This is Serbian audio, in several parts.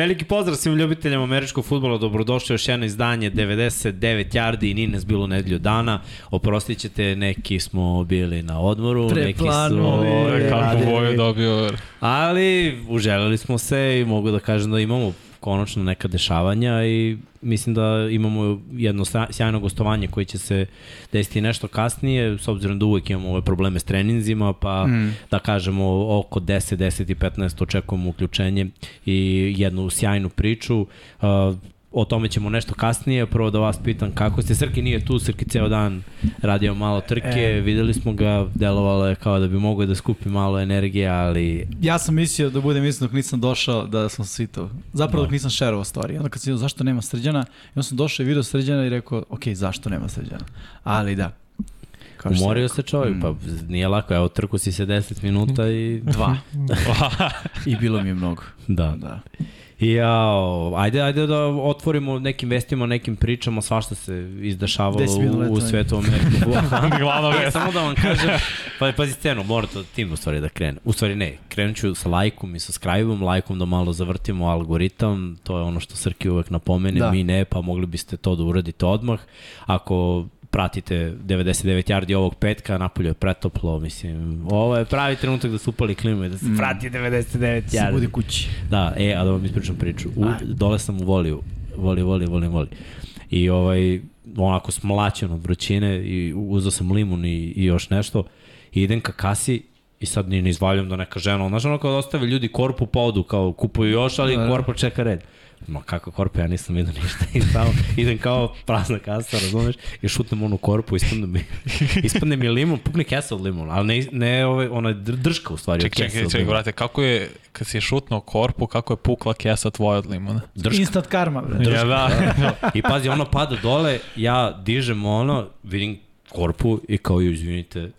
Veliki pozdrav svim ljubiteljima američkog futbola, dobrodošli još jedno izdanje 99 yardi i nije nas bilo nedelju dana. Oprostit ćete, neki smo bili na odmoru, neki su... Kako boju dobio. Ali uželeli smo se i mogu da kažem da imamo konačno neka dešavanja i mislim da imamo jedno sjajno gostovanje koje će se desiti nešto kasnije, s obzirom da uvek imamo ove probleme s treninzima, pa mm. da kažemo oko 10, 10 i 15 očekujemo uključenje i jednu sjajnu priču. Uh, o tome ćemo nešto kasnije, prvo da vas pitam kako ste, Srki nije tu, Srki ceo dan radio malo trke, e. videli smo ga, delovalo je kao da bi mogao da skupi malo energije, ali... Ja sam mislio da budem mislim dok nisam došao da sam sito. Zapravo da. dok nisam šerovao stvari. Onda kad sam vidio zašto nema srđana, i onda sam došao i video srđana i rekao, ok, zašto nema srđana? Ali da, Kao Umorio se čovjek, mm. pa nije lako, evo trku si se 10 minuta i... Dva. I bilo mi je mnogo. Da. da. Jao, ajde, ajde da otvorimo nekim vestima, nekim pričama, svašta se izdešavalo u, u svetu Ameriku. Glavno vest. Samo da vam kažem, pa pazi scenu, morate od tim u stvari da krene. U stvari ne, krenut ću sa lajkom i sa skrajbom, lajkom da malo zavrtimo algoritam, to je ono što Srki uvek napomene, da. mi ne, pa mogli biste to da uradite odmah. Ako pratite 99 yardi ovog petka, napolje je pretoplo, mislim, ovo je pravi trenutak da se upali klima i da se mm. prati 99 yardi. Se budi kući. Da, e, a da vam ispričam priču. U, dole sam u voliju, voli, voli, voli, voli. I ovaj, onako smlaćen od vrućine i uzao sam limun i, i još nešto i idem ka kasi i sad ni ne izvaljam da neka žena, znaš ono kao da ostave ljudi korpu po odu, kao kupuju još, ali da, da. korpu čeka red ma kako korpu, ja nisam vidio ništa i samo idem kao prazna kasa, razumeš, i šutnem onu korpu, ispadne mi, ispadne mi limun, pukne kesa od limuna, ali ne, ne ove, ona drška u stvari. Ček, ček, ček, ček, brate, kako je, kad si šutnuo korpu, kako je pukla kesa tvoja od limuna? Drška. Instant karma, bre. Drška, ja, da. da. I pazi, ono pada dole, ja dižem ono, vidim korpu i kao, izvinite,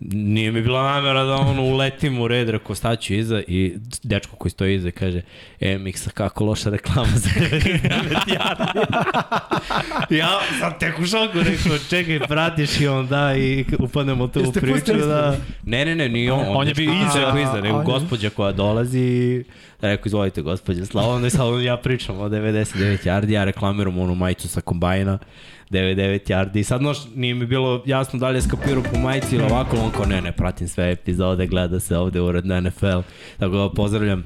Nije mi bila namera da ono uletim u red, rekao staću iza i dečko koji stoji iza kaže e, Miksa, kako loša reklama za 99 ja sam tek u šoku, rekao, čekaj, pratiš i on da i upadnemo tu u priču. Da... Ne, ne, ne, ni on. On, on je bio iza. Rekao iza, nego gospođa koja dolazi i rekao, izvolite gospođa Slava, onda i sad ja pričam o 99 yardi, ja reklamiram onu majicu sa kombajna 99 yardi. I sad noš, nije mi bilo jasno da li je skapirao po majici ili ovako, on kao ne, ne, pratim sve epizode, gleda se ovde uredno NFL. Tako da pozdravljam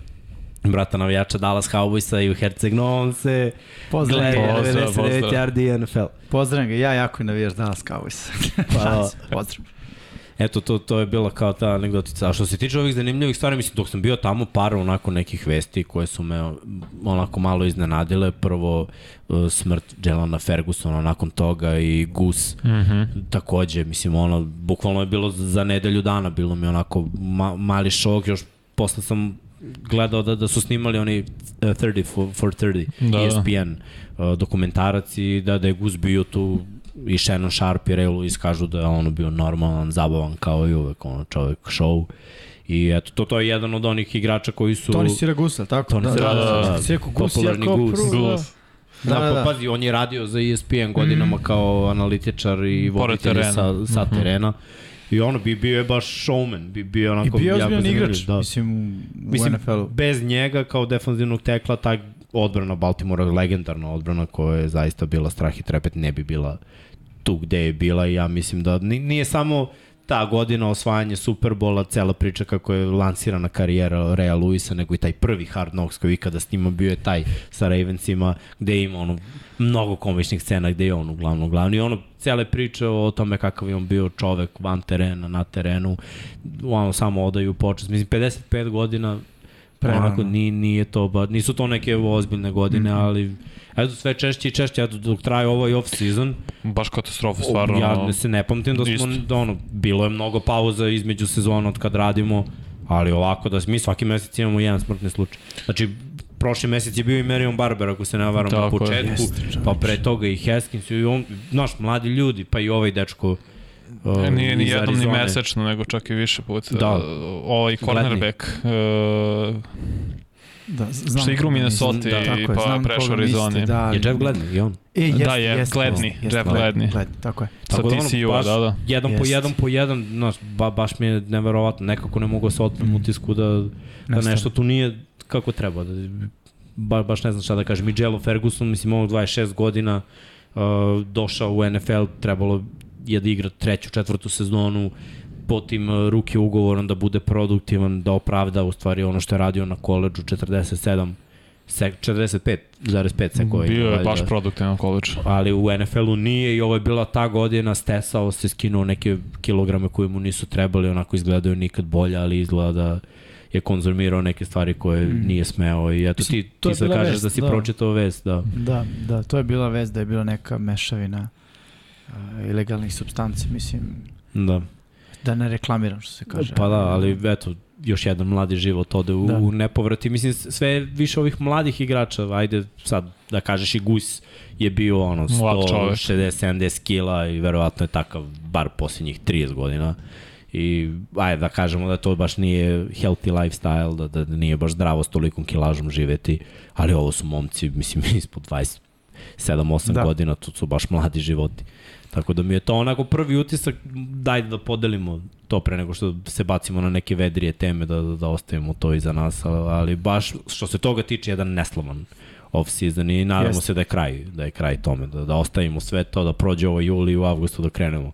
brata navijača Dallas Cowboysa i u Herceg Novom se pozdrav, gleda pozdrav, 99 pozdrav. yardi NFL. Pozdravim ga, ja jako navijaš Dallas Cowboysa. pa, pozdrav. Eto, to, to je bila kao ta anegdotica. A što se tiče ovih zanimljivih stvari, mislim, dok sam bio tamo, par onako nekih vesti koje su me onako malo iznenadile. Prvo, uh, smrt Jelana Fergusona nakon toga i Gus mm -hmm. takođe, mislim, ono, bukvalno je bilo za nedelju dana, bilo mi onako ma, mali šok, još posle sam gledao da, da su snimali oni uh, 30 for, for 30, da, ESPN uh, dokumentarac i da, da je Gus bio tu i Shannon Sharp i Ray Lewis kažu da je ono bio normalan, zabavan kao i uvek, ono čovjek show. I eto, to, to je jedan od onih igrača koji su... Toni Siragusa, tako? Toni Siragusa, da, da, da, da, Sjeko Gus, popularni Gus. Gus. Da, da, da, da. pazi, on je radio za ESPN godinama mm. kao analitičar i voditelj sa, sa mm -hmm. terena. I ono, bi bio je baš showman, bi bio onako... I bio je ozbiljan igrač, da. mislim, u mislim, NFL-u. Bez njega kao defanzivnog tekla, ta odbrana Baltimora, legendarna odbrana koja je zaista bila strah i trepet, ne bi bila tu gde je bila i ja mislim da nije samo ta godina osvajanje Superbola, cela priča kako je lansirana karijera Rea Luisa, nego i taj prvi Hard Knocks koji ikada snima bio je taj sa Ravensima, gde ima ono mnogo komičnih scena gde je on uglavnom glavni. I ono, cele priče o tome kakav je on bio čovek van terena, na terenu, ono, samo odaju počest. Mislim, 55 godina, Prema. onako, nije, nije to, ba, nisu to neke ozbiljne godine, mm -hmm. ali eto sve češće i češće, eto dok traje ovaj off-season. Baš katastrofa, stvarno. Ja se ne pamtim da smo, da ono, bilo je mnogo pauza između sezona od kad radimo, ali ovako da mi svaki mesec imamo jedan smrtni slučaj. Znači, prošli mesec je bio i Marion Barber, ako se ne varam na početku, jest, pa pre toga i Haskins i on, znaš, mladi ljudi, pa i ovaj dečko Uh, nije ni jednom ni mesečno, nego čak i više puta. Da. Uh, ovaj cornerback, uh, Da, znam što igra u Minnesota da, i pa prešao Arizona. Da, je Jeff Gladney i on. E, jest, da, je, jest, Gladney, jest, Jeff Gladney. Gladney. Tako je. Sa TCU-a, da, da. Jedan jest. po jedan po jedan, znaš, ba, baš mi je neverovatno, nekako ne mogu da se otmem mm. utisku da, da nešto tu nije kako treba, da ba, baš ne znam šta da kažem, Mijelo Ferguson, mislim, ovog 26 godina, uh, došao u NFL, trebalo je da igra treću, četvrtu sezonu, po tim uh, ruke ugovorom da bude produktivan, da opravda u stvari ono što je radio na koleđu 47 45,5 se koji. Bio je baš da, produktivan koleđ. Ali u NFL-u nije i ovo je bila ta godina, stesao se, skinuo neke kilograme koje mu nisu trebali, onako izgledaju nikad bolje, ali izgleda da je konzumirao neke stvari koje mm. nije smeo i eto ti, ti sad kažeš vest, da si da. pročitao vest. Da. da, da, to je bila vest da je bila neka mešavina uh, ilegalnih substanci, mislim. Da. Da ne reklamiram što se kaže. Pa da, ali eto, još jedan mladi život ode u, da. u nepovrati. Mislim, sve više ovih mladih igrača, ajde sad da kažeš i Gus je bio ono 160-70 kila i verovatno je takav bar posljednjih 30 godina. I ajde da kažemo da to baš nije healthy lifestyle, da, da nije baš zdravo s tolikom kilažom živeti, ali ovo su momci, mislim, ispod 27-8 da. godina, to su baš mladi životi. Tako da mi je to onako prvi utisak, daj da podelimo to pre nego što se bacimo na neke vedrije teme, da, da, da ostavimo to iza nas, ali baš što se toga tiče jedan neslovan off-season i nadamo Jest. se da je kraj, da je kraj tome, da, da ostavimo sve to, da prođe ovo juli i u avgustu da krenemo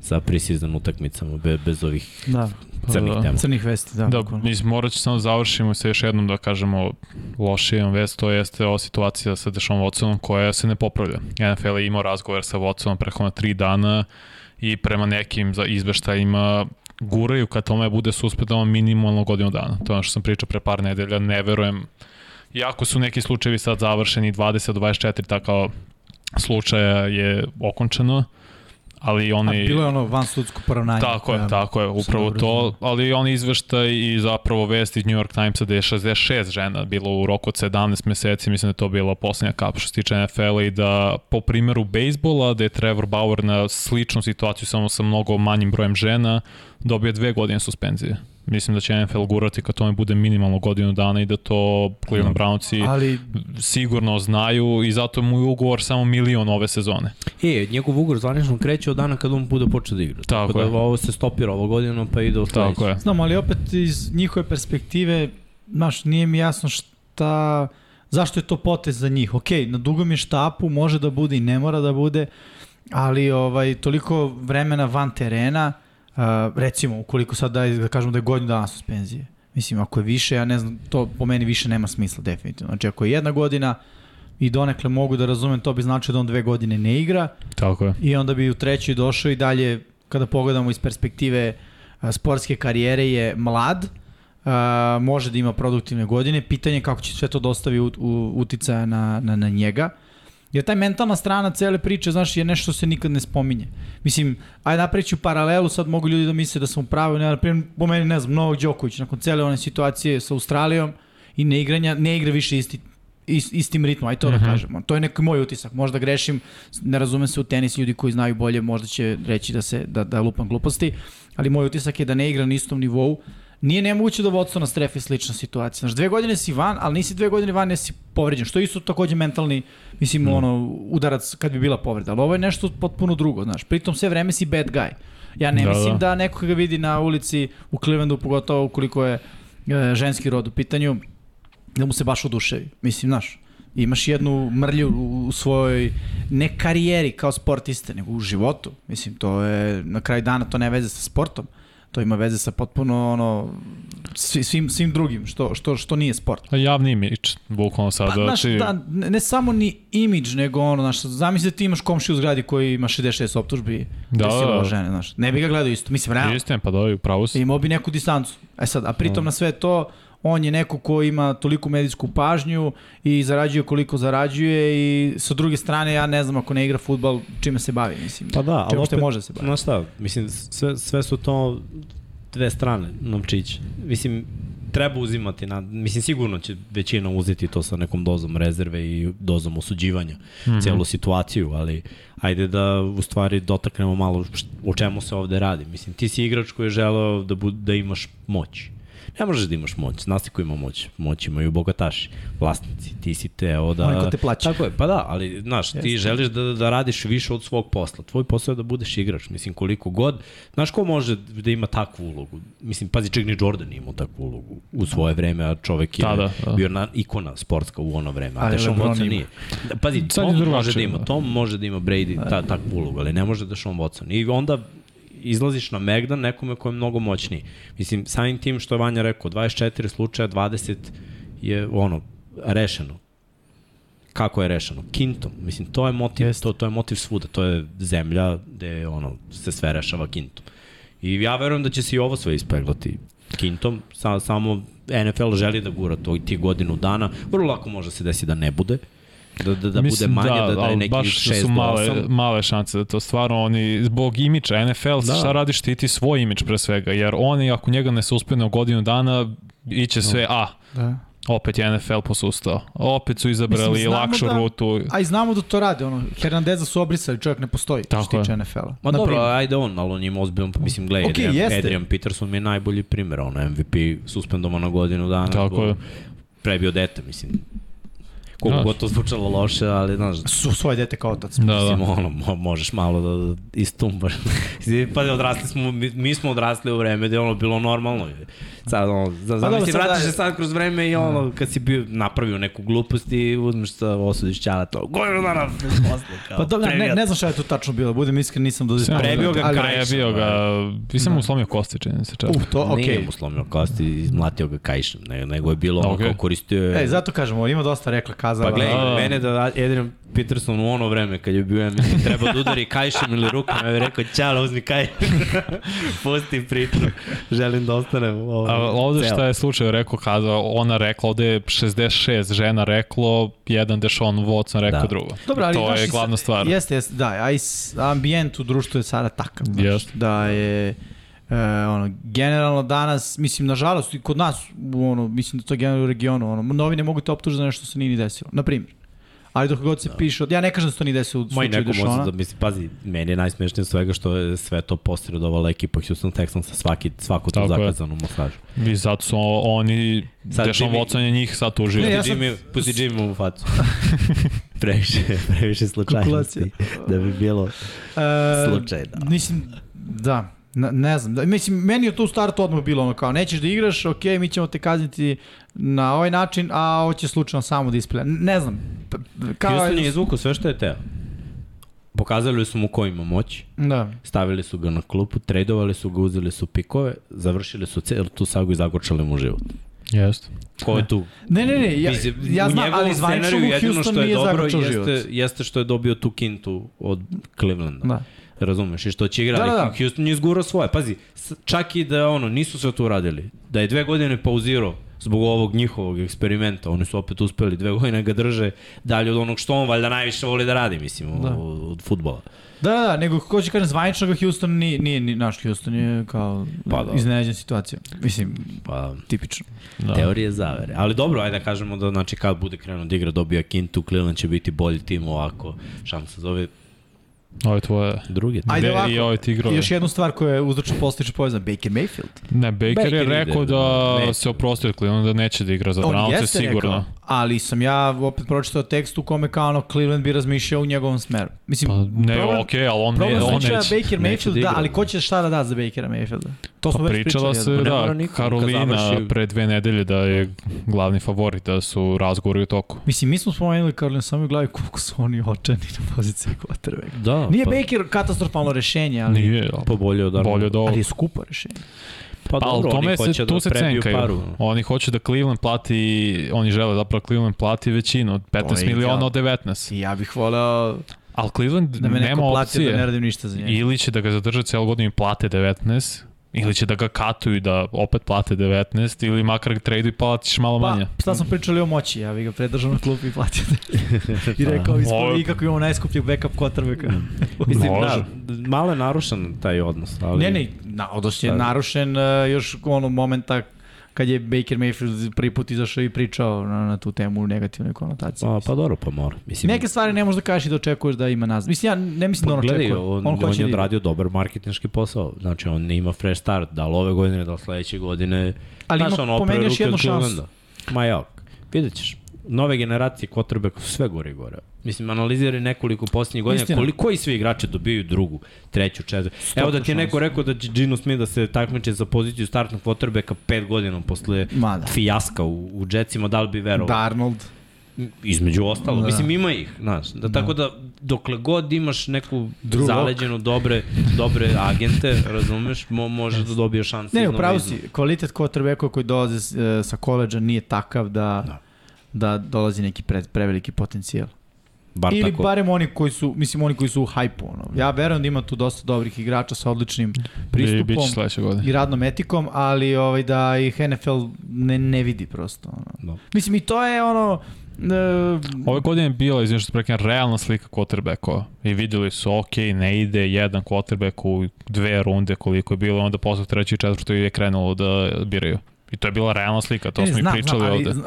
sa preseason utakmicama be, bez ovih da. Crnih pa da. tema. Crnih vesti, da. Da, mi morat ću samo završimo se još jednom da kažemo lošijem vest, to jeste ova situacija sa Dešom Watsonom koja se ne popravlja. NFL je imao razgovor sa Watsonom preko na tri dana i prema nekim za izveštajima guraju kad tome bude suspendovan minimalno godinu dana. To je ono što sam pričao pre par nedelja, ne verujem. Iako su neki slučajevi sad završeni 20-24, tako slučaja je okončeno, ali oni... A bilo je ono van sudsko poravnanje. Tako je, tako je, upravo to, ali oni izveštaj i zapravo vest iz New York Timesa da je 66 žena bilo u roku od 17 meseci, mislim da je to bila poslednja kap što se tiče NFL-a i da po primjeru bejsbola da je Trevor Bauer na sličnu situaciju samo sa mnogo manjim brojem žena dobije dve godine suspenzije. Mislim da će NFL gurati kad tome bude minimalno godinu dana i da to Cleveland Brownci ali... sigurno znaju i zato mu je ugovor samo milion ove sezone. E, njegov ugovor zvanično kreće od dana kad on bude počeo da igra. Tako, Tako da ovo se stopira ovo godinu pa ide u sledeće. Tako je. Znam, ali opet iz njihove perspektive, znaš, nije mi jasno šta, zašto je to potez za njih. Ok, na dugom je štapu, može da bude i ne mora da bude, ali ovaj toliko vremena van terena, recimo, ukoliko sad da, da kažemo da je godinu dana suspenzije. Mislim, ako je više, ja ne znam, to po meni više nema smisla, definitivno. Znači, ako je jedna godina i donekle mogu da razumem, to bi značilo da on dve godine ne igra. Tako je. I onda bi u trećoj došao i dalje, kada pogledamo iz perspektive uh, sportske karijere, je mlad, uh, može da ima produktivne godine. Pitanje je kako će sve to dostavi u, u, uticaja na, na, na njega. Jer taj mentalna strana cele priče, znaš, je nešto što se nikad ne spominje. Mislim, ajde napreći u paralelu, sad mogu ljudi da misle da sam u pravu, ne, naprimjer, po meni, ne znam, Novak Đoković, nakon cele one situacije sa Australijom i neigranja, ne igra više isti, ist, istim ritmom, aj to uh -huh. da mhm. kažemo. To je neki moj utisak, možda grešim, ne razumem se u tenis, ljudi koji znaju bolje možda će reći da se da, da lupam gluposti, ali moj utisak je da ne igra na istom nivou, Nije nemoguće da vodstvo na strefi slična situacija. Znaš, dve godine si van, ali nisi dve godine van, nisi povređen. Što je isto takođe mentalni, mislim, mm. ono, udarac kad bi bila povreda. Ali ovo je nešto potpuno drugo, znaš. Pritom sve vreme si bad guy. Ja ne da, mislim da, da neko ga vidi na ulici u Clevelandu, pogotovo ukoliko je e, ženski rod u pitanju, da mu se baš oduševi. Mislim, znaš, imaš jednu mrlju u svojoj ne karijeri kao sportiste, nego u životu. Mislim, to je, na kraju dana to ne veze sa sportom. To ima veze sa potpuno ono svim svim drugim što što što nije sport. A javni imidž, bukvalno sad. Pa, znaš, znači... da, ne, ne samo ni imidž, nego ono, znaš, zamisli da ti imaš komšiju u zgradi koji ima 66 optužbi da, da, da. žene, znaš. Ne bi ga gledao isto, mislim, realno. Istina, pa da, upravo si. Imao bi neku distancu. E sad, a pritom da. na sve to, on je neko ko ima toliko medijsku pažnju i zarađuje koliko zarađuje i sa druge strane ja ne znam ako ne igra futbal čime se bavi, mislim. Pa da, ali opet, može se bavi. No šta, mislim, sve, sve su to dve strane Nomčić. Mislim, treba uzimati, na, mislim sigurno će većina uzeti to sa nekom dozom rezerve i dozom osuđivanja, mm -hmm. celu situaciju, ali ajde da u stvari dotaknemo malo o čemu se ovde radi. Mislim, ti si igrač koji je želeo da, bu, da imaš moć Ne možeš da imaš moć. Znaš ti ko ima moć? Moć imaju bogataši, vlasnici. Ti si teo da... Oni ko te plaća. Tako je, pa da, ali znaš, ti Jeste. želiš da, da radiš više od svog posla. Tvoj posao je da budeš igrač. Mislim, koliko god... Znaš ko može da ima takvu ulogu? Mislim, pazi, čak ni Jordan imao takvu ulogu u svoje vreme, a čovek je Da, da, da. bio na, ikona sportska u ono vreme. A LeBron Watson nije. Da, Pazi, Sad Tom može da ima, da. Tom može da ima Brady ta, takvu ulogu, ali ne može da Sean Watson. I onda izlaziš na Megdan nekome ko je mnogo moćniji. Mislim, samim tim što je Vanja rekao, 24 slučaja, 20 je ono, rešeno. Kako je rešeno? Kintom. Mislim, to je motiv, to, to je motiv svuda. To je zemlja gde ono, se sve rešava kintom. I ja verujem da će se i ovo sve ispeglati kintom, sa, samo NFL želi da gura to i ti godinu dana. Vrlo lako može se desi da ne bude, da, da, da bude manje, da, da, da je neki baš 6 su male, 8. male šanse da to stvarno oni, zbog imiča NFL, Da. da. šta radiš ti ti svoj imič pre svega, jer oni ako njega ne se uspene u godinu dana, iće sve, a, Da. opet je NFL posustao. Opet su izabrali Mislim, lakšu da- rutu. A i znamo da to rade, ono, Hernandeza su obrisali, čovjek ne postoji, Tako što se tiče. NFL-a. Ma Na dobro, primer. ajde on, ali on ima ozbiljan, pa mislim, gledaj, Okej, Adrian, jeste. Adrian Peterson mi je najbolji primjer, ono, MVP suspendovan na godinu dana. Tako je. Prebio dete, mislim. Koliko Da. god to zvučalo loše, ali, znaš, Su svoje dete kao otac. Da, Mislim, da. ono, mo, možeš malo da istumbaš. pa odrasli smo, mi, mi smo odrasli u vreme gde je ono bilo normalno. Sad, ono, za, za, pa, sad vratiš da- se sad kroz vreme i ono, kad si bio, napravio neku glupost i uzmeš sa osudiš ćala to. Godinu dana posle, kao, Pa dobro, ne, ne znam šta je tu tačno bilo, budem iskren, nisam do Sjajno. Prebio ga kraj. Prebio ga, nisam mu slomio kosti, čini se čak. Uh, to, okej. Nije mu slomio kosti, izmlatio ga kajšem, nego, je bilo ono Okej. kao koristio je... E, zato kažemo, ima dosta rekla kazala. Pa gledaj, Da, da. mene da Adrian Peterson u ono vreme kad je bio, ja mislim, treba da udari kajšem ili rukom, ja bih rekao, ćala, uzmi kaj. Pusti priču, želim da ostanem ovo. A ovde šta je slučaj rekao, kazao, ona rekla, ovde je 66 žena reklo, jedan Deshaun Watson rekao Da. drugo. Dobro, ali to znaš, je glavna stvar. Jeste, jeste, da, a i ambijent u društvu je sada takav, znaš, da je e, ono, generalno danas, mislim, nažalost, i kod nas, ono, mislim da to je generalno u regionu, ono, novine mogu te optužiti za nešto što se nije ni desilo, na primjer. Ali dok god se da. piše, ja ne kažem da se to nije desilo u Moj slučaju neko može Dešona. da misli, pazi, meni je najsmešnije svega što je sve to posredovala ekipa Houston Texans sa svaki, svaku tu zakazanu masažu. I zato su oni, Sad Jimmy- Watson je njih sad tužio. Ne, Ne, ja sam- Jimmy, pusti Jimmy u facu. previše, previše slučajnosti da bi bilo E, slučaj. Da. Mislim, da, ne, ne znam. Da, mislim, meni je to u startu odmah bilo ono kao, nećeš da igraš, ok, mi ćemo te kazniti na ovaj način, a ovo će slučajno samo da isplja. Ne znam. Kao, Houston je izvukao sve što je teo. Pokazali su mu ko ima moć, Da. stavili su ga na klupu, tradovali su ga, uzeli su pikove, završili su celu tu sagu i zakočali mu život. Jeste. Ko je tu? Ne, ne, ne, ja, ja u znam, ali zvanično mu jedino Houston što je nije dobro jeste, život. jeste što je dobio tu kintu od Clevelanda. Da. Razumeš, i što će igrati. Da, Da, da, da, da. Houston je izgurao svoje. Pazi, čak i da ono, nisu sve to uradili. Da je dve godine pauzirao zbog ovog njihovog eksperimenta, oni su opet uspeli dve godine ga drže dalje od onog što on valjda najviše voli da radi, mislim, Da. da. od futbola. Da, da, da, nego ko će kažem zvanično ga Houston nije, nije, nije naš Houston je kao Pa da. iznenađena situacija. Mislim, Pa, tipično. Da. teorije zavere. Ali dobro, ajde da kažemo da znači kad bude krenuo da igra dobija kintu, Cleveland će biti bolji tim ovako. Šansa za ove Ovo je tvoje... druge. Ajde ovako, i ovaj tigrove. Još jednu stvar koja je uzročno postiče povezan, Baker Mayfield. Ne, Baker, Baker je ide, rekao da neće. se oprosti od Clevelanda, da neće da igra za On Brownce, jeste sigurno. rekao, ali sam ja opet pročitao tekst u kome kao ono Cleveland bi razmišljao u njegovom smeru. Mislim, Pa ne, problem- okej, ali on, ne, on neće. Baker Mayfield, da da, igra. ali ko će šta da da za Bakera Mayfielda? To smo Pa već pričala pričali. se, da, niko, neka Karolina završi- pre dve nedelje da je glavni favorit, da su razgovori u toku. Mislim, mi smo spomenuli Karolina samo u glavi koliko su oni očeni na poziciji quarterbacka. Da, Nije pa, Baker katastrofalno rešenje, ali, Nije, ali pa bolje od Arnold. bolje od ali je skupo rešenje. Pa, Pa, dobro, tome oni se, hoće tu da se prebiju cenkaju. paru. Oni hoće da Cleveland plati, oni žele zapravo Cleveland plati većinu, od 15 je miliona ideal. od 19. I ja bih voleo Ali Cleveland da me nema plati opcije. da ne radim ništa za njega. Ili će da ga zadrže celo godinu i plate 19, ili će da ga katuju da opet plate 19, ili makar ga tradu i platiš malo manje. Pa, sad smo pričali o moći, ja bih ga predržao na klupi i platio. I rekao, Ovo- i kako imamo najskupljeg backup quarterbacka. Mislim, da, malo je narušen taj odnos. Ali... Ne, ne, na, odnos je Da. narušen uh, još onog momenta kad je Baker Mayfield prvi put izašao i pričao na, na tu temu u negativnoj konotaciji. Pa, pa dobro, pa mora. Mislim, Neke stvari ne možeš da kažeš i da očekuješ da ima nazad. Mislim, ja ne mislim da on Pogledaj, očekuje. on, on, on, je da odradio dobar marketinški posao. Znači, on ima fresh start, da li ove godine, da li sledeće godine. Ali Znaš, ima ono, još jednu šansu. Ma ja, vidjet ćeš. Nove generacije quarterbacka su sve gore i gore. Mislim, analiziraj nekoliko posljednjih godina, Istina. koliko i svi igrači dobiju drugu, treću, četvrtu. Evo da ti je neko rekao da će Gino Smith da se takmiče za poziciju startnog quarterbacka pet godina posle Ma da. fijaska u, u Jetsima, da li bi verovao? Darnold. Između ostalo. Da. Da. Mislim, ima ih, znaš. Da, da. Tako da, dokle god imaš neku Lock. zaleđenu dobre, dobre agente, razumeš, mo, možeš da dobiješ šanse. Ne, upravo si, kvalitet quarterbacka koji dolaze e, sa koleđa nije takav da, Da. Da, dolazi neki pre, preveliki potencijal. Bar Ili tako. barem oni koji su, mislim oni koji su u hajpu. Ono. Ja verujem da ima tu dosta dobrih igrača sa odličnim I pristupom godine. i radnom etikom, ali ovaj da ih NFL ne, ne vidi prosto. Ono. Da. Mislim i to je ono... E, Ove godine je bila, izvim što prekam, realna slika quarterbackova. I videli su, ok, ne ide jedan quarterback u dve runde koliko je bilo, onda posle treći i četvrto je krenulo da biraju. I to je bila realna slika, to ne, smo i znam, pričali znam, ali, ovde.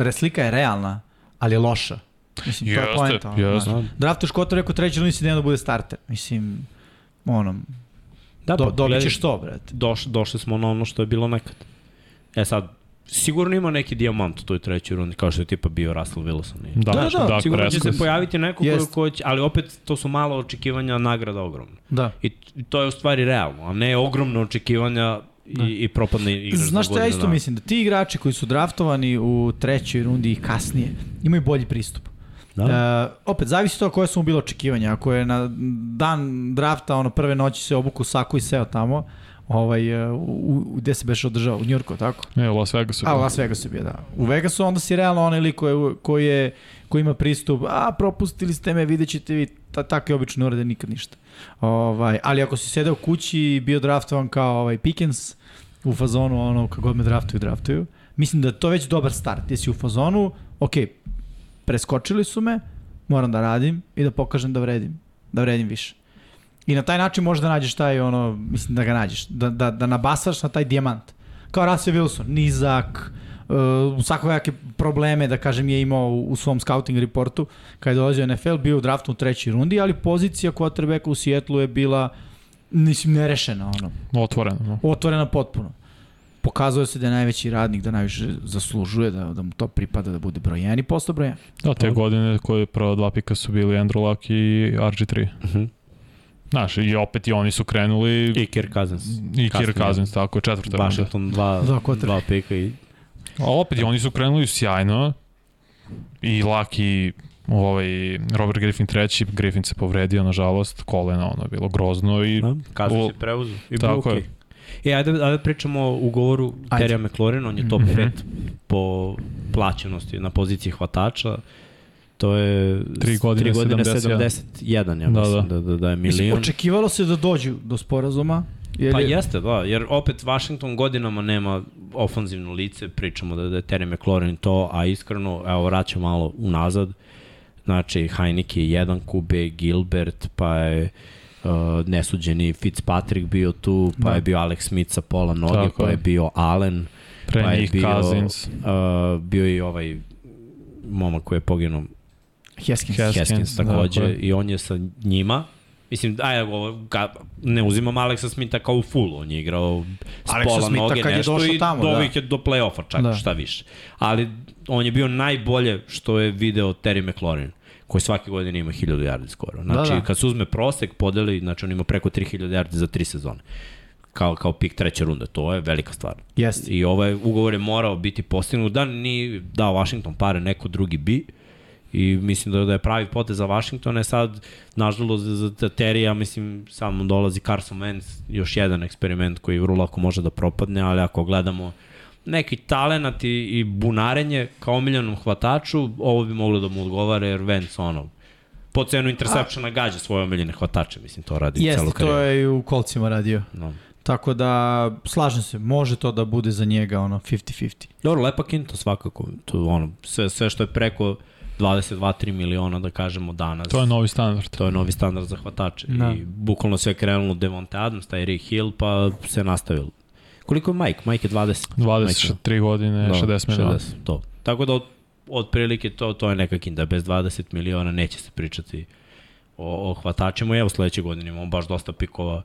e, e, e, slika je realna, ali je loša. Mislim, to je Jeste, poenta. ono, jeste. znaš. Draftuješ quarterbacka u trećoj rundi si da bude starter. Mislim, ono, Da, do, pa, dobit ćeš to, brate. Doš, došli smo na ono što je bilo nekad. E sad, sigurno ima neki dijamant u toj trećoj rundi, kao što je tipa bio Russell Wilson. I, Da, Da, da, da, da, sigurno će se pojaviti neko ko, Jest. ko će, ali opet to su malo očekivanja, nagrada ogromna. Da. I, I to je u stvari realno, a ne ogromno očekivanja i, i propadne igrač za Znaš što ja isto dana. mislim? Da ti igrači koji su draftovani u trećoj rundi i kasnije imaju bolji pristup. Da. E, opet, zavisi to koje su mu bilo očekivanja. Ako je na dan drafta, ono prve noći se obuku saku i seo tamo, ovaj, e, u, u, gde se beš održao? U Njurku, tako? Ne, u Las Vegasu. A, u Las Vegasu je bio, da. U Vegasu onda si realno onaj lik koji, koji, je, koji ima pristup, a propustili ste me, vidjet ćete vi, ta, tako je obično urade nikad ništa. Ovaj, ali ako si sedeo kući i bio draftovan kao ovaj Pickens, u fazonu ono kako god me draftuju, draftuju, mislim da je to već dobar start. Jesi u fazonu, ok, preskočili su me, moram da radim i da pokažem da vredim, da vredim više. I na taj način možeš da nađeš taj ono, mislim da ga nađeš, da, da, da nabasaš na taj dijamant. Kao Russell Wilson, nizak, uh, svakojake probleme, da kažem, je imao u, u svom scouting reportu kada je dolazio NFL, bio u draftu u trećoj rundi, ali pozicija quarterbacka u Seattleu je bila mislim, nerešena, ono, Otvoreno. No. otvorena potpuno. Pokazuje se da je najveći radnik, da najviše zaslužuje, da, da mu to pripada da bude broj 1 i posle broj 1. Da, te godine koje prva dva pika su bili Andrew Luck i RG3. Mhm. Znaš, i opet i oni su krenuli I Kirk Cousins. i. Kirk Cousins, tako, četvrta runda. Washington dva, Dva dva pika i A opet i oni su krenuli sjajno i Luck i ovaj, Robert Griffin treći, Griffin se povredio, nažalost, kolena, ono bilo grozno i da, je preuzu. I Tako je. E, ajde, ajde pričamo o ugovoru Ajde. Terija McLaurin, on je top Mhm. 5 po plaćenosti na poziciji hvatača. To je Tri godine, tri godine 71. 71, ja Da, mislim da. da, da, da je Mislim, milion. očekivalo se da dođu do sporazuma. Jer Pa je, jeste, da, jer opet Washington godinama nema ofanzivno lice, pričamo da, da je Terry McLaurin to, a iskreno, evo vraćam malo unazad, znači Heineke je jedan kube, Gilbert, pa je uh, nesuđeni Fitzpatrick bio tu, pa Da. da. je bio Alex Smith sa pola noge, Tako pa je. je bio Allen, pre pa je bio, Cousins. uh, bio je i ovaj momak koji je poginuo Haskins. Haskins, Haskins da, takođe tako je. i on je sa njima Mislim, aj, ka, ne uzimam Aleksa Smitha kao u full, on je igrao s Aleksa pola Smitha noge kad je nešto došao i tamo, do da. je do play-offa čak, Da. da. šta više. Ali on je bio najbolje što je video Terry McLaurin koji svake godine ima 1000 yardi skoro. Znači, Da, da, da. kad se uzme prosek, podeli, znači on ima preko 3000 yardi za tri sezone. Kao, kao pik treće runde, to je velika stvar. Jeste. I ovaj ugovor je morao biti postignut, da ni dao Washington pare, neko drugi bi. I mislim da, da je pravi potez za Washington, je sad, nažalost, za, za Terija, mislim, samo dolazi Carson Wentz, još jedan eksperiment koji vrlo lako može da propadne, ali ako gledamo neki talenat i, i bunarenje kao omiljenom hvataču, ovo bi moglo da mu odgovara, jer Wentz, ono, po cenu interseptiona gađa svoje omiljene hvatače, mislim, to radi Jeste, celu to karijeru. je i u kolcima radio. No. Tako da, slažem se, može to da bude za njega ono 50-50. Dobro, lepa kinta svakako. To, ono, sve, sve što je preko 22-3 miliona, da kažemo, danas. To je novi standard. To je novi standard za hvatače. Da. I bukvalno sve krenulo Devonte Adams, taj Rick Hill, pa se nastavilo. Koliko je Mike? Mike je 20. 23 godine, da, 60 miliona. 60, to. Tako da od, od prilike to, to je neka kinda. Bez 20 miliona neće se pričati o, o hvatačima. Evo sledeće godine imamo baš dosta pikova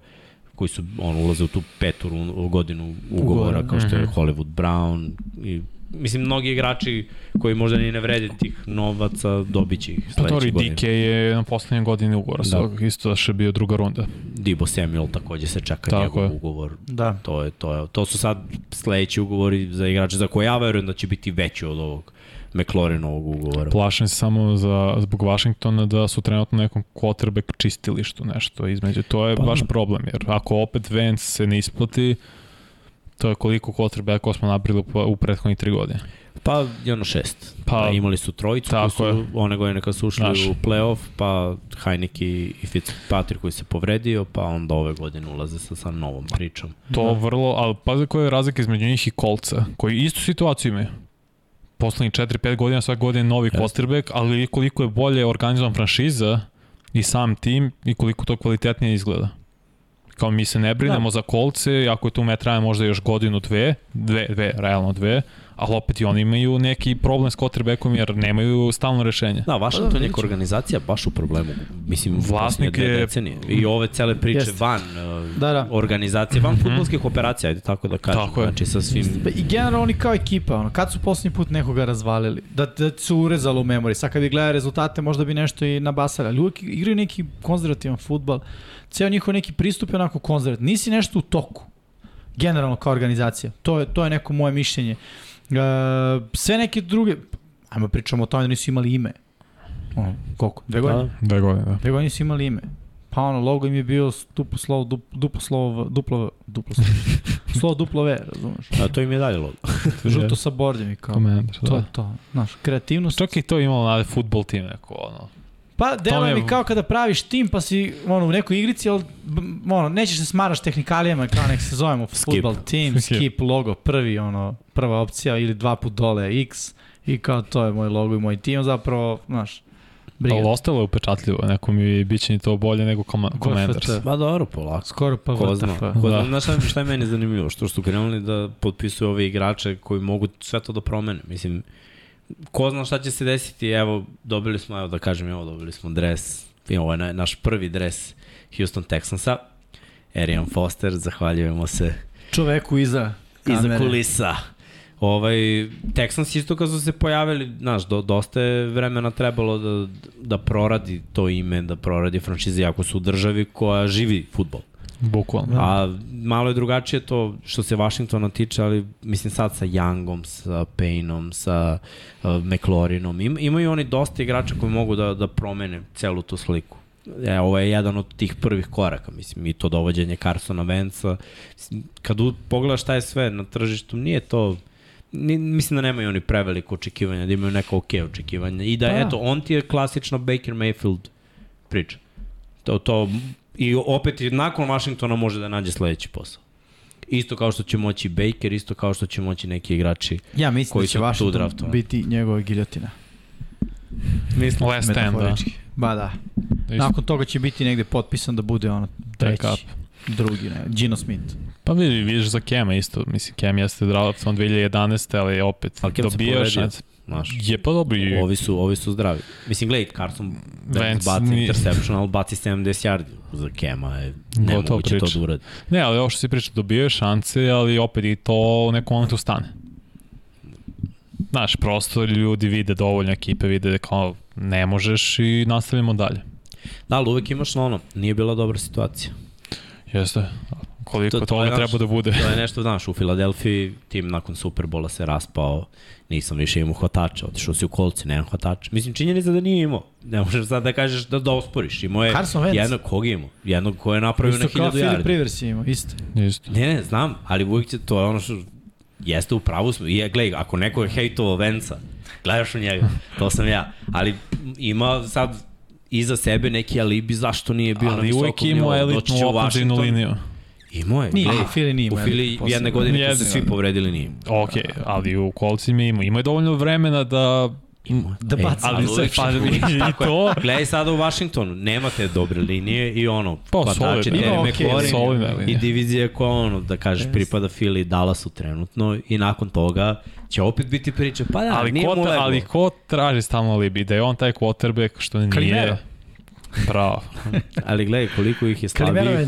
koji su on ulaze u tu petu godinu ugovora kao što je mhm. Hollywood Brown i mislim, mnogi igrači koji možda ni ne vrede tih novaca, dobit će ih sledeće pa godine. DK je na poslednje godine ugovora, da. isto da še bio druga runda. Dibo Samuel takođe se čeka Tako njegov je. ugovor. Da. To, je, to, je, to su sad sledeći ugovori za igrače za koje ja verujem da će biti veći od ovog McLarenovog ugovora. Plašim se samo za, zbog Washingtona da su trenutno nekom quarterback čistilištu nešto između. To je pa, baš problem, jer ako opet Vance se ne isplati, To je koliko quarterbackova smo napravili u prethodnih tri godine. Pa, jedno šest. Pa, pa imali su trojicu, tako su je. one godine kad su ušli Naš. u playoff, pa Heineke i Fitzpatrick koji se povredio, pa onda ove godine ulaze sa, sa novom pričom. To da. vrlo, ali pazi koja je razlika između njih i Kolca, koji istu situaciju imaju. Poslednjih 4-5 godina, svake godine novi yes. quarterback, ali koliko je bolje organizovan franšiza i sam tim i koliko to kvalitetnije izgleda. Kao mi se ne brinemo da. za kolce, ako je tu metraja možda još godinu, dve, dve, dve, realno dve, ali opet i oni imaju neki problem s quarterbackom jer nemaju stalno rešenje. Da, vaša to neka organizacija baš u problemu. Mislim, vlasnik je... Decenije. I ove cele priče Jest. van uh, da, da. organizacije, van mm -hmm. futbolskih operacija, ajde tako da kažem. Tako je. Znači sa svim... Pa I generalno oni kao ekipa, ono, kad su poslednji put nekoga razvalili? Da, da su urezali u memori. Sad kad bi gledali rezultate, možda bi nešto i nabasali. Ali uvijek igraju neki konzervativan futbal. Ceo njihov neki pristup je onako konzervativan. Nisi nešto u toku generalno kao organizacija. To je, to je neko moje mišljenje. Uh, sve neke druge, ajmo pričamo o tome da nisu imali ime. Ono, koliko? Dve godine? Da, dve godine, da. Dve godine nisu imali ime. Pa ono, logo im je bio duplo slovo, dup, duplo slovo, duplo, duplo slovo, slovo duplo V, razumeš? A to im je dalje logo. Žuto sa bordjem i kao. Komendar, da. To je to. Znaš, kreativnost. Čak i to imalo na futbol tim neko, ono, Pa delo mi kao kada praviš tim pa si ono, u nekoj igrici, ali ono, nećeš se smaraš tehnikalijama kao nek se zovemo football team, skip. skip logo, prvi ono, prva opcija ili dva put dole X i kao to je moj logo i moj tim, zapravo, znaš, Briga. Ali ostalo je upečatljivo, neko mi biće ni to bolje nego koma, Commanders. Ba dobro, polako. Skoro pa Ko zna. Ko da. Znaš šta, šta je meni zanimljivo? Što su krenuli da potpisuju ove igrače koji mogu sve to da promene. Mislim, ko zna šta će se desiti, evo, dobili smo, evo da kažem, evo, dobili smo dres, ovo je naš prvi dres Houston Texansa, Arian Foster, zahvaljujemo se. Čoveku iza kamere. Iza kulisa. Ovaj, Texans isto kad su se pojavili, znaš, do, dosta je vremena trebalo da, da proradi to ime, da proradi franšize, jako su u državi koja živi futbol. Bukvalno. A malo je drugačije to što se Washingtona tiče, ali mislim sad sa Youngom, sa Payneom, sa uh, McLaurinom. Im, imaju oni dosta igrača koji mogu da, da promene celu tu sliku. E, ovo je jedan od tih prvih koraka, mislim, i to dovođenje Carsona Venca. Kad u, pogledaš šta je sve na tržištu, nije to ni, mislim da nemaju oni preveliko očekivanja, da imaju neka ok očekivanja i da, pa. eto, on ti je klasično Baker Mayfield priča. To, to I opet nakon Washingtona može da nađe sledeći posao. Isto kao što će moći Baker, isto kao što će moći neki igrači ja, mislim koji da će Washington biti njegova giljotina. Mislim, Last stand, da. Ba da. Nakon toga će biti negde potpisan da bude ono treći, drugi, ne, Gino Smith. Pa vidi, vidiš za Kema isto, mislim, Kem jeste draft on 2011. ali opet ali dobija šans. Znaš, je pa dobro. Ovi su, ovi su zdravi. Mislim, gledaj, Carson Wentz baci ni... interception, ali baci 70 yardi za Kema. Je nemoguće to da uradi. Ne, ali ovo što si pričao, dobio je šanse, ali opet i to u nekom momentu stane. Znaš, prosto ljudi vide dovoljno ekipe, vide da kao ne možeš i nastavljamo dalje. Da, ali uvek imaš na ono, nije bila dobra situacija. Jeste, koliko to, to toga treba da bude. To je nešto, znaš, u Filadelfiji tim nakon Superbola se raspao, nisam više imao hvatača, otišao si u kolci, nemam hvatača. Mislim, činjenica da nije imao. Ne možeš sad da kažeš da, da osporiš. Imao je jednog, koga imao? Jednog ko je napravio na 1000 yardi. Isto kao Filip Rivers imao, isto. isto. Ne, ne, znam, ali uvijek će, to je ono što jeste u pravu smo. I ja, gledaj, ako neko je hejtovao Venca, gledaš u njega, to sam ja. Ali ima sad iza sebe neki alibi zašto nije bio ali na visokom nivou. Ali uvijek imao elitnu ofenzivnu liniju. Imao je. Nije, u Fili nije U Fili jedne godine kad se svi povredili nije. Ok, ali u kolcima ima. Ima je dovoljno vremena da Ima. Da E, baca ali ali uvek Pa i to, Gledaj sada u Washingtonu, nema te dobre linije i ono, Pa, solidna. Terry McLaurin i linija. divizija koja ono, da kažeš, Yes. pripada Philly i Dallasu trenutno i nakon toga će opet biti priča, pa da, ali, nije ko, mu ta- leglo. ali ko traži stalno alibi? Da je on taj quarterback što nije... Bravo. Ali gledaj koliko ih je slabiji.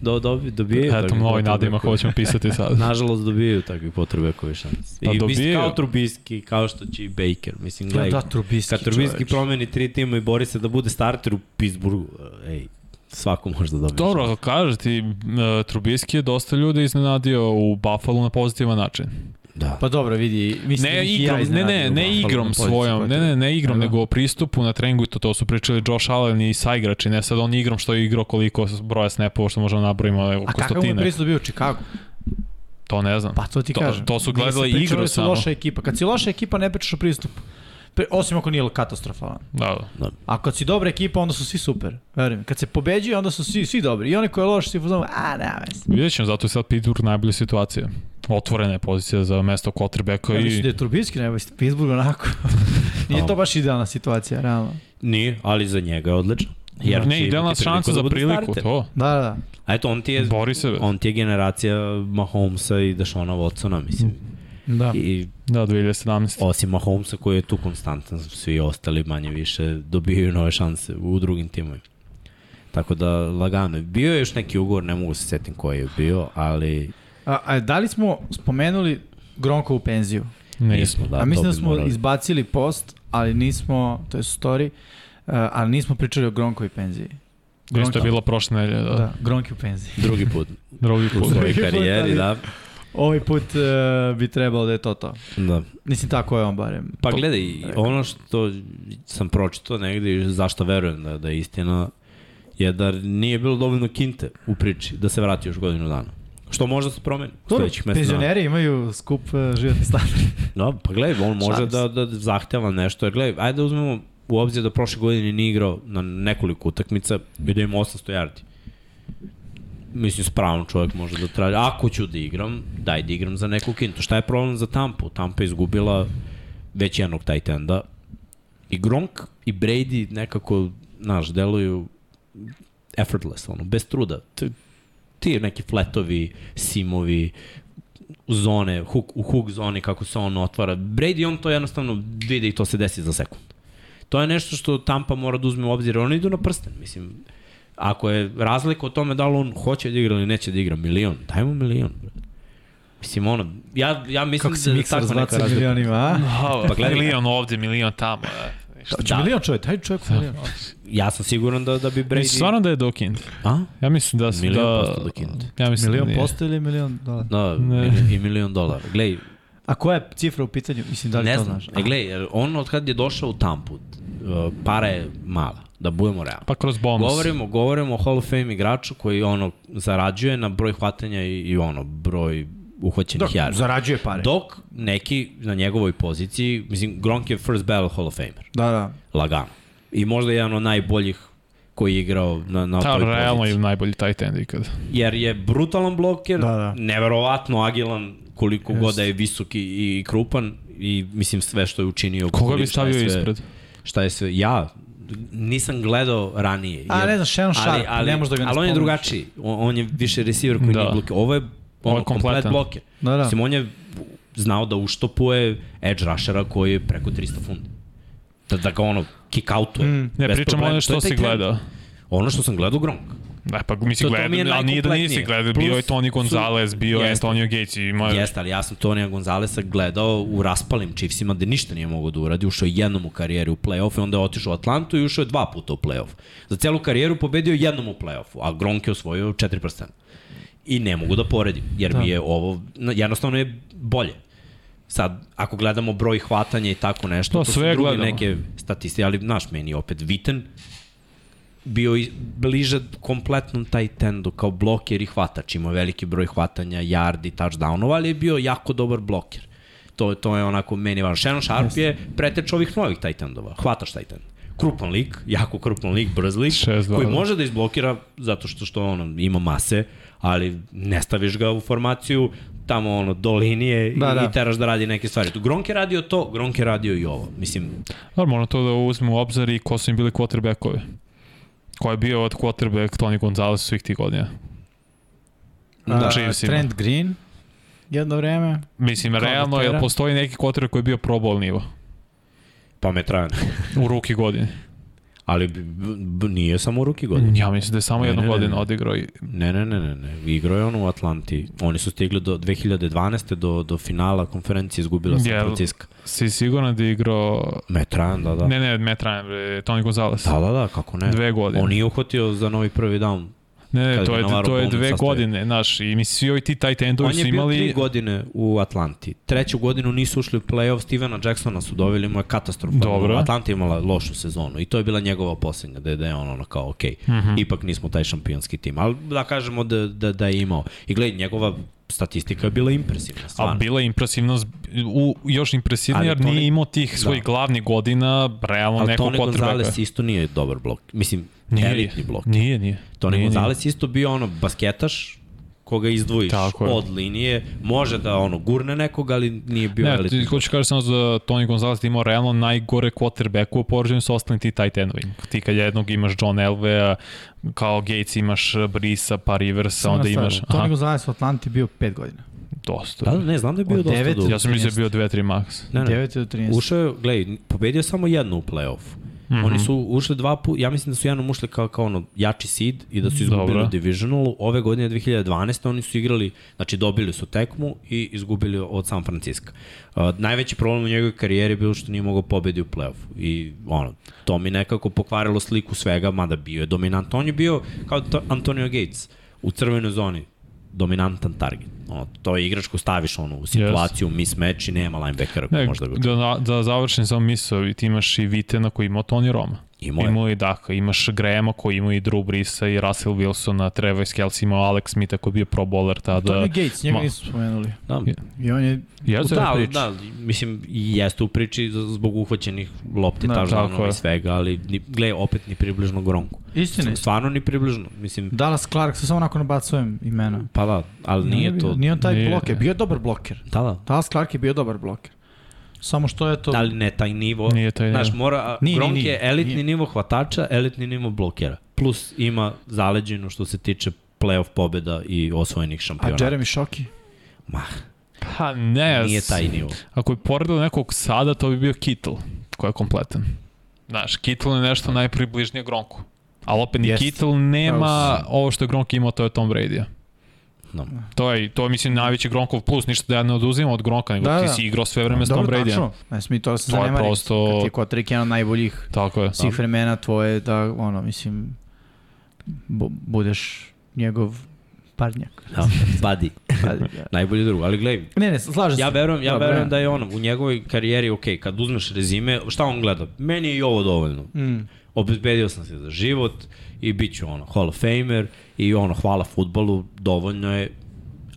Do, do, dobijaju Eto, takvi novi nadima hoćemo pisati sad. Nažalost dobijaju takvi potrebekovi šans. Pa I mislim dobijaju. kao Trubiski, kao što će i Baker. Mislim, Ja, gledaj, da, Trubiski, kad Trubiski čoveč. promeni tri tima i bori se da bude starter u Pittsburghu, ej, svako može da dobije. Dobro, kažeš ti, uh, Trubiski je dosta ljudi iznenadio u Buffalo na pozitivan način. Da. Pa dobro, vidi, mislim da Ne ih i ja igrom, ne, ne, u ne Buffalo igrom svojom, ne, ne, ne igrom, Da. nego pristupu na treningu, to, to su pričali Josh Allen i saigrači, ne sad on igrom što je igrao koliko broja snapova što možemo nabrojimo A oko kakav mu je pristup bio u Chicago? To ne znam. Pa to ti To- kažem. to su gledali pričali igru da su samo. loša ekipa. Kad si loša ekipa ne pričaš o pristupu. Pre, osim ako nije katastrofalan. Da, da. A kad si dobra ekipa, onda su svi super. Verujem. Kad se pobeđuje, onda su svi, svi dobri. I oni koji je loš, svi pozvamo, a, nema veze. Vidjet ćemo, zato je sad Pittsburgh najbolja situacija. Otvorena je pozicija za mesto quarterbacka Ja mislim da i... je Trubinski najbolji, Pittsburgh onako. Nije to baš idealna situacija, realno. Nije, ali za njega je odlično. Jer ne, idealna šansa da za bude priliku, starter. to. Da, da, da. A eto, on ti je, Bori se. on ti je generacija Mahomesa i Dešona Watsona, mislim. Da. I Da, 2017. osim Mahomesa koji je tu konstantan, svi ostali manje više dobijaju nove šanse u drugim timovima. Tako da, lagano. Bio je još neki ugovor, ne mogu se setim koji je bio, ali A, a da li smo spomenuli Gronko u penziju? Nismo. Da, a mislim da smo morali. izbacili post, ali nismo, to je story, uh, ali nismo pričali o Gronkovoj penziji. Isto je bilo prošle nedelje, da. Da, Gronki u penziji. drugi put Drugi u put. svojoj Drugi put, karijeri, da. Ovaj put uh, bi trebalo da je to to. da. Mislim, tako je on barem. Pa gledaj, ono što sam pročitao negde i zašto verujem da, da je istina, je da nije bilo dovoljno kinte u priči da se vrati još godinu dana. Što možda se promeni u sledećih mesec penzioneri imaju skup uh, životni standard. Da, pa gledaj, on može da, da zahteva nešto. Jer gledaj, ajde da uzmemo u obzir da prošle godine nije igrao na nekoliko utakmica i da ima 800 yardi. Mislim, s pravom čovjek može da traži. Ako ću da igram, daj da igram za neku kintu. Šta je problem za Tampu? Tampa je izgubila već jednog tight enda. I Gronk i Brady nekako, znaš, deluju effortless, ono, bez truda. Ti neki fletovi, simovi, zone, hook, u hook zoni kako se on otvara. Brady on to jednostavno vidi i to se desi za sekund. To je nešto što Tampa mora da uzme u obzir. Oni idu na prsten, mislim. Ako je razlika o tome da li on hoće da igra ili neće da igra milion, daj mu milion. brate. Mislim, ono, ja, ja mislim Kako se da tako neka zbaca razlika. milionima, a? Pa milion ovde, milion tamo. E. Hoće Da. milion čovjek, daj čovjek milion. Ja sam siguran da, da bi Brady... Mislim, stvarno da je Dokind. A? Ja mislim da... Milion da, posto Dokind. Ja mislim Milion da nije. posto ili milion dolara? Da, Ne. i milion dolara. Glej, A koja je cifra u pitanju? Mislim, da li ne to znam. znaš? E, glej, jer on od kad je došao u Tampu, uh, para je mala, da budemo realni. Pa kroz bonus. Govorimo, govorimo o Hall of Fame igraču koji ono zarađuje na broj hvatanja i, i ono broj uhvaćenih Da, yardi. zarađuje pare. Dok neki na njegovoj poziciji, mislim, Gronk je first ballot Hall of Famer, Da, da. lagano. I možda jedan od najboljih koji je igrao na, na Ta, toj realno poziciji. je najbolji tight end ikad. Jer je brutalan bloker, Da, da. neverovatno agilan, koliko Jest. god da je visok i, i krupan i mislim sve što je učinio. Koga bi stavio sve- ispred? Šta je sve, ja nisam gledao ranije. A, ne znam, Shannon Sharp, ne možeš da ga ne Ali on je drugačiji. On, on je više receiver koji Da. da. nije bloker. Ovo je, Ono, komplet kompletan. bloker. Da, da. Mislim, on je znao da uštopuje edge rushera koji je preko 300 funta. Da, da ga ono kick outuje. Mm. Ne, pričamo ono To što si gledao. Ono što sam gledao Gronk. Da, pa mislim To- to mi je gledao, ali nije da nisi gledao, bio je Tony su- Gonzalez, bio je. Antonio Gates i ima... Jeste, ali ja sam Tonija Gonzalesa gledao u raspalim Chiefsima gde ništa nije mogao da uradi. Ušao je jednom u karijeri u play-off i onda je otišao u Atlantu i ušao je dva puta u play-off. Za celu karijeru pobedio je jednom u play-offu, a Gronk je osvojio 4%. I ne mogu da poredim, jer Da. mi je ovo, no, jednostavno je bolje. Sad, ako gledamo broj hvatanja i tako nešto, To to, to su sve druge gledamo. neke statistike, ali znaš, meni opet Viten bio i bliže kompletnom taj tendu kao bloker i hvatač. Imao veliki broj hvatanja, yardi, touchdownova, ali je bio jako dobar bloker. To, to je onako meni važno. Shannon Sharp je preteč ovih novih tight endova, hvataš tight end krupan lik, jako krupan lik, brz lik, 6-2, koji može da izblokira zato što što ono ima mase, ali ne staviš ga u formaciju tamo ono do linije Da, i, da. i teraš da radi neke stvari. Tu Gronk je radio to, Gronk je radio i ovo. Mislim, moramo to da uzmemo u obzir i ko su im bili quarterbackovi. Ko je bio od quarterback Tony Gonzalez svih tih godina. Da, Chiefsima. Trent Green, jedno vreme. Mislim, Kao realno, veteran. jel postoji neki quarterback koji je bio pro bowl nivo pa me trajan. u ruki godine? Ali b, b, b, nije samo u ruki godine. Ja mislim da je samo Ne, jednu ne, godinu ne. odigrao i Ne, ne, ne, ne, ne. Igrao je on u Atlanti. Oni su stigli do 2012. do, do finala konferencije, izgubila San Jel- Francisco. si siguran da je igrao... Metran, da, da. Ne, ne, bre, Tony Gonzalez. Da, da, da, kako ne. Dve godine. On nije uhvatio za novi prvi down. Ne, kad to je, to je dve sastavio. godine, znaš, i mislim, svi ovi ti tight endovi On su je bio imali... tri godine u Atlanti. Treću godinu nisu ušli u play-off, Stevena Jacksona su doveli, mu je katastrofa. Dobro. Atlanta imala lošu sezonu i to je bila njegova poslednja, da je, da je on ono kao, ok, mm. -hmm. ipak nismo taj šampionski tim. Ali da kažemo da, da, da je imao. I gledaj, njegova statistika je bila impresivna, A stvarno. bila je impresivno, zb- u, još impresivnije Ali jer nije imao tih svojih Da. glavnih godina, realno Ali nekog Tony Gonzalez isto nije dobar blok. Mislim, Nije, elitni blok. Nije, nije. Tony nije, Gonzalez isto bio ono basketaš koga izdvojiš Tako je. od linije, može da ono gurne nekoga, ali nije bio Ne, elitni ti hoću kažem samo za Tony Gonzalez da imao realno najgore quarterbacku u poređenju sa ostalim ti tight endovima. Ti kad jednog imaš John Elvea, kao Gates imaš Brisa, pa Riversa, onda imaš... Tony Aha, Gonzalez u Atlanti bio 5 godina. dosta. Da, da, ne, znam da je bio dosta dugo. Ja sam mislio da je bio 2-3 max. Ne, ne. 9 do 13. Ušao je, gledaj, pobedio samo jednu u play-offu. Mm. -hmm. Oni su ušli dva puta, ja mislim da su jednom ušli kao, kao ono jači seed i da su izgubili Dobro. u divisionalu. Ove godine 2012. oni su igrali, znači dobili su tekmu i izgubili od San Francisco. Uh, najveći problem u njegovoj karijeri je bilo što nije mogao pobedi u play-offu. I ono, to mi nekako pokvarilo sliku svega, mada bio je dominant. On je bio kao to- Antonio Gates u crvenoj zoni dominantan target. Ono, to je igrač ko staviš ono, u situaciju, yes. mismatch i nema linebackera ko Ne, može da ga da, da završim samo misao, i ti imaš i Vitena koji imao Tony Roma. Imao je. Imao i Daka, imaš Grahama koji imao i Drew Brisa i Russell Wilsona, Travis Kelce imao Alex Smitha koji je bio pro bowler tada. Tony Gates, njega Ma- nisu spomenuli. Da, I on je Jeste, da, priči. da, mislim, jeste u priči zbog uhvaćenih lopti, Da, da, je. i svega, ali ni, gle, opet ni približno Gronku. istina. Stvarno ni približno, mislim, Dallas Clark, sa samo onako nabacujem imena. pa da, ali nije, bio- to... Nije on taj Nije. bloker, bio je dobar bloker. Da, da. Dallas Clark je bio dobar bloker. Samo što je to... Da li ne taj nivo? Nije taj Znaš, nivo. mora, Nije, Gronk nije, je elitni nije. nivo hvatača, elitni nivo blokera. Plus ima zaleđenu što se tiče playoff pobjeda i osvojenih A šampionata. Jeremy Shockey? Ma, Pa ne, nije taj nivo. Ako bi poredili nekog sada, to bi bio Kittle, koji je kompletan. Znaš, Kittle je nešto najpribližnije Gronku. Ali opet ni Jest. Kittle nema Pravo ovo što je Gronk imao, to je Tom Brady-a. Da. To je, to je mislim najveći Gronkov plus, ništa da ja ne oduzimam od Gronka, nego Da, da, ti da. si igrao sve vreme s Tom Dobro, Brady-a. tačno. Ne smije to da se To je zanemari. prosto- Kad ti je Kotrik jedan od najboljih Tako je. svih vremena tvoje da, ono, mislim, bu, budeš njegov parnjak. Da, buddy. Pa, da. Najbolji drug. Ali gledaj, ne, ne, slažem se. Ja verujem, ja Dobro, verujem da je ono u njegovoj karijeri ok, kad uzmeš rezime, šta on gleda? Meni je i ovo dovoljno. Mm. Obezbedio sam se za život i bit ću ono Hall of Famer i ono hvala futbolu, dovoljno je,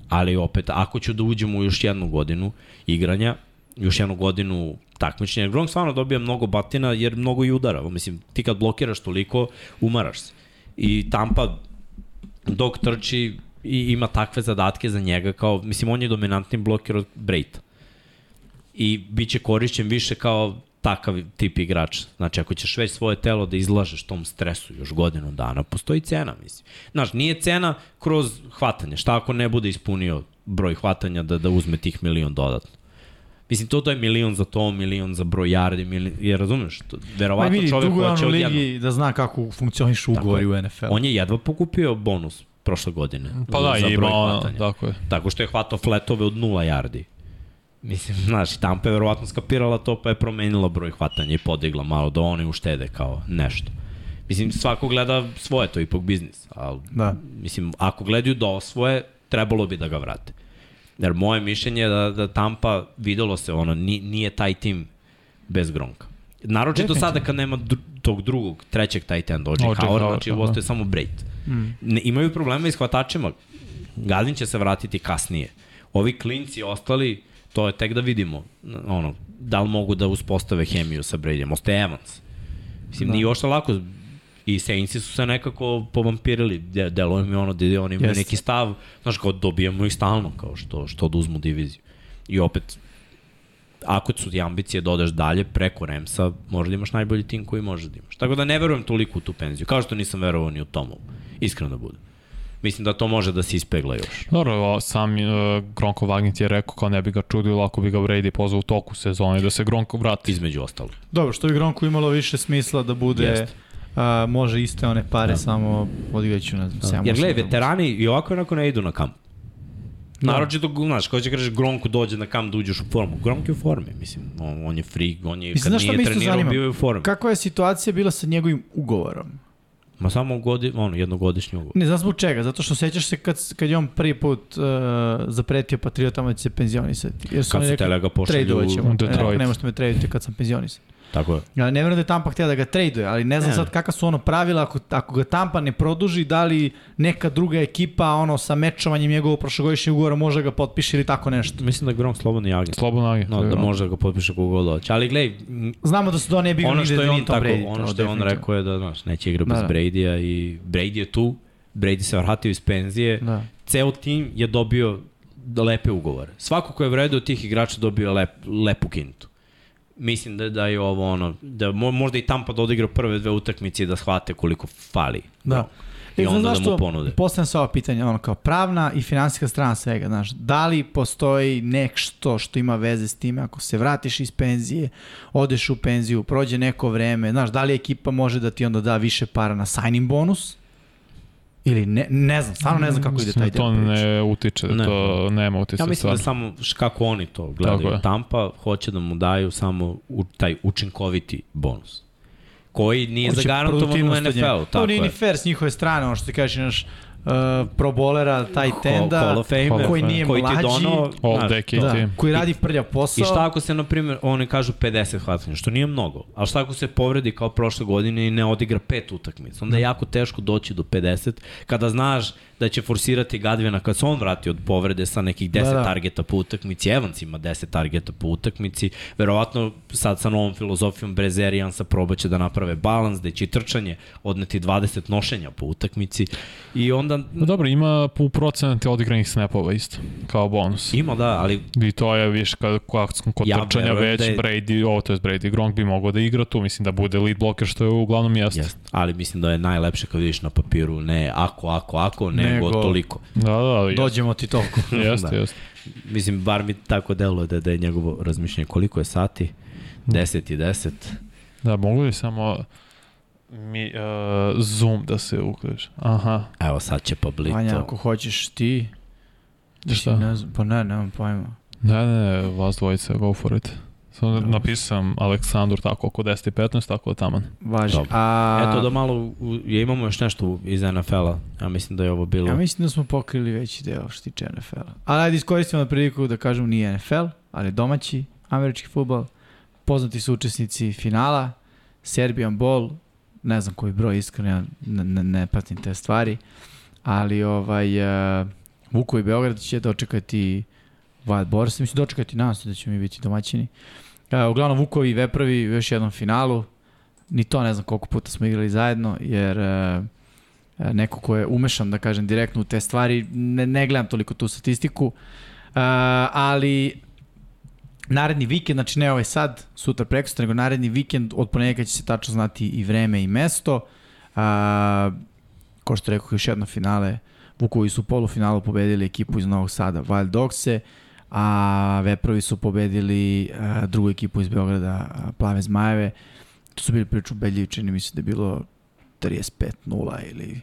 ali opet ako ću da uđem u još jednu godinu igranja, još jednu godinu takmičenja, Gronk stvarno dobija mnogo batina jer mnogo i udara. Mislim, ti kad blokiraš toliko, umaraš se. I Tampa dok trči i ima takve zadatke za njega kao, mislim, on je dominantni bloker od Brejta. I bit će korišćen više kao takav tip igrača. Znači, ako ćeš već svoje telo da izlažeš tom stresu još godinu dana, postoji cena, mislim. Znaš, nije cena kroz hvatanje. Šta ako ne bude ispunio broj hvatanja da, da uzme tih milion dodatno? Mislim, to, to je milion za to, milion za broj yardi, milion, jer razumeš, to, verovatno vidi, čovjek hoće u odjedno. ligi da zna kako ugovori je. u NFL. On je jedva pokupio bonus prošle godine. Pa da, za ima broj hvatanja. tako je. Tako što je hvatao fletove od nula yardi. Mislim, znaš, Tampa je verovatno skapirala to, pa je promenila broj hvatanja i podigla malo da oni uštede kao nešto. Mislim, svako gleda svoje, to je ipak biznis. Ali, Da. mislim, ako gledaju da osvoje, trebalo bi da ga vrate. Jer moje mišljenje je da, da Tampa videlo se, ono, ni, nije taj tim bez Gronka. Naročito sada kad nema dr tog drugog, trećeg OJ O.J. Howard, znači da. ostaje samo Brate. Mm. Ne, imaju problema i s hvatačima. Gadin će se vratiti kasnije. Ovi klinci ostali, to je tek da vidimo. Ono, da li mogu da uspostave hemiju sa Bradyjem. Ostaje Evans Mislim, Da. nije ošto lako. I Saintsi su se nekako povampirili. De, deluje mi ono da oni imaju neki stav, znaš, kao dobijamo ih stalno, kao što, što oduzmu diviziju. I opet, ako su ti ambicije da odeš dalje preko Remsa, možda da imaš najbolji tim koji može da imaš. Tako da ne verujem toliko u tu penziju, kao što nisam verovao ni u tomu, iskreno da budem. Mislim da to može da se ispegla još. Dobro, o, sam uh, Gronko Vagnit je rekao kao ne bi ga čudilo ako bi ga Brady pozvao u toku sezone da se Gronko vrati. Između ostalo. Dobro, što bi Gronku imalo više smisla da bude, Jeste. a, može iste one pare, Da. samo odigraću na 7 Jer gledaj, veterani i ovako i onako ne idu na kamp. Da. Naročito, znaš, ko će kažeš Gronku dođe na kamp da uđeš u formu. Gronk je u formi, mislim. On, on je freak, on je, Mislim, kad nije trenirao, bio je u formi. Kakva je situacija bila sa njegovim ugovorom? Ma samo godi, ono, jednogodišnji ugovor. Ne znam zbog čega, zato što sećaš se kad, kad je on prvi put uh, zapretio Patriotama da će se penzionisati. Jer su Kad su rekli, tele ga pošalju ćemo. u Detroit. Ne, ne možete me tradujete kad sam penzionisan. Tako je. Ja ne verujem da je Tampa htjela da ga traduje, ali ne znam Ne. sad kakva su ono pravila, ako, ako ga Tampa ne produži, da li neka druga ekipa ono sa mečovanjem njegovog prošlogodišnjeg ugovora može da ga potpiše ili tako nešto. Mislim da je Gronk slobodni agent. Slobodno agent. No, da može da ga potpiše kogo god hoće. Ali gledaj, m, Znamo da su to ne bi ono što je on tako, Brady, ono to što je on rekao je da, znaš, neće igra bez Da, da. Brady-a i Brady je tu, Brady se vratio iz penzije, Da. ceo tim je dobio lepe ugovore. Svako ko je vredao od tih igrača dobio lep, lepu kintu. Mislim da, da je ovo ono, da mo- možda i Tampa da odigra prve dve utakmice i da shvate koliko fali. Da. I E, onda znaš da mu ponude. Postavljam se ova pitanja, ono kao pravna i finansijska strana svega, znaš, da li postoji nešto što ima veze s time ako se vratiš iz penzije, odeš u penziju, prođe neko vreme, znaš, da li ekipa može da ti onda da više para na signing bonus? Ili ne, ne znam, stvarno ne znam kako ide taj da To deo priče. ne utiče, da Ne. to nema utice. Ja mislim da stvarno. samo š- kako oni to gledaju. Tampa hoće da mu daju samo u, taj učinkoviti bonus koji nije zagarantovan u. NFL-u. To Tako nije ni je. fair s njihove strane, ono što ti kažeš, naš uh, pro bolera, taj tenda, of Famer, koji Fame. nije koji mlađi, donao, All decade da, koji radi prljav posao. I šta ako se, na primjer, oni kažu 50 hvatanja, što nije mnogo, ali šta ako se povredi kao prošle godine i ne odigra pet utakmica, onda je jako teško doći do 50, kada znaš da će forsirati Gadvina kad se on vrati od povrede sa nekih 10 Da, da, targeta po utakmici, Evans ima 10 targeta po utakmici, verovatno sad sa novom filozofijom Brezerijansa probaće da naprave balans, da će trčanje odneti 20 nošenja po utakmici i onda No dobro, ima u procenate odigranih snapova isto, kao bonus. ima da, ali I to je više kad, kod, kod Ja ja trčanja već da je- Brady, ovo to je Brady, Gronk bi mogao da igra tu, mislim da bude lead blocker što je uglavnom jeste. Jest. Ali mislim da je najlepše kad vidiš na papiru ne ako, ako, ako, nego, Nego- nego toliko. Da, da, da, Dođemo ti toliko. jeste, Da. jeste. Mislim, bar mi tako deluje da, da je njegovo razmišljanje. Koliko je sati? 10 i 10. Da, mogu li samo mi, uh, zoom da se uključi? Aha, Evo sad će Pablito. Vanja, ako hoćeš ti, šta? ne znam, pa ne, nemam pojma. Ne, ne, vas dvojica, go for it. Samo napisam Aleksandar tako oko 10 i 15, tako da taman. Važi. Dobro. A, Eto da malo, u, je, imamo još nešto iz NFL-a. Ja mislim da je ovo bilo... Ja mislim da smo pokrili veći deo što tiče NFL-a. Ali ajde iskoristimo na priliku da kažem nije NFL, ali domaći američki futbol. Poznati su učesnici finala, Serbian Bowl, ne znam koji broj iskreno, ja ne, ne, ne pratim te stvari, ali ovaj, uh, Vuko i Beograd će dočekati Wild Boris, mislim dočekati nas da ćemo mi biti domaćini. Uh, uglavnom Vukovi i Veprovi u još jednom finalu, ni to ne znam koliko puta smo igrali zajedno, jer uh, neko ko je umešan, da kažem, direktno u te stvari, ne, ne gledam toliko tu statistiku, uh, ali naredni vikend, znači ne ovaj sad, sutra prekosutra, nego naredni vikend, od ponedjeljka će se tačno znati i vreme i mesto. Uh, ko što rekao, još jedno finale, Vukovi su u polufinalu pobedili ekipu iz Novog Sada, Wild Dogse, a Veprovi su pobedili uh, drugu ekipu iz Beograda, uh, Plave Zmajeve. To su bili priču ubedljivi, čini mi se da je bilo 35-0 ili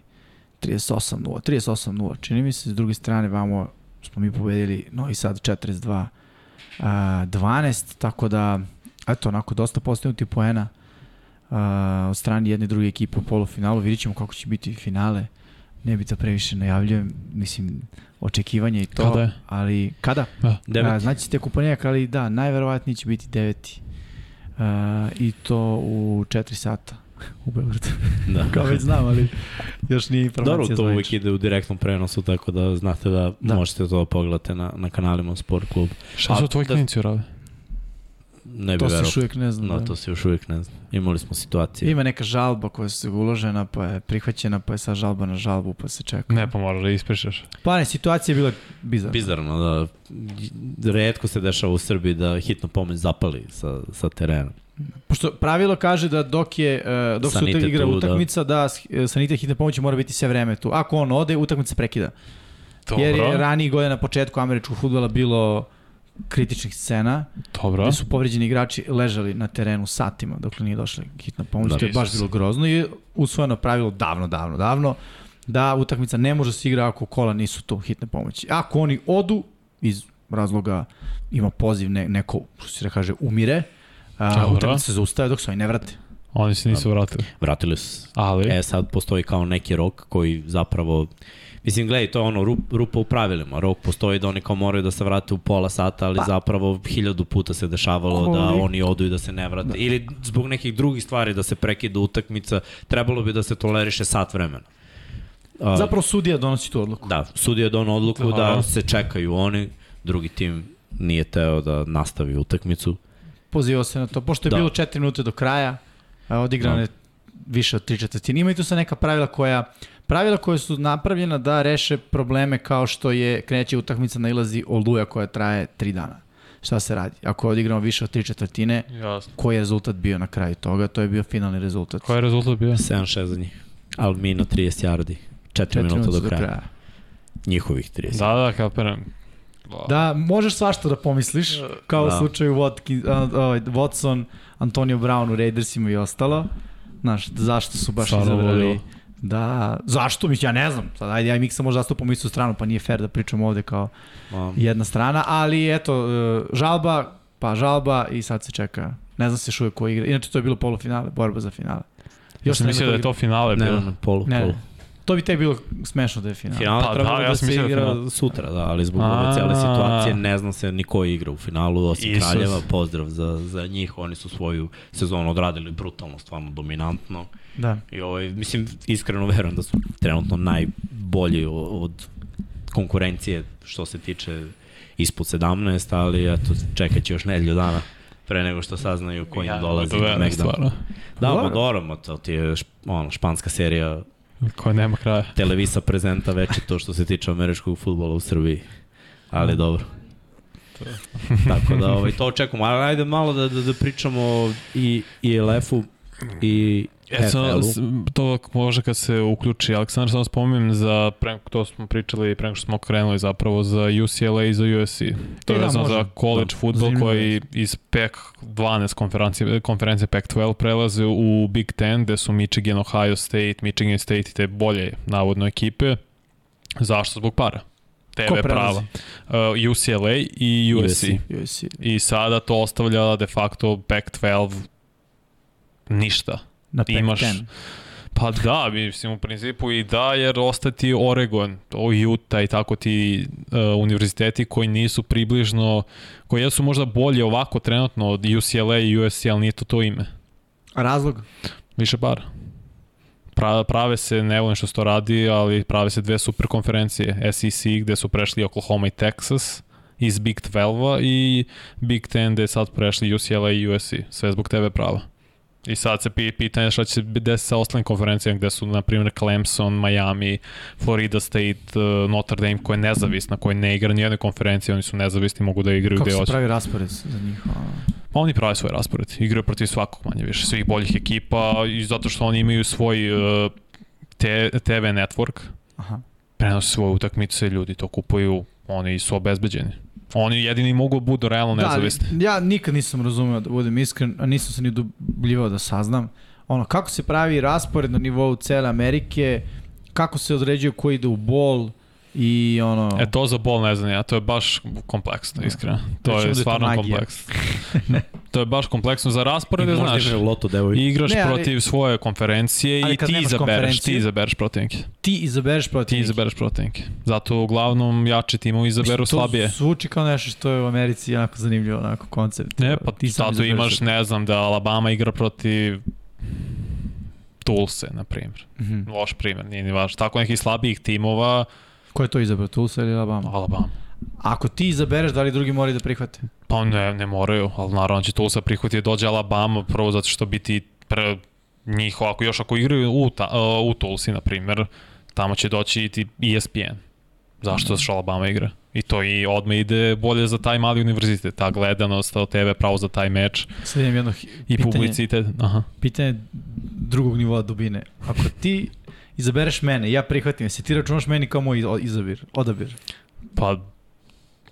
38-0, 38-0, čini mi se, s druge strane vamo smo mi pobedili Novi Sad 42 a, 12, tako da eto, onako dosta postignuti poena a, od strane jedne druge ekipe u polufinalu, vidit ćemo kako će biti finale, ne bi da previše najavljujem, mislim, očekivanje i to, Kada je? ali kada? Da. Znači tek u ponedjak, ali da, najverovatnije će biti deveti. A, I to u 4 sata u Beogradu. Da. Kao već znam, ali još nije informacija Dobro, to zvanična. uvek ide u direktnom prenosu, tako da znate da, Da. možete to da pogledate na, na kanalima Sport Klub. Šta su tvoji da- klinici urade? Ne bi To se verovao. još uvijek ne zna. No, da. to se još uvijek ne zna. Imali smo situacije. Ima neka žalba koja se uložena, pa je prihvaćena, pa je sad žalba na žalbu, pa se čeka. Ne, pa moraš da ispričaš. Pa ne, situacija je bila bizarna. Bizarno, da. Redko se dešava u Srbiji da hitno pomoć zapali sa, sa terena. Pošto pravilo kaže da dok je uh, dok se igra tu, da. utakmica da, da sanitet hitne pomoći mora biti sve vreme tu. Ako on ode, utakmica se prekida. Dobro, Jer je ranijih godina na početku američkog fudbala bilo kritičnih scena, dobro. gde su povređeni igrači ležali na terenu satima dok nije došla hitna pomoć. Da. to je baš bilo grozno i je usvojeno pravilo davno, davno, davno da utakmica ne može da se igra ako kola nisu tu hitne pomoći. Ako oni odu iz razloga ima poziv ne, neko, što se da kaže, umire, a, Dobro. utakmica se zaustave dok se oni ne vrate. Oni se nisu vratili. Vratili su se. Ali, E, sad postoji kao neki rok koji zapravo Mislim, gledaj, to je ono rup, rupa u pravilima. Rok postoji da oni kao moraju da se vrate u pola sata, ali pa. zapravo hiljadu puta se dešavalo Koji? da oni odu i da se ne vrate. Da. Ili zbog nekih drugih stvari da se prekida utakmica, trebalo bi da se toleriše sat vremena. A, Zapravo sudija donosi tu odluku. Da, sudija donao odluku Aha. da se čekaju oni, drugi tim nije teo da nastavi utakmicu. Pozivao se na to. Pošto je Da. bilo 4 minute do kraja, a odigrano Da. više od 3 četvrtine. Ima i tu sa neka pravila koja pravila koja su napravljena da reše probleme kao što je kreće utakmica nailazi oluja koja traje 3 dana. Šta se radi? Ako je odigrano više od 3 četvrtine, jasno. koji je rezultat bio na kraju toga? To je bio finalni rezultat. Koji je rezultat bio? 7-6 za njih. Almino 30 yardi. 4 Četiri minuta do minute kraja. Njihovih 30. Da, da, kapiram. Da, možeš svašta da pomisliš, kao da. U slučaju Watkins, ovaj, Watson, Antonio Brown u Raidersima i ostalo. Znaš, zašto su baš Stvarno izabrali... ludilo. Da, zašto? Mislim, ja ne znam. Sad, ajde, ja i Miksa možda zastupam istu stranu, pa nije fair da pričam ovde kao Ma, jedna strana, ali eto, e, žalba, pa žalba i sad se čeka. Ne znam se uvijek ko igra. Inače, to je bilo polufinale, borba za finale. Još sam ne mislio da je to finale ne, bilo. ne, polu, Ne, polu. To bi tek bilo smešno da je finale. Finale Pa pa, trebalo da, da, ja da sam se mislio da igra sutra, da, ali zbog ove cijele situacije ne zna se ni ko igra u finalu, osim Isus. Kraljeva, pozdrav za, za njih, oni su svoju sezonu odradili brutalno, stvarno dominantno. Da. I ovaj, mislim, iskreno verujem da su trenutno najbolji od konkurencije što se tiče ispod 17, ali eto, čekat će još nedelju dana pre nego što saznaju ko im Ja, dolazi to na je stvarno. Da, Dobro. Modoro, to ti je ono, španska serija Koja nema kraja. Televisa prezenta veće to što se tiče američkog futbola u Srbiji. Ali dobro. Tako da ovaj, to očekujemo. Ali ajde malo da, da, da pričamo i, i LF-u i E, samo, FL-u. s- to može kad se uključi. Aleksandar, samo spomenem za, pre, to smo pričali pre nego što smo krenuli zapravo za UCLA i za USC. To E, je da, vezano može. za college Da, futbol koji iz PEC 12 konferencije, konferencije PEC 12 prelaze u Big Ten gde su Michigan, Ohio State, Michigan State i te bolje navodno ekipe. Zašto? Zbog para. TV prava. Uh, UCLA i USC. USC. USC. I sada to ostavlja de facto Pac-12 ništa. Na Imaš- Pac-10. Pa da, mislim u principu i da, jer ostati Oregon, o Utah i tako ti uh, univerziteti koji nisu približno, koji jesu možda bolje ovako trenutno od UCLA i USC, ali nije to to ime. A razlog? Više para. Pra, prave se, ne volim što se to radi, ali prave se dve super konferencije. SEC gde su prešli Oklahoma i Texas iz Big 12-a i Big 10 gde sad prešli UCLA i USC. Sve zbog TV prava. I sad se pi- pitanje šta će se desiti sa ostalim konferencijama gde su, na primjer, Clemson, Miami, Florida State, uh, Notre Dame, koja je nezavisna, koja ne igra ni jednoj konferenciji, oni su nezavisni, mogu da igraju Kako gde se hoće. pravi raspored za njih? Pa oni prave svoj raspored, igraju protiv svakog manje više, svih boljih ekipa i zato što oni imaju svoj uh, te, TV network, Aha. prenose svoje utakmice, ljudi to kupuju, oni su obezbeđeni. Oni jedini mogu da budu realno nezavisni. Da, ja nikad nisam razumeo da budem iskren, a nisam se ni dubljivao da saznam. Ono, kako se pravi raspored na nivou cele Amerike, kako se određuje ko ide u bol i ono... E to za bol ne znam ja, to je baš kompleksno, iskreno. To Rečemo da je je to stvarno magija. kompleksno. to je baš kompleksno za rasporede, možda znaš. igraju loto devojke. Igraš Ne, ali- protiv svoje konferencije Ali i ti izabereš, ti izabereš protivnike. Ti izabereš protiv Ti izabereš protivnike. Zato uglavnom jači timovi izaberu Mislim, slabije. To zvuči kao nešto što je u Americi jako zanimljivo, onako koncept. Ne, pa ti zato imaš, ne znam, da Alabama igra protiv Tulse, na primjer. Mhm. Loš primjer, nije ni važno. Tako nekih slabijih timova, Ko je to izabrao, Tulsa ili Alabama? Alabama. Ako ti izabereš, da li drugi moraju da prihvate? Pa ne, ne moraju, ali naravno će Tulsa prihvatiti dođe Alabama, prvo zato što biti pre njih, ako još ako igraju u, ta, u Tulsi, na primjer, tamo će doći i ti ESPN. Zašto? Što Alabama igra. I to i odme ide bolje za taj mali univerzitet. Ta gledanost, TV pravo za taj meč. Sad imam jedno I pitanje, publicitet. Aha. pitanje drugog nivoa dubine. Ako ti izabereš mene, ja prihvatim, se ti računaš meni kao moj izabir, odabir? Pa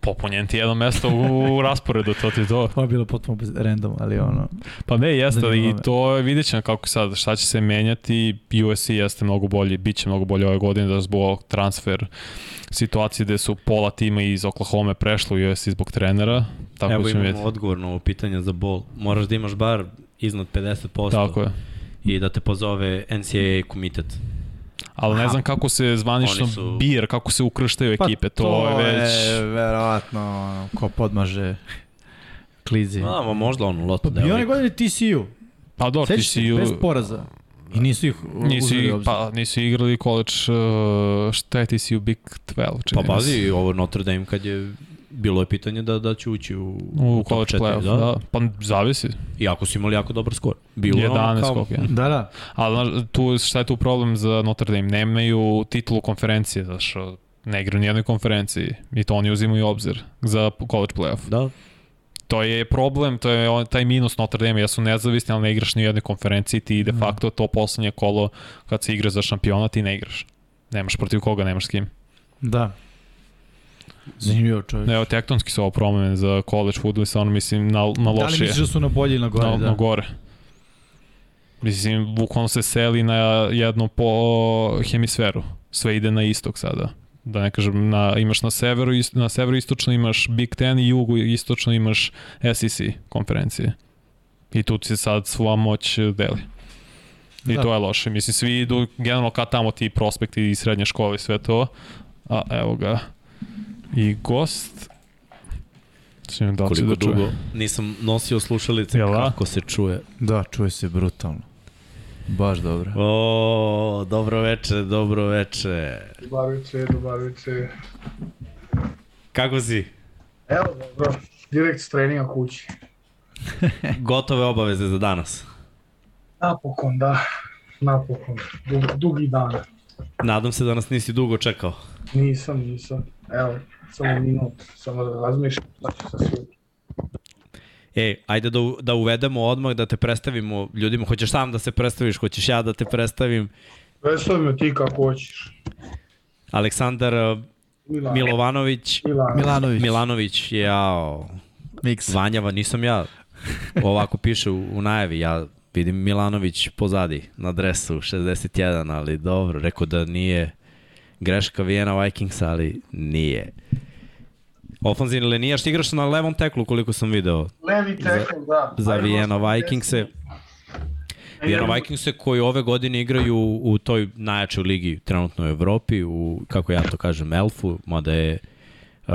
popunjen ti jedno mesto u rasporedu, to ti to. To je bilo potpuno bez random, ali ono... Pa ne, jeste, i to je vidjet ćemo kako sad, šta će se menjati, USC jeste mnogo bolji, bit će mnogo bolje ove godine da zbog transfer situacije gde su pola tima iz Oklahoma prešlo u USC zbog trenera, tako Evo imamo vidjeti. odgovor na ovo pitanje za bol. Moraš da imaš bar iznad 50% Tako je. i da te pozove NCAA komitet. Ali ne znam kako se zvanično Oni su- bir, kako se ukrštaju ekipe, to, je već... Pa je verovatno ko podmaže klizi. Ma možda ono loto Pa bio one devojka. godine TCU. Pa dobro, si... bez poraza. I nisu ih Nisu, uzeli pa, nisu igrali college, uh, šta je ti si u Big 12? Pa čini bazi ovo Notre Dame kad je bilo je pitanje da da će ući u, U top college playoff, da. da. Pa zavisi. I ako su imali jako dobar skor. Bilo je ono 11 kao, je. Da, da. Ali znaš, tu, šta je tu problem za Notre Dame? Nemaju titulu konferencije, znaš, ne igraju nijednoj konferenciji i to oni uzimaju u obzir za college playoff. Da, To je problem, to je on- taj minus Notre Dame, ja su nezavisni, ali ne igraš ni u jednoj konferenciji, ti de facto to poslednje kolo kad se igra za šampiona, ti ne igraš. Nemaš protiv koga, nemaš s kim. Da. Zanimljivo čovjek. Evo, tektonski su ovo promene za college football, stvarno mislim na, na Da li lošije. misliš da su na bolje ili na gore? na, da. na gore. Mislim, bukvalno se seli na jednu po hemisferu. Sve ide na istok sada. Da ne kažem, na, imaš na severu, ist- na severu istočno imaš Big Ten i jugu istočno imaš SEC konferencije. I tu se sad sva moć deli. I Da. to je loše. Mislim, svi idu generalno ka tamo ti prospekti i srednje škole i sve to. A evo ga. I gost... Svijem da koliko da čuje. dugo nisam nosio slušalice, Jel da? kako se čuje. Da, čuje se brutalno. Baš dobro. O, dobro veče, dobro veče. Dobar večer, dobar večer. Kako si? Evo, dobro, direkt s treninga kući. Gotove obaveze za danas. Napokon, da. Napokon. Dug, dugi dan. Nadam se da nas nisi dugo čekao. Nisam, nisam. Evo, samo minut. Samo da razmišljam šta ću sa sutra. E, ajde da, da uvedemo odmah, da te predstavimo ljudima. Hoćeš sam da se predstaviš, hoćeš ja da te predstavim. Predstavi me ti kako hoćeš. Aleksandar uh, Milan. Milovanović. Milan. Milanović. Milanović, jao, Mix. Vanjava, nisam ja. Ovako piše u, u najavi, ja vidim Milanović pozadi na dresu 61, ali dobro, rekao da nije greška Vijena Vikingsa, ali nije. Ofanzivni linijaš, ti igraš na levom teklu koliko sam video Levi tackle, da. za Vijena Vikingse. Vijena. Vikingse koji ove godine igraju u toj najjačoj ligi trenutno u Evropi, u, kako ja to kažem, Elfu, mada je uh,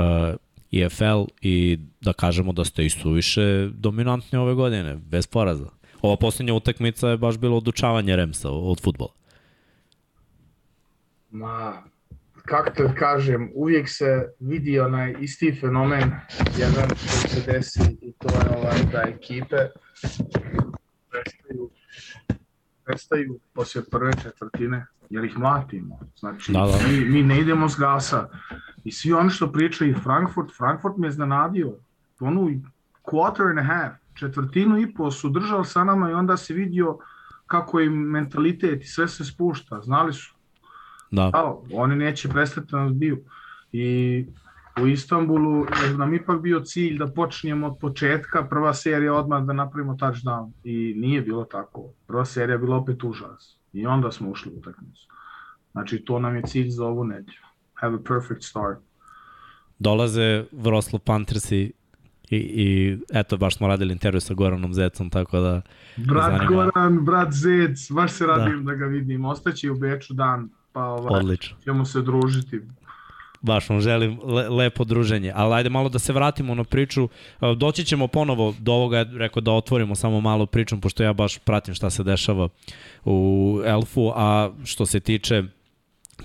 EFL i da kažemo da ste i suviše dominantni ove godine, bez poraza. Ova poslednja utakmica je baš bilo odučavanje Remsa od futbola. Ma, kako te kažem, uvijek se vidi onaj isti fenomen, jedan koji se desi i to je ovaj da ekipe prestaju, prestaju poslije prve četvrtine, jer ih mlatimo. Znači, Da, da. Mi, mi ne idemo s gasa. I svi oni što pričaju Frankfurt, Frankfurt me iznenadio. Onu quarter and a half, četvrtinu i po su držali sa nama i onda se vidio kako im mentalitet i sve se spušta. Znali su Da, Da, oni neće prestati da nas biju. I u Istanbulu je nam ipak bio cilj da počnemo od početka, prva serija odmah da napravimo touchdown. I nije bilo tako. Prva serija je bila opet užas. I onda smo ušli u utakmicu. Znači, to nam je cilj za ovu nedelju. Have a perfect start. dolaze Vroslav Panthersi i, i eto, baš smo radili intervju sa Goranom Zecom, tako da Brat Zanima. Goran, brat Zec, baš se radim da, da ga vidim. Ostaće u Beču dan, pa ovaj, odlično. ćemo se družiti. Baš vam želim le, lepo druženje. Ali ajde malo da se vratimo na priču. E, Doći ćemo ponovo do ovoga, rekao da otvorimo samo malo pričom, pošto ja baš pratim šta se dešava u Elfu, a što se tiče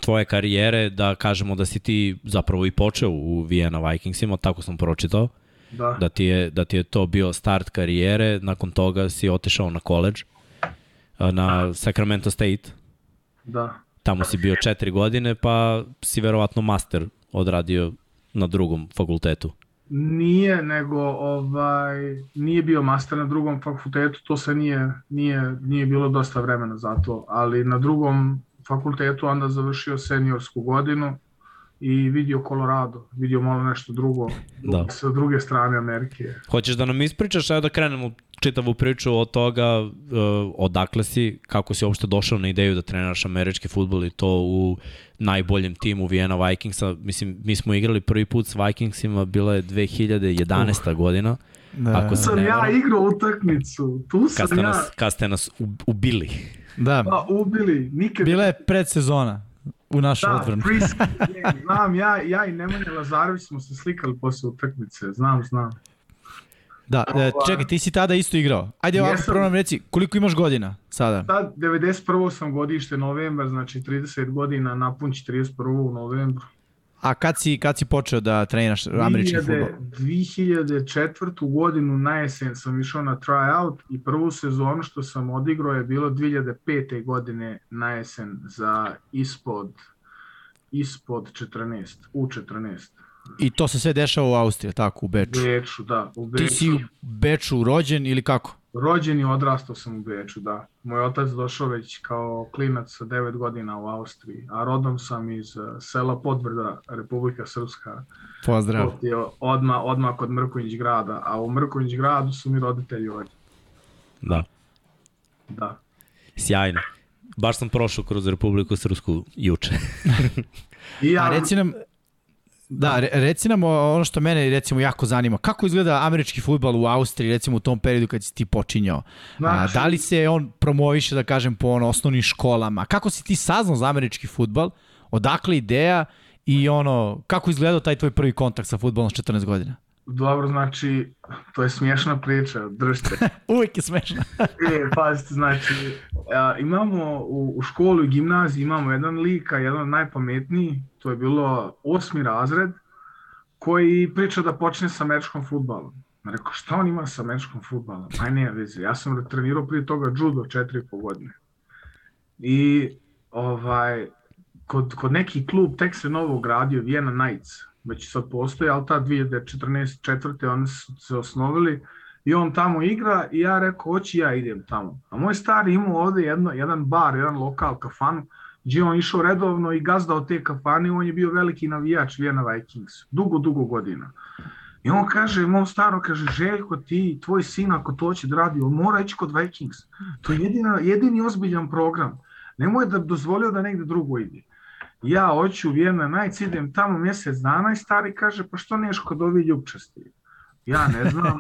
tvoje karijere, da kažemo da si ti zapravo i počeo u Vienna Vikingsima, tako sam pročitao, Da. da ti je, da ti je to bio start karijere, nakon toga si otišao na koleđ, a, na Sacramento State, Da. Tamo si bio četiri godine, pa si verovatno master odradio na drugom fakultetu. Nije, nego ovaj, nije bio master na drugom fakultetu, to se nije, nije, nije bilo dosta vremena za to, ali na drugom fakultetu onda završio seniorsku godinu i vidio Colorado, vidio malo nešto drugo, Da. sa druge strane Amerike. Hoćeš da nam ispričaš, evo da krenemo čitavu priču od toga uh, odakle si, kako si uopšte došao na ideju da treniraš američki futbol i to u najboljem timu Vienna Vikingsa. Mislim, mi smo igrali prvi put s Vikingsima, bila je 2011. Uh. godina, Da, Ako se Sam ja igrao utakmicu, tu kad sam ste ja nas, kad ste nas ubili. da. pa, ubili, nikad Bila je predsezona u našoj Da, odbrani. pre-season game. znam, ja, ja i Nemanja Lazarević smo se slikali posle utakmice, znam, znam. Da, e, čekaj, ti si tada isto igrao. Ajde ovako, prvo nam reci, koliko imaš godina sada? Sad, 91. sam godište novembar, znači 30 godina, napunći 31. u novembru. A kad si, kad si počeo da treniraš američki 2000 futbol? 2004. godinu na jesen sam išao na tryout i prvu sezonu što sam odigrao je bilo 2005. godine na jesen za ispod ispod 14, u 14. I to se sve dešava u Austriji, tako, u Beču. Beču, da, u Ti Beču. si u Beču rođen ili kako? Rođen i odrastao sam u Beču, da. Moj otac došao već kao klinac sa 9 godina u Austriji, a rodom sam iz eh, sela Podvrda, Republika Srpska. Pozdrav. Odmah, odmah kod Mrkonjić grada, a u Mrkonjić gradu su mi roditelji ovdje. Da, Da. sjajno. Baš sam prošao kroz Republiku Srpsku juče. I ja, A reci nam, da, re- reci nam ono što mene recimo jako zanima. Kako izgleda američki futbal u Austriji recimo u tom periodu kad si ti počinjao? A, da li se on promoviše, da kažem, po ono, osnovnim školama? Kako si ti saznao za američki futbal? Odakle ideja i ono, kako izgledao taj tvoj prvi kontakt sa futbolom s 14 godina? dobro, znači, to je smiješna priča, držite. Uvijek je smešno. E, pazite, znači, a, imamo u, u školu i gimnaziji imamo jedan lika, jedan od najpametnijih, to je bilo osmi razred, koji priča da počne sa američkom futbalom. Rekao, šta on ima sa američkom futbalom? Aj ne, veze, ja sam trenirao prije toga judo četiri i po godine. I ovaj, kod, kod neki klub tek se novo gradio, Vienna Knights, već sad postoji, ali ta 2014. četvrte oni su se osnovili i on tamo igra i ja rekao, hoći ja idem tamo. A moj stari imao ovde jedno, jedan bar, jedan lokal, kafanu, gdje je on išao redovno i gazdao te kafane, on je bio veliki navijač Vienna Vikings, dugo, dugo godina. I on kaže, mom staro, kaže, Željko, ti, tvoj sin, ako to će da radi, on mora ići kod Vikings. To je jedina, jedini ozbiljan program. Nemoj da dozvolio da negde drugo ide. Ja hoću u Vienna Nights, idem tamo mjesec dana i stari kaže, pa što neš kod ovi ljubčasti? Ja ne znam,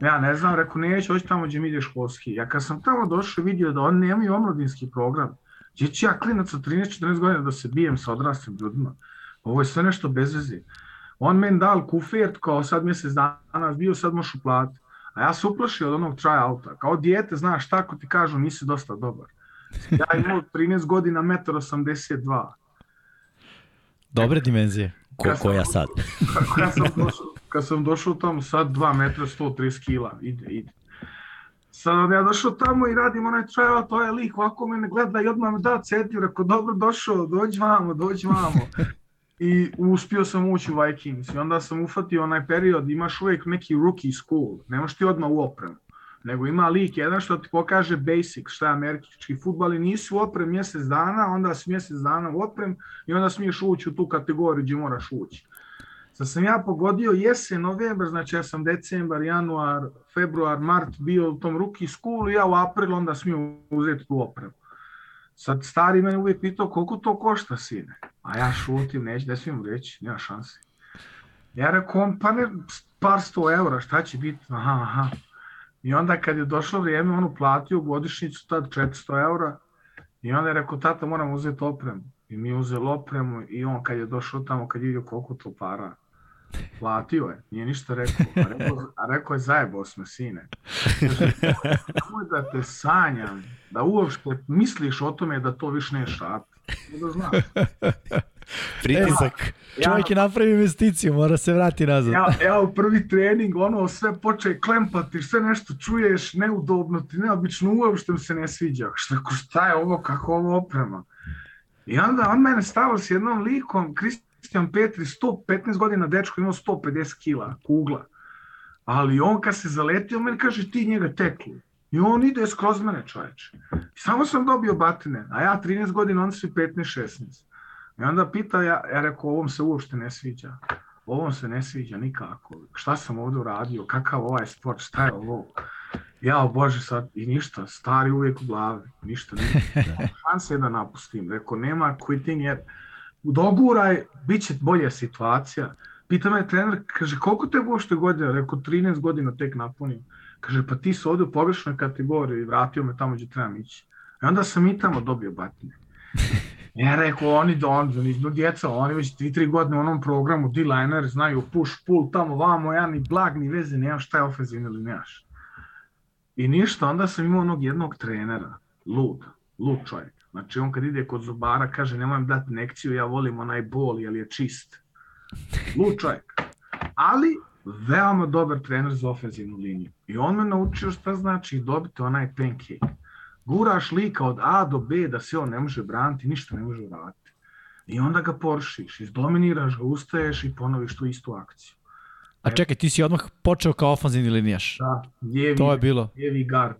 ja ne znam, rekao, neću, hoću tamo gdje mi ide školski. Ja kad sam tamo došao vidio da oni nemaju omladinski program, gdje ću ja klinac od 13-14 godina da se bijem sa odraslim ljudima. Ovo je sve nešto bez veze. On meni dal kufert, kao sad mjesec dana bio, sad možeš uplatiti. A ja se uplašio od onog tryouta. Kao dijete, znaš, tako ti kažu, nisi dosta dobar. Ja imao 13 godina, 1,82 m. Dobre dimenzije. Ko, ko ja sad? kad, sam došao, kad sam došao tamo, sad 2 metra, 130 kila, ide, ide. Sad ja došao tamo i radim onaj tryout, to je lik, ovako mene gleda i odmah me da ceti, rekao, dobro došao, dođi vamo, dođi vamo. I uspio sam ući u Vikings i onda sam ufatio onaj period, imaš uvijek neki rookie school, nemaš ti odmah u opremu nego ima lik jedan što ti pokaže basic, šta je američki futbal i nisi u oprem mjesec dana, onda si mjesec dana u oprem i onda smiješ ući u tu kategoriju gdje moraš ući. Sad sam ja pogodio jesen, novembar, znači ja sam decembar, januar, februar, mart bio u tom rookie schoolu i ja u april onda smijem uzeti tu opremu. Sad stari mene uvijek pitao koliko to košta sine, a ja šutim, neću, ne smijem reći, nema šanse. Ja rekao, pa ne, par sto eura, šta će biti? Aha, aha. I onda kad je došlo vrijeme, on uplatio godišnjicu tad 400 eura i onda je rekao, tata moram uzeti opremu. I mi uzeli opremu i on kad je došao tamo, kad je vidio koliko to para, platio je, nije ništa rekao. A rekao, a rekao je, zajebao sme, sine. Nemoj da te sanjam, da uopšte misliš o tome da to više ne šapi. Da znaš. Pritisak. Ja, Čovjek je napravio investiciju, mora se vrati nazad. Ja, ja u prvi trening, ono, sve poče klempati, sve nešto čuješ, neudobno ti, neobično, uopšte mi se ne sviđa. Šta, šta je ovo, kako ovo oprema? I onda on mene stavio s jednom likom, Kristijan Petri, 115 godina dečko, imao 150 kila, kugla. Ali on kad se zaletio, meni kaže ti njega tekli. I on ide skroz mene čoveče. I samo sam dobio batine, a ja 13 godina, on su 15-16. I onda pita, ja, ja rekao, ovom se uopšte ne sviđa. Ovom se ne sviđa nikako. Šta sam ovde uradio? Kakav ovaj sport? Šta je ovo? Ja, Bože, sad, i ništa, stari uvijek u glavi, ništa, ništa. Šanse je da napustim. Rekao, nema quitting jer doguraj, bit će bolja situacija. Pita me trener, kaže, koliko te uopšte godina? Rekao, 13 godina tek napunim. Kaže, pa ti si ovde u pogrešnoj kategoriji vratio me tamo gdje trebam ići. I onda sam i tamo dobio batine. Ja rekao, oni, on, oni, no djeca, oni već 2-3 godine u onom programu, D-liner, znaju push, pull, tamo, vamo, ja ni blag, ni veze, nemam šta je ofenzivno ili nemaš. I ništa, onda sam imao onog jednog trenera, lud, lud čovjek. Znači on kad ide kod zubara kaže nemoj dati nekciju, ja volim onaj bol jer je čist. Lud čovjek. Ali veoma dobar trener za ofenzivnu liniju. I on me naučio šta znači dobiti onaj pancake. Guraš lika od A do B da se on ne može braniti, ništa ne može uraditi. I onda ga poršiš, izdominiraš ga, ustaješ i ponoviš tu istu akciju. A čekaj, ti si odmah počeo kao ofanzivni linijaš. Da, lijevi, to je bilo. Lijevi gard.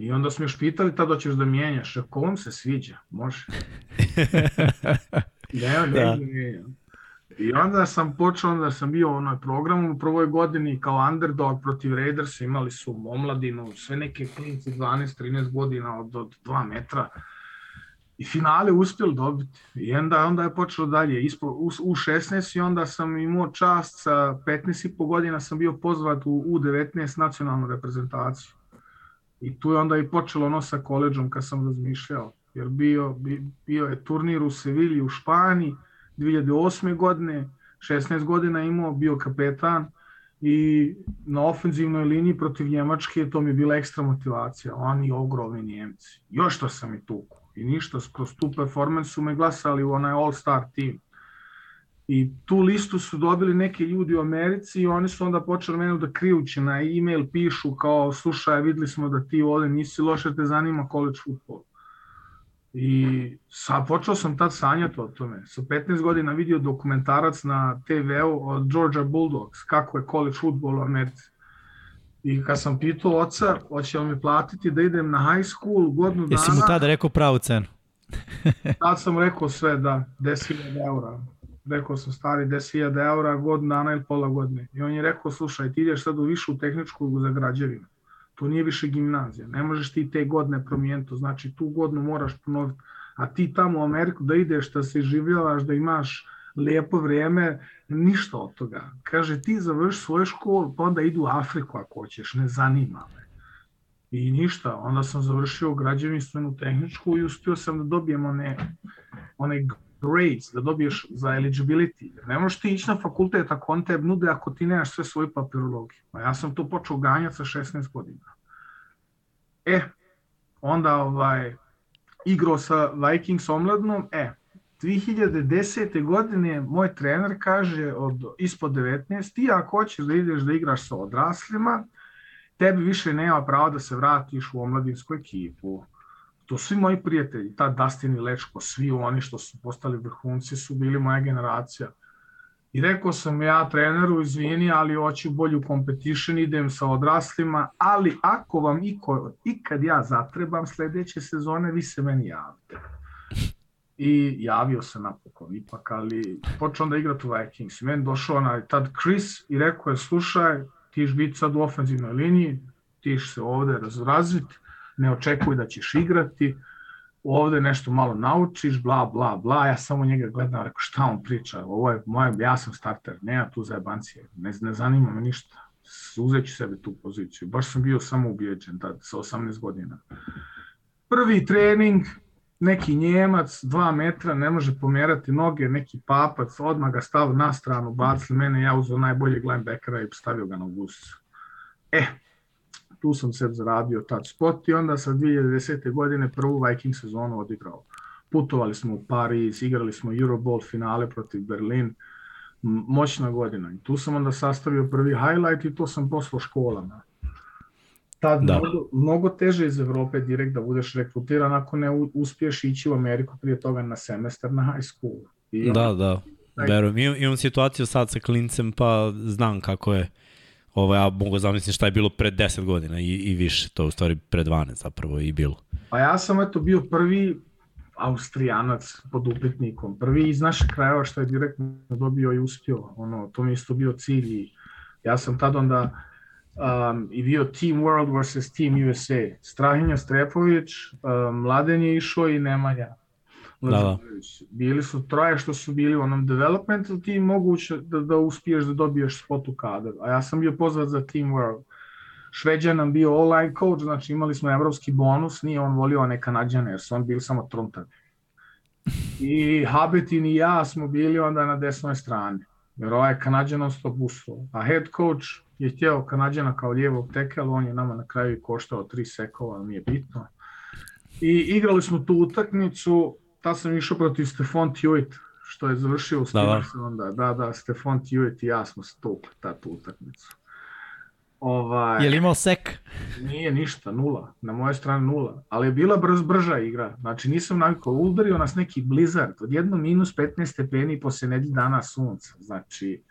I onda smo još pitali tada ćeš da mijenjaš. Ako vam se sviđa, može. ne, ne, da. ne. I onda sam počeo, onda sam bio u onoj programu u prvoj godini kao underdog protiv Raiders, imali su omladinu, sve neke klinice 12-13 godina od, od 2 metra i finale uspjeli dobiti. I onda, onda je počelo dalje, ispo, u, u 16 i onda sam imao čast sa 15 i po godina sam bio pozvat u U19 nacionalnu reprezentaciju. I tu je onda i počelo ono sa koleđom kad sam razmišljao. Jer bio, bio je turnir u Sevilji u Španiji 2008. godine, 16 godina imao, bio kapetan i na ofenzivnoj liniji protiv Njemačke to mi je bila ekstra motivacija. Oni ogromni Njemci. Još to sam i tuku i ništa, kroz tu performance su me glasali u onaj all-star tim. I tu listu su dobili neki ljudi u Americi i oni su onda počeli meni da krijući na e-mail pišu kao slušaj, videli smo da ti ovde nisi loše, te zanima college futbol. I sa, počeo sam tad sanjati o tome. Sa 15 godina vidio dokumentarac na TV-u od Georgia Bulldogs, kako je college futbol u Americi. I kad sam pitao oca, hoće li mi platiti da idem na high school godinu dana... Jesi mu tada rekao pravu cenu? tad sam rekao sve, da, 10.000 eura. Rekao sam stari 10.000 eura godinu dana ili pola godine. I on je rekao, slušaj, ti ideš sad u višu tehničku za građevinu. To nije više gimnazija. Ne možeš ti te godine promijeniti. Znači, tu godinu moraš ponoviti. A ti tamo u Ameriku da ideš, da se življavaš, da imaš lijepo vrijeme, ništa od toga. Kaže, ti završi svoju školu, pa onda idu u Afriku ako hoćeš, ne zanima me. I ništa, onda sam završio građevinstvenu tehničku i uspio sam da dobijem one, one grades, da dobiješ za eligibility. Ne možeš ti ići na fakultet ako on te nude ako ti nemaš sve svoju papirologiju. Pa ja sam to počeo ganjati sa 16 godina. E, onda ovaj, igrao sa Vikings omladnom, e, 2010. godine moj trener kaže od ispod 19, ti ako hoćeš da ideš da igraš sa odraslima, tebi više nema prava da se vratiš u omladinsku ekipu. To svi moji prijatelji, ta Dustin i Lečko, svi oni što su postali vrhunci su bili moja generacija. I rekao sam ja treneru, izvini, ali hoću bolju competition, idem sa odraslima, ali ako vam iko, ikad ja zatrebam sledeće sezone, vi se meni javite i javio se napokon ipak, ali počeo da igrati u Vikings. Meni došao onaj tad Chris i rekao je, slušaj, ti ćeš biti sad u ofenzivnoj liniji, ti ćeš se ovde razraziti, ne očekuj da ćeš igrati, ovde nešto malo naučiš, bla, bla, bla, ja samo njega gledam, rekao, šta on priča, ovo je moje, ja sam starter, nema tu zajebancije, ne, ne zanima me ništa, uzet ću sebe tu poziciju, baš sam bio samo ubijeđen tad, sa 18 godina. Prvi trening, neki Njemac, dva metra, ne može pomerati noge, neki papac, odmah ga stavio na stranu, bacili mene, ja uzeo najboljeg linebackera i stavio ga na gusicu. E, tu sam se zaradio tad spot i onda sa 2010. godine prvu Viking sezonu odigrao. putovali smo u Pariz, igrali smo Euroball finale protiv Berlin, moćna godina. I tu sam onda sastavio prvi highlight i to sam poslao školama. Tad da. mnogo, mnogo teže iz Evrope direkt da budeš rekrutiran ako ne uspiješ ići u Ameriku prije toga na semestar na high school. I da, da, verujem. Imam, imam situaciju sad sa klincem pa znam kako je Ovo, ja mogu zamisliti šta je bilo pre 10 godina i, i više, to u stvari pre 12 zapravo i bilo. Pa ja sam eto bio prvi Austrijanac pod upitnikom, prvi iz našeg krajeva što je direktno dobio i uspio, ono, to mi isto bio cilj i ja sam tad onda um, i bio Team World vs. Team USA. Strahinja Strepović, um, Mladen je išao i Nemanja. Da, da. Bili su troje što su bili u onom developmental team, moguće da, da uspiješ da dobiješ spot u kadar. A ja sam bio pozvat za Team World. Šveđan nam bio online coach, znači imali smo evropski bonus, nije on volio one kanadjane, jer su on bili samo truntani. I Habetin i ja smo bili onda na desnoj strani, jer ovaj kanadjan on stop usao. A head coach je htjeo kanadjana kao lijevog tekela, on je nama na kraju koštao tri sekova, nije bitno. I igrali smo tu utakmicu, ta sam išao protiv Stefan Tuit, što je završio u da, da. onda. Da, da, Stefan Tuit i ja smo stukli ta tu utakmicu. Ovaj, je li imao sek? Nije ništa, nula. Na moje strane nula. Ali je bila brz, brža igra. Znači nisam navikao, udario nas neki blizzard. Odjedno minus 15 stepeni posle nedelji dana sunca. Znači,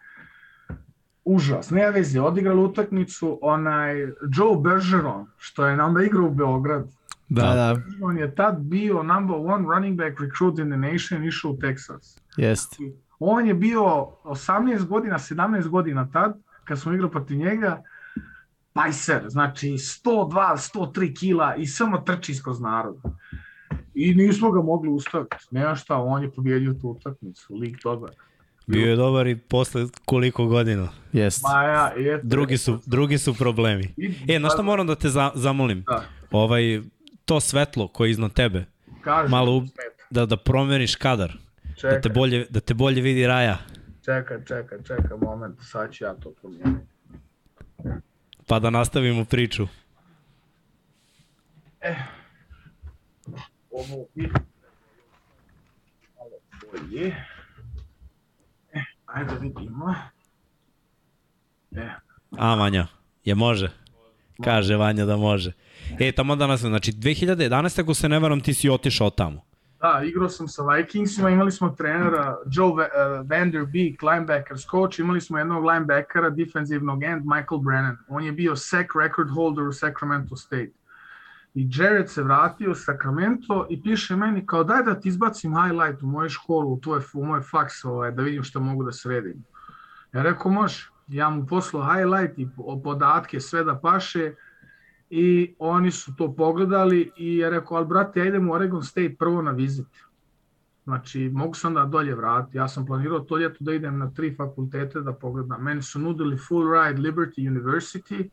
užas. Nema veze, odigrali utakmicu onaj Joe Bergeron, što je onda igrao u Beograd. Da, da, da. On je tad bio number one running back recruit in the nation, išao u Texas. Jest. On je bio 18 godina, 17 godina tad, kad smo igrali protiv njega, pajser, znači 102, 103 kila i samo trči iskroz narod. I nismo ga mogli ustaviti. Nema šta, on je pobjedio tu utakmicu, lik dobar. Bio je dobar i posle koliko godina. Jest. Ma ja, eto, drugi su, drugi su problemi. E, na šta moram da te za, zamolim? Da. Ovaj, to svetlo koje je iznad tebe, Kažem, malo da, da promeniš kadar, čekaj. da te, bolje, da te bolje vidi raja. Čekaj, čekaj, čekaj, moment, sad ću ja to promijeniti. Pa da nastavimo priču. E, ovo bi malo bolje. E, ajde da vidimo. E. A, Vanja, je može? Kaže Vanja da može. E, tamo danas, znači 2011. ako se ne varam, ti si otišao tamo. Da, igrao sam sa Vikingsima, imali smo trenera Joe uh, Vander Beek, linebackers coach, imali smo jednog linebackera, defensivnog end, Michael Brennan. On je bio sec record holder u Sacramento State. I Jared se vratio u Sacramento i piše meni kao daj da ti izbacim highlight u moju školu, u, tvoje, u moj faks, ovaj, da vidim što mogu da sredim. Ja rekao može, ja mu poslao highlight i podatke, sve da paše, i oni su to pogledali i je rekao, ali brate, ja idem u Oregon State prvo na vizit. Znači, mogu sam da dolje vrati. Ja sam planirao to ljeto da idem na tri fakultete da pogledam. Meni su nudili full ride Liberty University,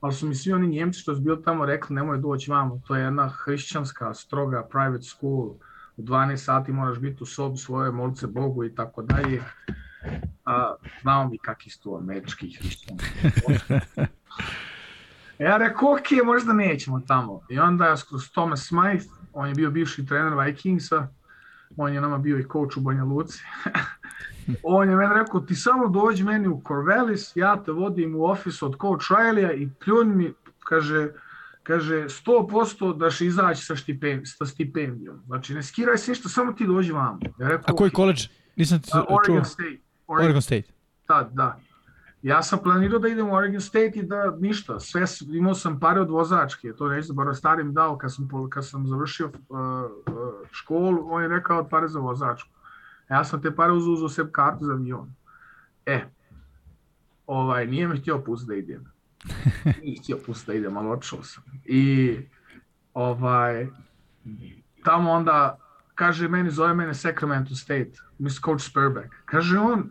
ali su mi svi oni njemci što su bili tamo rekli nemoj doći vamo. To je jedna hrišćanska, stroga private school. U 12 sati moraš biti u sobi svoje, molce Bogu i tako dalje. A, znamo mi kakvi su američki hrišćanski. Ja rekao, ok, možda nećemo tamo. I onda ja skroz Thomas Smythe, on je bio bivši trener Vikingsa, on je nama bio i coach u Banja Luci. on je meni rekao, ti samo dođi meni u Corvallis, ja te vodim u ofis od coach Riley-a i pljunj mi, kaže, kaže 100% da će izaći sa, stipend, sa stipendijom. Znači, ne skiraj se ništa, samo ti dođi vamo. Ja rekao, A koji koleđ? Nisam ti uh, Oregon čuo. State. Oregon, Oregon State. Da, da. Ja sam planirao da idem u Oregon State i da ništa, sve, imao sam pare od vozačke, to neću bar starim dao kad sam, kad sam završio uh, uh, školu, on je rekao od pare za vozačku. Ja sam te pare uzeo uzeo sebi kartu za avion. E, ovaj, nije me htio pustiti da idem. Nije htio pustiti da idem, ali odšao sam. I ovaj, tamo onda, kaže meni, zove mene Sacramento State, Miss Coach Spurbeck. Kaže on,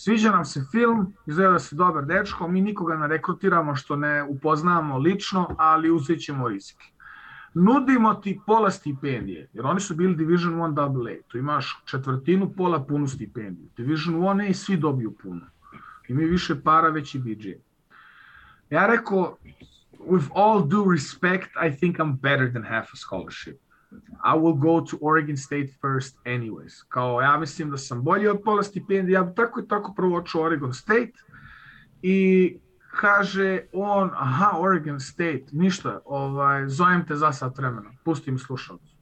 Sviđa nam se film, izgleda da si dobar dečko, mi nikoga ne rekrutiramo što ne upoznamo lično, ali uzet ćemo rizik. Nudimo ti pola stipendije, jer oni su bili Division 1 AA, tu imaš četvrtinu, pola punu stipendiju. Division 1 i svi dobiju puno. I mi više para, veći budžet. Ja rekao, with all due respect, I think I'm better than half a scholarship. I will go to Oregon State first anyways. Kao, ja mislim da sam bolji od pola stipendija, ja bi tako i tako prvo oču Oregon State i kaže on, aha, Oregon State, ništa, ovaj, zovem te za sat vremena, pusti mi slušalcu.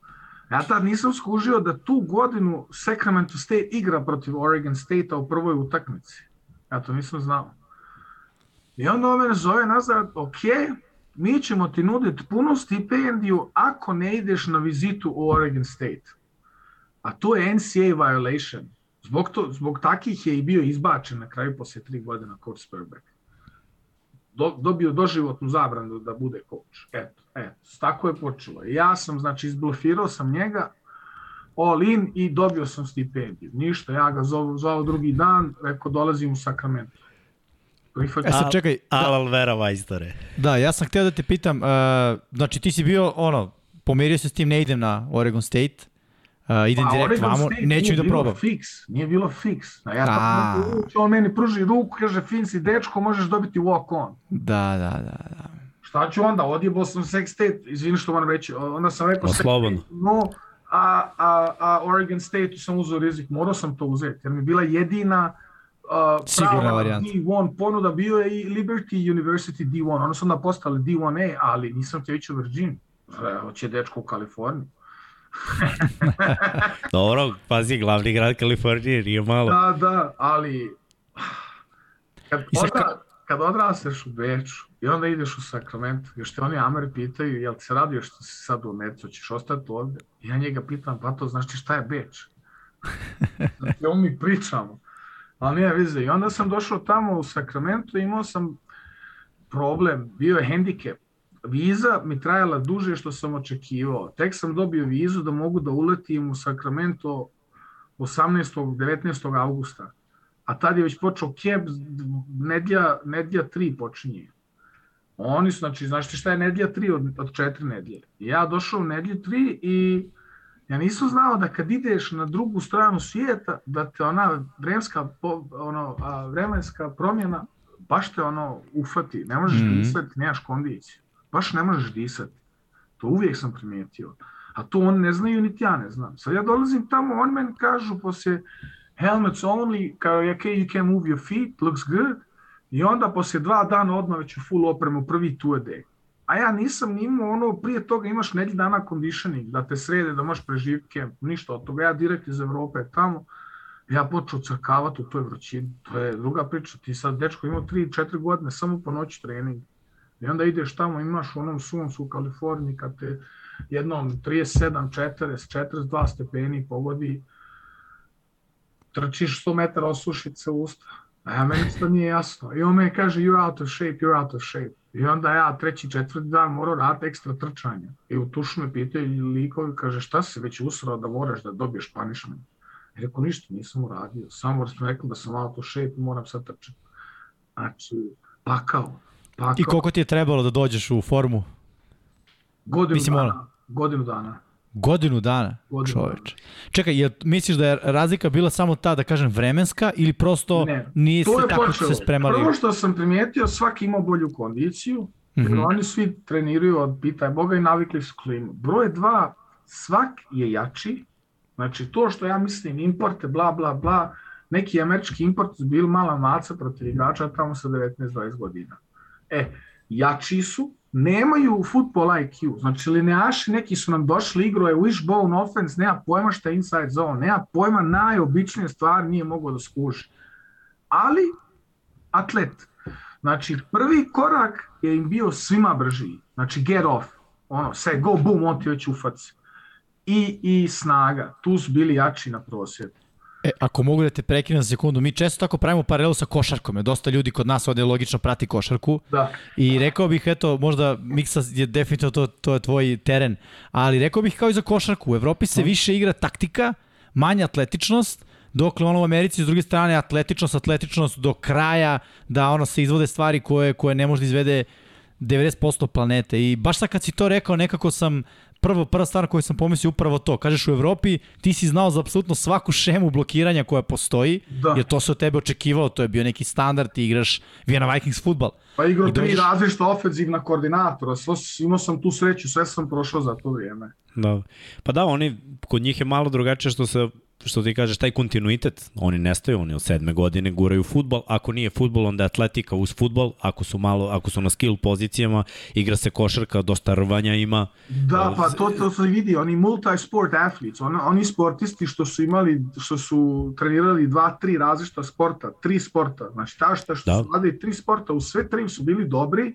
Ja tad nisam skužio da tu godinu Sacramento State igra protiv Oregon State-a u prvoj utakmici. Ja to nisam znao. I onda on mene zove nazad, ok, mi ćemo ti nuditi punu stipendiju ako ne ideš na vizitu u Oregon State. A to je NCAA violation. Zbog, to, zbog takih je i bio izbačen na kraju posle tri godina coach Spurbeck. Do, dobio doživotnu zabranu da bude coach. Eto, eto, tako je počelo. Ja sam, znači, izblofirao sam njega, all in i dobio sam stipendiju. Ništa, ja ga zvao drugi dan, rekao dolazim u Sacramento. E sad čekaj. Da, Al Vera Vajstore. Da, ja sam hteo da te pitam, uh, znači ti si bio, ono, pomirio se s tim, ne idem na Oregon State, uh, idem pa, direkt vamo, neću da probam. Fiks, nije bilo fiks. A ja tako, on meni pruži ruku, kaže, fin si dečko, možeš dobiti walk on. Da, da, da, da. Šta ću onda, odjebao sam Sex State, izvini što moram reći, onda sam rekao Sex State, no, a, a, a Oregon State sam uzeo rizik, morao sam to uzeti, jer mi bila jedina Sigurna varijanta. D1 ponuda, bio je i Liberty University D1, ono su onda postali D1A, ali nisam htio ići u Virgin, hoće dečko u Kaliforniju. Dobro, pazi, glavni grad Kalifornije, nije malo. Da, da, ali kad, odra, kad odrasteš u Beču i onda ideš u Sacramento, još te oni Ameri pitaju, jel ti se radio što si sad u Americi, ćeš ostati ovde? Ja njega pitam, pa to znači šta je Beč? znači, on mi pričamo ali nije vize. I onda sam došao tamo u Sacramento i imao sam problem, bio je hendikep. Viza mi trajala duže što sam očekivao. Tek sam dobio vizu da mogu da uletim u Sacramento 18. 19. augusta. A tad je već počeo keb, nedlja, nedlja 3 počinje. Oni su, znači, znaš ti šta je nedlja 3 od, od 4 nedlje? Ja došao u nedlju 3 i Ja nisam znao da kad ideš na drugu stranu svijeta, da te ona vremenska, ono, a, vremenska promjena baš te ono ufati. Ne možeš mm -hmm. disati, nemaš kondiciju. Baš ne možeš disati. To uvijek sam primijetio. A to oni ne znaju, niti ja ne znam. Sad ja dolazim tamo, oni meni kažu poslije helmets only, kao je okay, you can move your feet, looks good. I onda poslije dva dana odmah već u full opremu, prvi two a day a ja nisam imao ono, prije toga imaš nedelj dana conditioning, da te srede, da možeš preživiti kemp, ništa od toga, ja direkt iz Evrope tamo, ja počeo crkavati u toj vrućini, to je druga priča, ti sad dečko imao 3-4 godine samo po noći trening, i onda ideš tamo, imaš u onom suncu u Kaliforniji, kad te jednom 37, 40, 42 stepeni pogodi, trčiš 100 metara, osušit se usta, a meni to nije jasno, i on me kaže, you're out of shape, you're out of shape, I onda ja treći, četvrti dan morao raditi ekstra trčanja. I u tušu me pitaju likovi, kaže šta si već usrao da moraš da dobiješ punishment? I rekao ništa, nisam uradio. Samo sam rekao da sam out of shape i moram sad trčati. Znači, pakao. pakao. I koliko ti je trebalo da dođeš u formu? Godinu Mislim, dana. Godinu dana. Godinu dana, Godinu čoveč. Dana. Čekaj, je, misliš da je razlika bila samo ta, da kažem, vremenska ili prosto ne, nije se tako počelo. se spremali? Prvo što sam primijetio, svaki ima bolju kondiciju, mm -hmm. jer oni svi treniraju od pitaj Boga i navikli su klimu. Broj dva, svak je jači, znači to što ja mislim importe, bla, bla, bla, neki američki import su bili mala maca protiv igrača tamo sa 19-20 godina. E, jači su, nemaju football IQ. Znači, lineaši neki su nam došli, igro je wishbone offense, nema pojma šta je inside zone, nema pojma najobičnije stvari nije mogao da skuži. Ali, atlet. Znači, prvi korak je im bio svima brži. Znači, get off. Ono, sve, go boom, on ti već ufaci. I, I snaga. Tu su bili jači na prosjetu. E, ako mogu da te prekinem za sekundu, mi često tako pravimo paralelu sa košarkom. Je dosta ljudi kod nas ovde logično prati košarku. Da. I rekao bih, eto, možda Miksa je definitivno to, to je tvoj teren, ali rekao bih kao i za košarku. U Evropi se više igra taktika, manja atletičnost, dokle ono u Americi s druge strane atletičnost, atletičnost do kraja, da ono se izvode stvari koje, koje ne može da izvede 90% planete. I baš sad kad si to rekao, nekako sam prvo, prva stvar koju sam pomislio upravo to. Kažeš u Evropi, ti si znao za apsolutno svaku šemu blokiranja koja postoji, Da. jer to se od tebe očekivalo, to je bio neki standard, ti igraš Vijena Vikings futbal. Pa igrao tri dođeš- različita ofenzivna koordinatora, sve, imao sam tu sreću, sve sam prošao za to vrijeme. Da. Pa da, oni, kod njih je malo drugačije što se što ti kažeš, taj kontinuitet, oni nestaju, oni od sedme godine guraju futbol, ako nije futbol, onda je atletika uz futbol, ako su malo, ako su na skill pozicijama, igra se košarka, dosta rvanja ima. Da, pa to, to se vidi, oni multi-sport athletes, on, oni sportisti što su imali, što su trenirali dva, tri različita sporta, tri sporta, znači ta šta što Da. da. su radili tri sporta, u sve tri su bili dobri,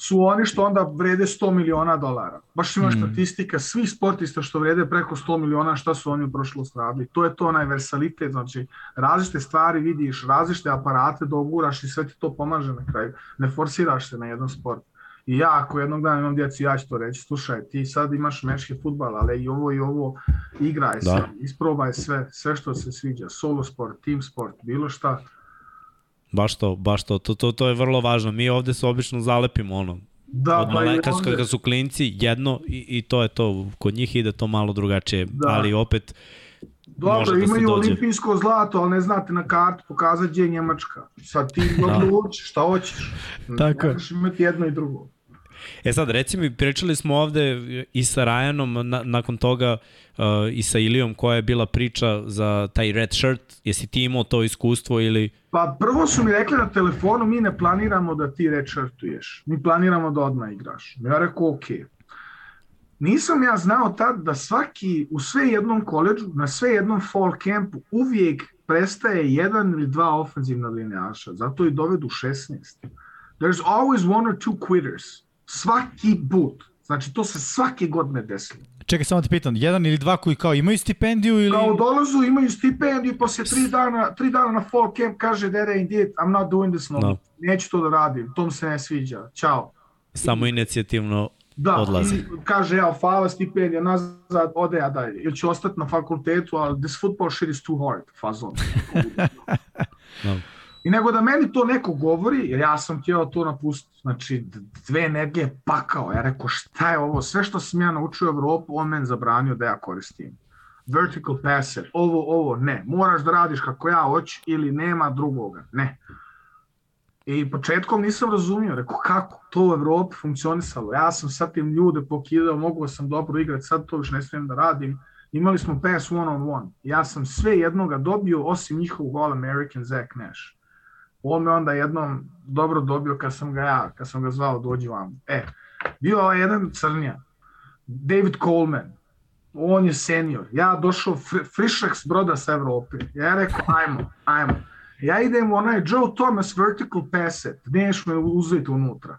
su oni što onda vrede 100 miliona dolara. Baš ima Mm. statistika svih sportista što vrede preko 100 miliona, šta su oni u prošlost radili. To je to onaj versalitet, znači različite stvari vidiš, različite aparate doguraš i sve ti to pomaže na kraju. Ne forsiraš se na jedan sport. I ja ako jednog dana imam djeci, ja ću to reći, slušaj, ti sad imaš mečki futbal, ali i ovo i ovo, igraj Da. se, isprobaj sve, sve što se sviđa, solo sport, team sport, bilo šta. Baš to, baš to, to, to, to je vrlo važno. Mi ovde se obično zalepimo ono, Da, od pa male, kad, onda- kad su klinci, jedno i, i to je to. Kod njih ide to malo drugačije, Da. ali opet Dobro, može da se imaju dođe. olimpijsko zlato, ali ne znate na kartu pokazati gdje je Njemačka. Sad ti odluči šta hoćeš. Tako. Možeš imati jedno i drugo. E sad, reci mi, pričali smo ovde i sa Ryanom, na, nakon toga uh, i sa Ilijom koja je bila priča za taj red shirt. Jesi ti imao to iskustvo ili... Pa prvo su mi rekli na telefonu, mi ne planiramo da ti redshirtuješ. Mi planiramo da odmah igraš. Ja rekao, ok. Nisam ja znao tad da svaki, u sve jednom koleđu, na sve jednom fall campu, uvijek prestaje jedan ili dva ofenzivna linijaša. Zato i dovedu 16. There's always one or two quitters. Svaki put. Znači, to se svake godine desilo. Čekaj, samo te pitam, jedan ili dva koji kao imaju stipendiju ili... Kao dolazu, imaju stipendiju, poslije tri dana, tri dana na fall camp kaže, dede, indeed, I'm not doing this no. More. Neću to da radim, to mi se ne sviđa, ćao. Samo inicijativno Da, Odlaze. i kaže, evo, hvala stipendija, nazad, ode ja dalje. Ili ću ostati na fakultetu, ali this football shit is too hard, fazon. Da. I nego da meni to neko govori, jer ja sam htio to napustiti, znači dve energije pakao, ja rekao šta je ovo, sve što sam ja naučio u Evropu, on meni zabranio da ja koristim. Vertical passer, ovo, ovo, ne, moraš da radiš kako ja hoću ili nema drugoga, ne. I početkom nisam razumio, rekao kako to u Evropi funkcionisalo, ja sam sad tim ljude pokidao, mogu sam dobro igrati, sad to još ne smijem da radim. Imali smo pass one on one, ja sam sve jednoga dobio osim njihovog All American Zach Nash. On me onda jednom dobro dobio kad sam ga ja, kad sam ga zvao dođi vam. E, bio je ovaj jedan crnja, David Coleman, on je senior. Ja došao fr frišak s broda sa Evrope. Ja rekao, ajmo, ajmo. Ja idem u onaj Joe Thomas vertical passet, neš me uzeti unutra.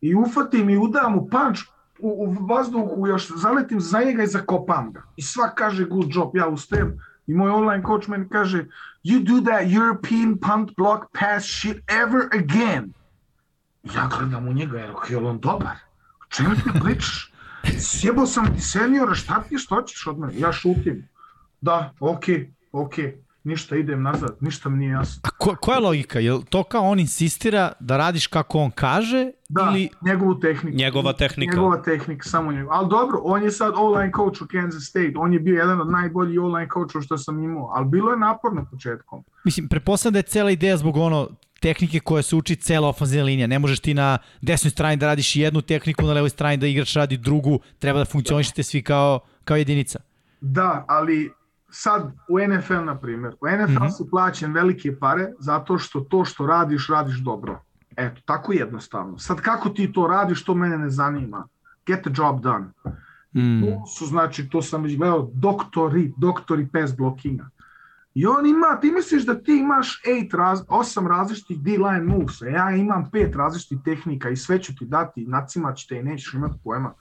I ufatim i udam u punch u, u vazduhu, još zaletim za njega i zakopam ga. I svak kaže good job, ja ustajem i moj online coach meni kaže you do that European punt block pass shit ever again. Ja gledam u njega, rekao, je on dobar? O čemu ti pričaš? Sjebao sam ti seniora, šta ti što hoćeš od mene? Ja šutim. Da, okej, okej, ništa, idem nazad, ništa mi nije jasno. A ko, koja je logika? Je to kao on insistira da radiš kako on kaže Da, ili... njegovu tehniku. Njegova tehnika. Njegova tehnika, samo njegova. Ali dobro, on je sad online coach u Kansas State. On je bio jedan od najboljih online coachova što sam imao. Ali bilo je naporno početkom. Mislim, prepostavljam da je cela ideja zbog ono tehnike koja se uči cela ofenzivna linija. Ne možeš ti na desnoj strani da radiš jednu tehniku, na levoj strani da igrač radi drugu. Treba da funkcionišete svi kao, kao jedinica. Da, ali sad u NFL, na primjer, u NFL mm -hmm. si plaćen velike pare zato što to što radiš, radiš dobro. Eto, tako jednostavno. Sad kako ti to radiš, to mene ne zanima. Get the job done. Mm. To su, znači, to sam već gledao, doktori, doktori pass blockinga. I on ima, ti misliš da ti imaš eight raz, osam različitih D-line moves, a ja imam pet različitih tehnika i sve ću ti dati, nacimat te i nećeš imati pojma.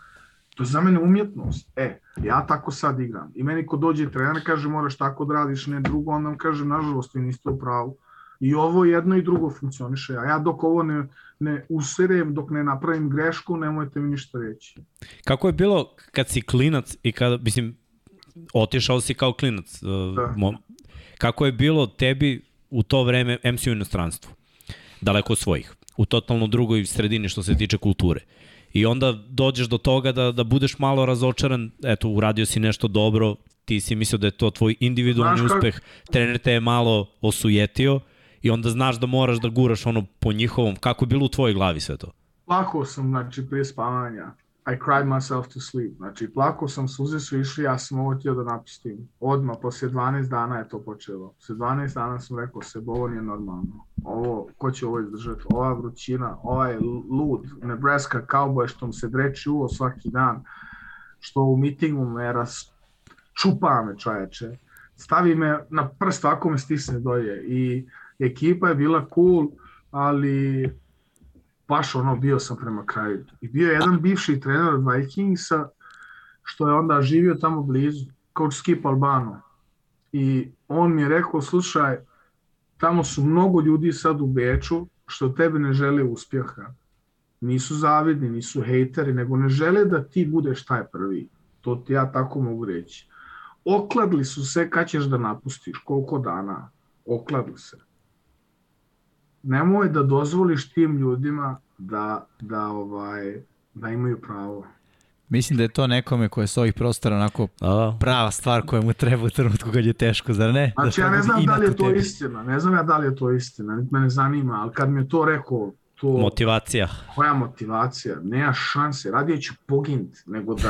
To je za mene umjetnost. E, ja tako sad igram. I meni ko dođe trener kaže moraš tako da radiš, ne drugo, onda vam kaže nažalost vi niste u pravu. I ovo jedno i drugo funkcioniše. A ja dok ovo ne, ne userem, dok ne napravim grešku, nemojte mi ništa reći. Kako je bilo kad si klinac i kada, mislim, otišao si kao klinac, uh, Da. kako je bilo tebi u to vreme MC u inostranstvu, daleko od svojih, u totalno drugoj sredini što se tiče kulture. I onda dođeš do toga da, da budeš malo razočaran, eto, uradio si nešto dobro, ti si mislio da je to tvoj individualni Znaš uspeh, trener te je malo osujetio i onda znaš da moraš da guraš ono po njihovom, kako je bilo u tvojoj glavi sve to? Plakao sam, znači, prije spavanja. I cried myself to sleep. Znači, plakao sam, suze su išli, ja sam ovo htio da napustim. Odmah, poslije 12 dana je to počelo. Poslije 12 dana sam rekao se, ovo nije normalno. Ovo, ko će ovo izdržati? Ova vrućina, ovaj lud, Nebraska Cowboy što mu se dreči uvo svaki dan, što u mitingu me ras, čupa me čoveče. Stavi me na prst, ako me stisne dolje. I ekipa je bila cool, ali baš ono bio sam prema kraju. I bio je jedan bivši trener Vikingsa što je onda živio tamo blizu, coach Skip Albano. I on mi je rekao, slušaj, tamo su mnogo ljudi sad u Beču što tebe ne žele uspjeha. Nisu zavidni, nisu hejteri, nego ne žele da ti budeš taj prvi. To ti ja tako mogu reći. Okladli su se kad ćeš da napustiš, koliko dana. Okladli se nemoj da dozvoliš tim ljudima da, da, ovaj, da imaju pravo. Mislim da je to nekome ko je s ovih prostora onako A, prava stvar koja mu treba u trenutku kad je teško, zar ne? Znači, da ja ne znam da li je to tebi. istina, ne znam ja da li je to istina, niti me ne zanima, ali kad mi je to rekao, to, motivacija. koja motivacija, nema šanse, radije ću pogint, nego da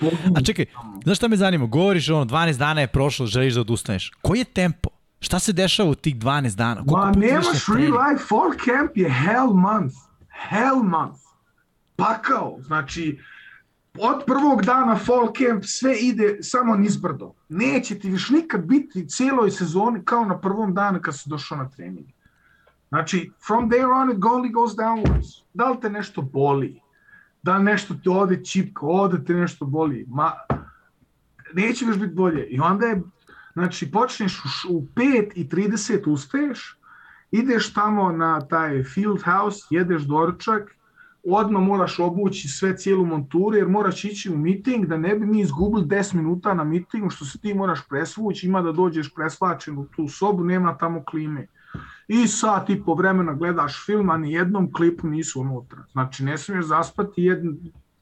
pogint. A čekaj, znaš šta me zanima? Govoriš ono, 12 dana je prošlo, želiš da odustaneš. Koji je tempo? Šta se dešava u tih 12 dana? Koliko Ma nemaš real life, fall camp je hell month, hell month, pakao, znači od prvog dana fall camp sve ide samo nizbrdo. Neće ti više nikad biti cijeloj sezoni kao na prvom danu kad si došao na trening. Znači, from there on it only goes downwards. Da li te nešto boli? Da li nešto te ode čipka, ode te nešto boli? Ma, neće još biti bolje. I onda je, znači, počneš u, š- u 5 i 30 ustaješ, ideš tamo na taj field house, jedeš doručak, odmah moraš obući sve cijelu monturu jer moraš ići u meeting da ne bi mi izgubili 10 minuta na meetingu što se ti moraš presvući, ima da dođeš presvačen u tu sobu, nema tamo klime. I sat i po vremena gledaš film, a ni jednom klipu nisu unutra. Znači ne smiješ zaspati, jedn...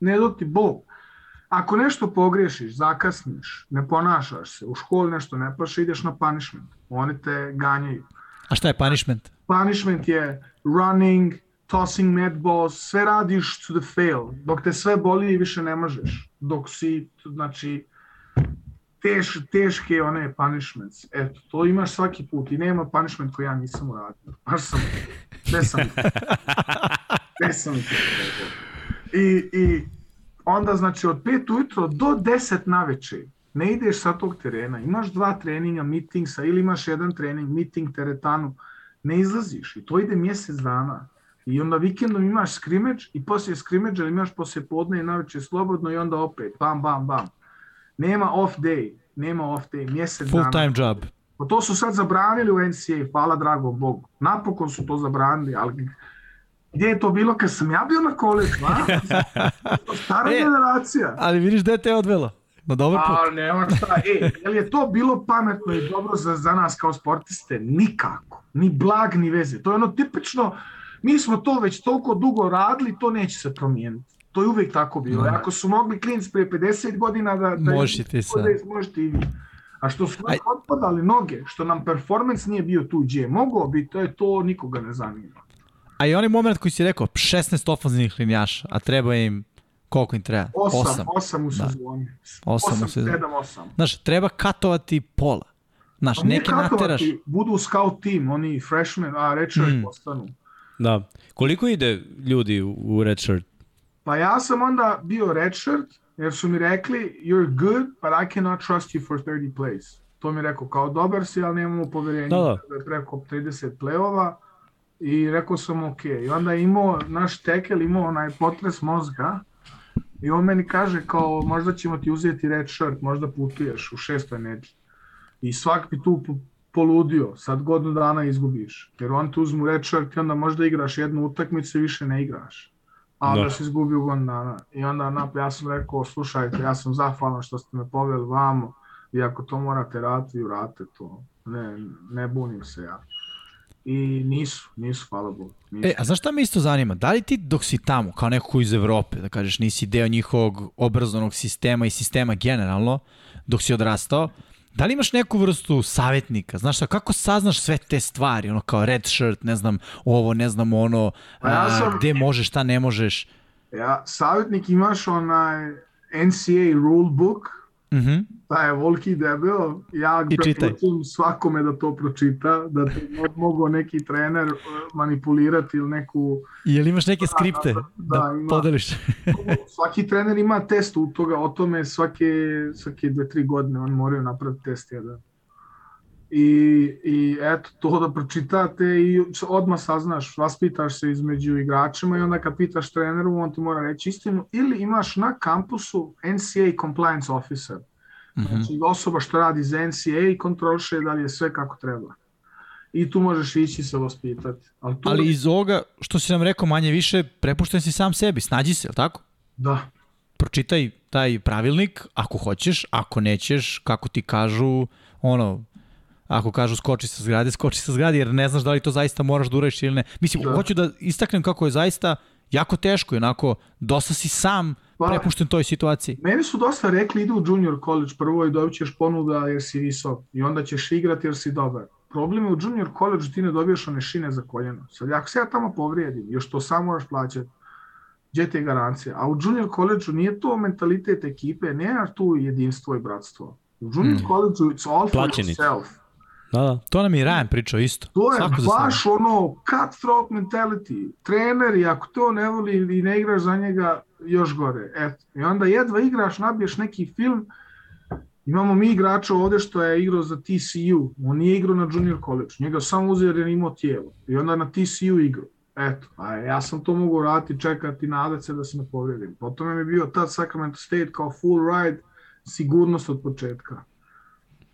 ne do ti Bog. Ako nešto pogrešiš, zakasniš, ne ponašaš se, u školi nešto ne paše, ideš na punishment. Oni te ganjaju A šta je punishment? punishment je running, tossing net balls, sve radiš to the fail, dok te sve boli i više ne možeš. Dok si, znači, teš, teške one punishments. Eto, to imaš svaki put i nema punishment koji ja nisam uradio. Baš sam, sve sam, sve sam. I, I onda, znači, od 5 ujutro do 10 na večer ne ideš sa tog terena, imaš dva treninga, meetingsa ili imaš jedan trening, meeting, teretanu, ne izlaziš i to ide mjesec dana. I onda vikendom imaš skrimeđ i poslije skrimeđa imaš poslije podne i navečer slobodno i onda opet, bam, bam, bam. Nema off day, nema off day, mjesec Full dana. time job. Pa to su sad zabranili u NCAA, hvala dragom Bogu. Napokon su to zabranili, ali gdje je to bilo kad sam ja bio na koleđu, a? Stara E, generacija. Ali vidiš gde te je odvelo? Na dobar put. A nema šta, e, je li je to bilo pametno i dobro za, za nas kao sportiste? Nikako, ni blag, ni veze. To je ono tipično, mi smo to već toliko dugo radili, to neće se promijeniti. To je uvijek tako bilo. Da. Ako su mogli klinci prije 50 godina da... da Možeš i ti sad. da možete i vi. A što su nam otpadali noge, što nam performance nije bio tu gdje je mogao biti, to je to nikoga ne zanima. A i onaj moment koji si rekao, 16 ofanzivnih linjaša, a treba im, koliko im treba? Osam, Osam. osam u Da. sezoni. Osam u Osam, sezoni. sedam, osam. Znaš, treba katovati pola. Znaš, Pa neke katovati, nateraš. Budu scout team, oni freshmen, a redshirt Mm. postanu. Da. Koliko ide ljudi u- u redshirt? Pa ja sam onda bio redshirt, jer su mi rekli, you're good, but I cannot trust you for 30 plays. To mi je rekao, kao dobar si, ali nemamo povjerenja Da, da. da je preko 30 playova. I rekao sam ok. I onda je imao, naš tekel imao onaj potres mozga. I on meni kaže kao, možda ćemo ti uzeti red shirt, možda putuješ u šestoj neđi. I svak bi tu po- poludio, sad godinu dana izgubiš. Jer on te uzmu red shirt i onda možda igraš jednu utakmicu i više ne igraš. A Da. da si izgubio godinu dana. I onda nap, ja sam rekao, slušajte, ja sam zahvalan što ste me poveli vamo i ako to morate raditi, urate to. Ne, ne bunim se ja. I nisu, nisu, hvala Bogu. Nisu. E, a znaš šta me isto zanima? Da li ti dok si tamo, kao neko iz Evrope, da kažeš nisi deo njihovog obrazovnog sistema i sistema generalno, dok si odrastao, Da li imaš neku vrstu savjetnika? Znaš šta, kako saznaš sve te stvari? Ono kao red shirt, ne znam ovo, ne znam ono, Pa ja sam- a, gde možeš, šta ne možeš. Ja, savjetnik imaš onaj NCAA rule Uh -huh. taj je volki debel, ja preporučujem svakome da to pročita, da te mogao neki trener eh, manipulirati ili neku Je li imaš neke skripte da, da, da, ima. podeliš? svaki trener ima test u toga, o tome svake, svake dve, tri godine oni moraju napraviti test jedan. I, I eto, to da pročitate i odmah saznaš, vaspitaš se između igračima i onda kad pitaš treneru, on ti mora reći istinu, ili imaš na kampusu NCAA compliance officer, Mhm. znači osoba što radi za NCAA i kontroliše da li je sve kako treba. I tu možeš ići se vaspitati. Ali, tu, Ali iz ovoga, što si nam rekao, manje više, prepušten si sam sebi, snađi se, je tako? Da, Pročitaj taj pravilnik, ako hoćeš, ako nećeš, kako ti kažu, ono, ako kažu skoči sa zgrade, skoči sa zgrade, jer ne znaš da li to zaista moraš da uradiš ili ne. Mislim, Da. hoću da istaknem kako je zaista jako teško i onako, dosta si sam Pa- prepušten toj situaciji. Meni su dosta rekli idu u junior college prvo i dobit ćeš ponuda jer si visok i onda ćeš igrati jer si dobar. Problem je u junior college ti ne dobijaš one šine za koljeno. Sad ako se ja tamo povrijedim, još to sam moraš plaćati, gdje ti je garancija? A u junior college nije to mentalitet ekipe, nema tu jedinstvo i bratstvo. U junior Mm. college it's all for Plaćenici. yourself. Da, da. To nam je Ryan pričao isto. To je Svako baš ono cutthroat mentality. Trener i ako to ne voli i ne igraš za njega, još gore. Eto. I onda jedva igraš, nabiješ neki film. Imamo mi igrača ovde što je igrao za TCU. On nije igrao na junior college. Njega samo uzeo jer je imao tijelo. I onda na TCU igrao. Eto, a ja sam to mogu raditi, čekati, nadati se da se ne povredim. Potom je mi bio tad Sacramento State kao full ride, sigurnost od početka.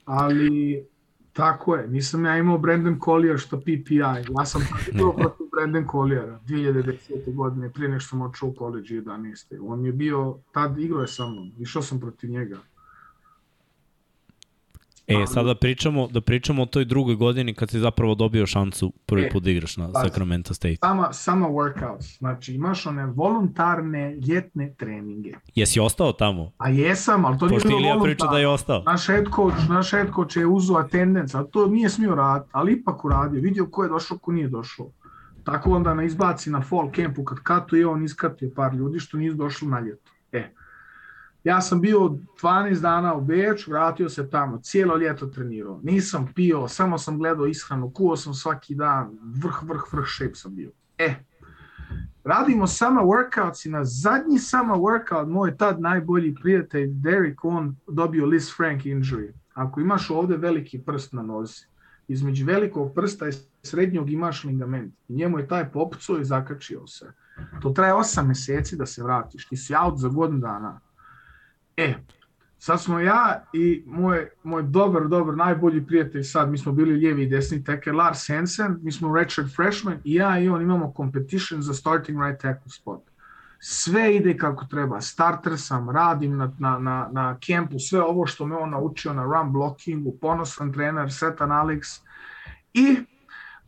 Ali Tako je, nisam ja imao Brandon Collier što PPI, ja sam igrao protiv Brandon Colliera 2010. godine, prije nešto sam očeo u college 11. On je bio, tad igrao je sa mnom, išao sam protiv njega. E, sad da pričamo, da pričamo o toj drugoj godini kad si zapravo dobio šansu prvi E, put da igraš na pazi. Sacramento State. Sama, sama workouts, znači imaš one voluntarne ljetne treninge. Jesi ostao tamo? A jesam, ali to nije Pošto bilo Ilija priča da je ostao. Naš head coach, naš head coach je uzeo attendance, a to nije smio raditi, ali ipak uradio, vidio ko je došao, ko nije došao. Tako onda na izbaci na fall campu kad katuje, on iskatio par ljudi što nisu došli na ljeto. Ja sam bio 12 dana u Beč, vratio se tamo, cijelo ljeto trenirao. Nisam pio, samo sam gledao ishranu, kuo sam svaki dan, vrh, vrh, vrh shape sam bio. E, radimo sama workouts i na zadnji sama workout moj tad najbolji prijatelj Derek on dobio Liz Frank injury. Ako imaš ovde veliki prst na nozi, između velikog prsta i srednjog imaš ligament. I njemu je taj popucao i zakačio se. To traje 8 meseci da se vratiš. Ti si out za godinu dana. E, sad smo ja i moj, moj dobar, dobar, najbolji prijatelj sad, mi smo bili lijevi i desni tackle, Lars Hansen, mi smo redshirt freshman i ja i on imamo competition za starting right tackle spot. Sve ide kako treba, starter sam, radim na, na, na, na kempu, sve ovo što me on naučio na run blockingu, ponosan trener, setan Alex i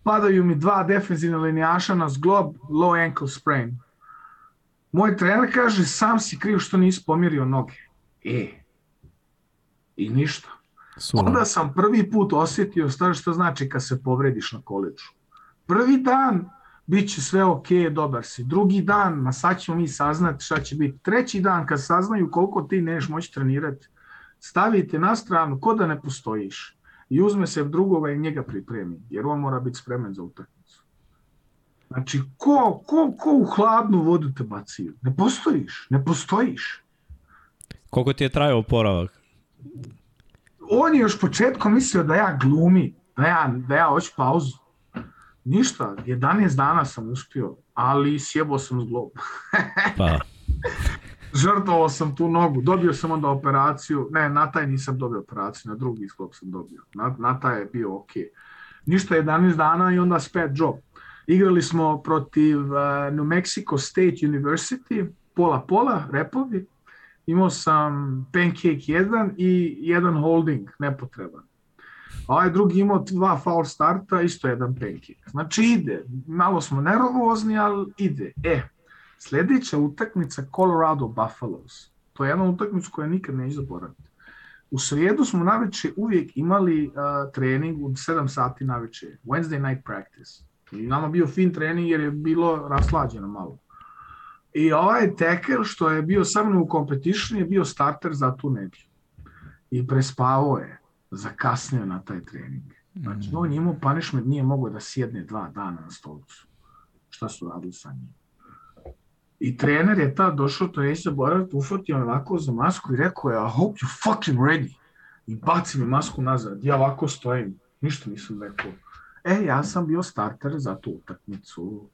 padaju mi dva defensivna linijaša na zglob, low ankle sprain. Moj trener kaže, sam si kriv što nisi pomjerio noge. E, i ništa. Sula. Onda sam prvi put osjetio šta, šta znači kad se povrediš na koleđu. Prvi dan bit će sve ok, dobar si. Drugi dan, ma sad ćemo mi saznati šta će biti. Treći dan kad saznaju koliko ti neš moći trenirati, stavite na stranu ko da ne postojiš i uzme se drugoga i njega pripremi, jer on mora biti spreman za utakmicu. Znači, ko, ko, ko u hladnu vodu te bacio? Ne postojiš, ne postojiš. Koliko ti je trajao oporavak? on je još početkom mislio da ja glumi, da ja, da ja hoću pauzu. Ništa, 11 dana sam uspio, ali sjebao sam zglob. Pa, Žrtvovao sam tu nogu, dobio sam onda operaciju, ne, na taj nisam dobio operaciju, na drugi zglob sam dobio. Na, na taj je bio ok. Ništa, 11 dana i onda spet job. Igrali smo protiv uh, New Mexico State University, pola-pola, repovi. Imao sam pancake jedan i jedan holding, nepotreban. A ovaj drugi imao dva foul starta, isto jedan pancake. Znači ide, malo smo nervozni, ali ide. E, sledeća utakmica Colorado Buffaloes. To je jedna utakmica koja nikad neće zaboraviti. U srijedu smo naveče uvijek imali uh, trening u 7 sati naveče, Wednesday night practice. I nama bio fin trening jer je bilo raslađeno malo. I ovaj tekel što je bio sa mnom u competition je bio starter za tu nedelju. I prespavao je, zakasnio na taj trening. Znači, on je imao punishment, nije mogao da sjedne dva dana na stolicu. Šta su radili sa njim? I trener je tad došao, to je zaboraviti, ufatio ovako za masku i rekao je, I hope you fucking ready. I baci mi masku nazad. Ja ovako stojim. Ništa nisam rekao. E, ja sam bio starter za tu utakmicu.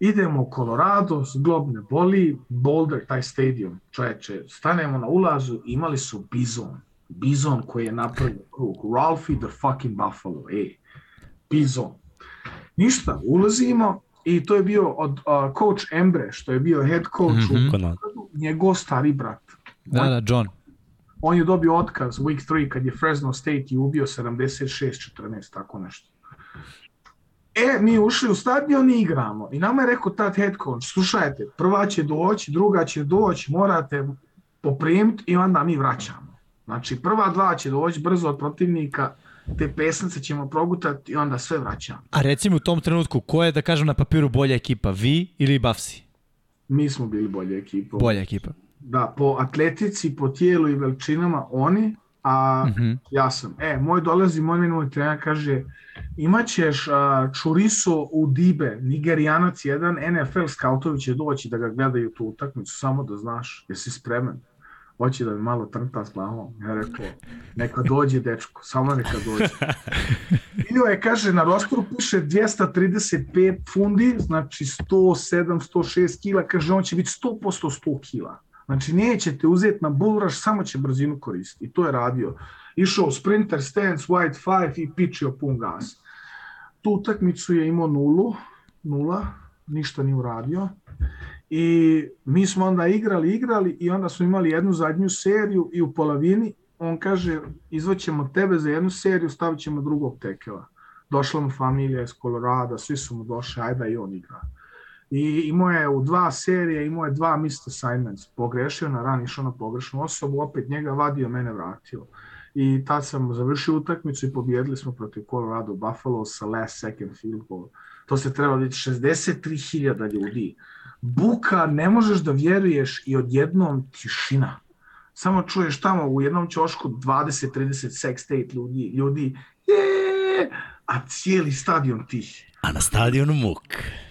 Idemo u Colorado, glob ne boli, Boulder, taj stadion, čoveče, stanemo na ulazu, imali su Bizon. Bizon koji je napravio krug. Ralphie the fucking Buffalo, ej. Bizon. Ništa, ulazimo, i to je bio od uh, coach Embre, što je bio head coach mm -hmm. u njegov stari brat. Da, da, John. On je dobio otkaz week 3 kad je Fresno State i ubio 76-14, tako nešto. E, mi ušli u stadion i igramo. I nama je rekao tad head coach, slušajte, prva će doći, druga će doći, morate poprimiti i onda mi vraćamo. Znači, prva dva će doći brzo od protivnika, te pesnice ćemo progutati i onda sve vraćamo. A recimo u tom trenutku, ko je, da kažem, na papiru bolja ekipa, vi ili Bafsi? Mi smo bili bolja ekipa. Bolja ekipa. Da, po atletici, po tijelu i veličinama oni, a mm -hmm. ja sam. E, moj dolazi, moj minuli trener kaže, imaćeš uh, Čuriso u Dibe, Nigerijanac jedan, NFL skautovi će doći da ga gledaju tu utakmicu, samo da znaš, jesi spreman hoće da mi malo trnta s glavom. Ja rekao, neka dođe dečko, samo neka dođe. Bio je, kaže, na rostoru piše 235 fundi, znači 107, 106 kila, kaže, on će biti 100% 100 kila. Znači, nećete uzeti na bulraš, samo će brzinu koristiti. I to je radio. Išao sprinter, stance, white five i pičio pun gas. Tu utakmicu je imao nulu, nula, ništa nije uradio. I mi smo onda igrali, igrali i onda smo imali jednu zadnju seriju i u polovini on kaže izvaćemo tebe za jednu seriju, stavit ćemo drugog tekela. Došla mu familija iz Colorado, svi su mu došli, ajde i on igra. I imao je u dva serije, imao je dva missed assignments. Pogrešio na ran, išao na pogrešnu osobu, opet njega vadio, mene vratio. I tad sam završio utakmicu i pobjedili smo protiv Colorado Buffalo sa last second field goal. To se treba vidjeti 63.000 ljudi buka, ne možeš da vjeruješ i odjednom tišina. Samo čuješ tamo u jednom ćošku 20-30 sex state ljudi, ljudi, je, a cijeli stadion tih. A na stadionu muk.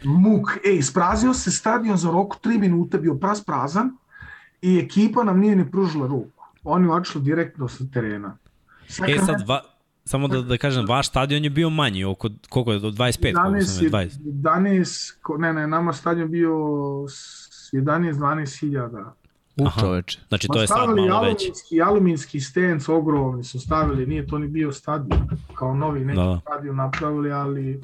Muk, ej, isprazio se stadion za roku 3 minuta, bio praz prazan i ekipa nam nije ni pružila ruku. Oni očeli direktno sa terena. Sacramento, e sad, va, samo da, da kažem, vaš stadion je bio manji, oko, koliko je, 25, 11, koliko sam je, 20? 11, ne, ne, nama stadion bio 11-12 hiljada. U čoveče. Znači to je sad malo veće. Aluminski, aluminski stens ogromni su stavili, nije to ni bio stadion, kao novi neki da. stadion napravili, ali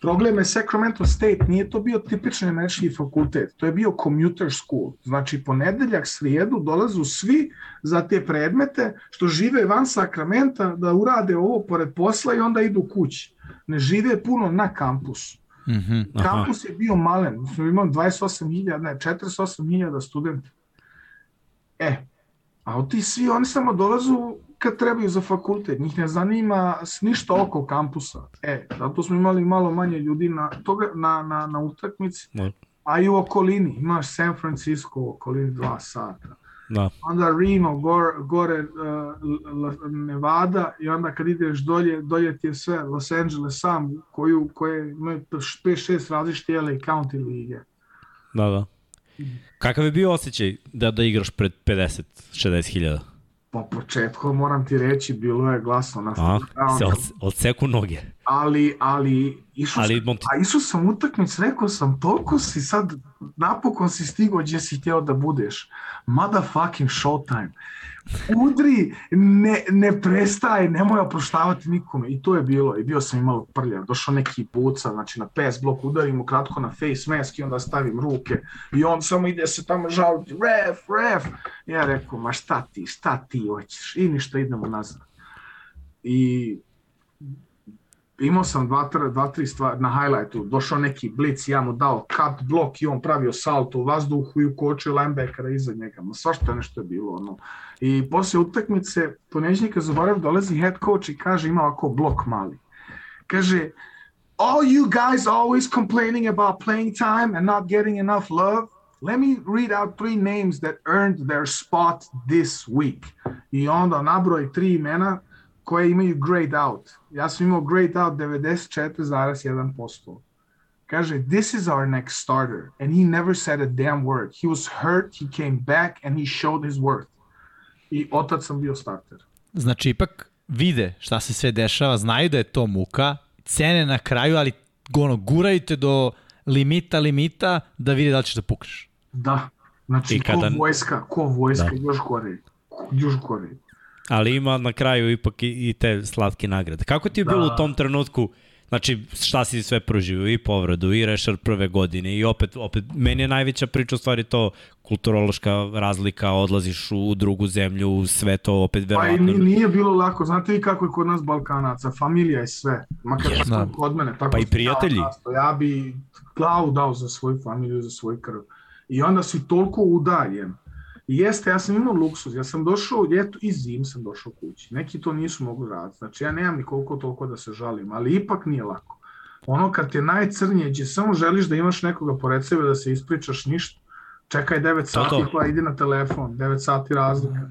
Problem je Sacramento State, nije to bio tipični američki fakultet, to je bio commuter school. Znači, ponedeljak, srijedu dolazu svi za te predmete što žive van Sakramenta da urade ovo pored posla i onda idu kući. Ne žive puno na kampusu. Mm -hmm, Kampus je bio malen, smo imali 28.000, ne, 48.000 studenta. E, a ti svi, oni samo dolazu kad trebaju za fakultet, njih ne zanima ništa oko kampusa. E, zato smo imali malo manje ljudi na, toga, na, na, na utakmici, no. a i u okolini. Imaš San Francisco u okolini dva sata. Da. Onda Reno, gore, gore uh, Nevada i onda kad ideš dolje, dolje ti je sve Los Angeles sam, koju, koje imaju 5-6 različite LA County lige. Da, da. Kakav je bio osjećaj da, da igraš pred 50-60 hiljada? Po početku moram ti reći, bilo je glasno na A, se od, odseku noge. Ali, ali, išao ali, sam, a išao sam utakmic, rekao sam, toliko si sad, napokon si stigao gdje si htio da budeš. Motherfucking showtime udri, ne, ne prestaje, nemoj oproštavati nikome. I to je bilo, i bio sam i malo prljav. Došao neki buca, znači na PS blok udarim mu kratko na face mask i onda stavim ruke. I on samo ide se tamo žaliti, ref, ref. Ja rekao, ma šta ti, šta ti hoćeš? I ništa, idemo nazad. I imao sam dva, dva tri stvari na highlightu, došao neki blic, ja mu dao cut blok i on pravio salto u vazduhu i ukočio linebackera iza njega. Ma svašta nešto je bilo. Ono. I posle utakmice, poneđnika zaborav, dolazi head coach i kaže ima ovako blok mali. Kaže, all you guys always complaining about playing time and not getting enough love, let me read out three names that earned their spot this week. I onda nabroj tri imena koje imaju grade out. Ja sam imao grade out 94,1%. Kaže, this is our next starter. And he never said a damn word. He was hurt, he came back and he showed his worth. I otac sam bio starter. Znači, ipak vide šta se sve dešava, znaju da je to muka, cene na kraju, ali ono, gurajte do limita, limita, da vide da li ćeš da pukneš. Da. Znači, I kada... ko vojska, ko vojska, da. još gore. Još gore ali ima na kraju ipak i, i te slatke nagrade. Kako ti je bilo da. u tom trenutku, znači šta si sve proživio, i povradu, i rešar prve godine, i opet, opet, meni je najveća priča u stvari to kulturološka razlika, odlaziš u drugu zemlju, sve to opet verovatno. Pa i nije bilo lako, znate vi kako je kod nas Balkanaca, familija je sve, makar yes, da. kod mene. Tako pa i prijatelji. Ja, ja bi glavu dao za svoju familiju, za svoj krv. I onda si toliko udaljen Jeste, ja sam imao luksuz, ja sam došao ljeto i zim sam došao kući. Neki to nisu mogli raditi, znači ja nemam ni koliko toliko da se žalim, ali ipak nije lako. Ono kad te najcrnije, gdje samo želiš da imaš nekoga pored sebe da se ispričaš ništa, čekaj 9 sati to. pa idi na telefon, 9 sati razlika.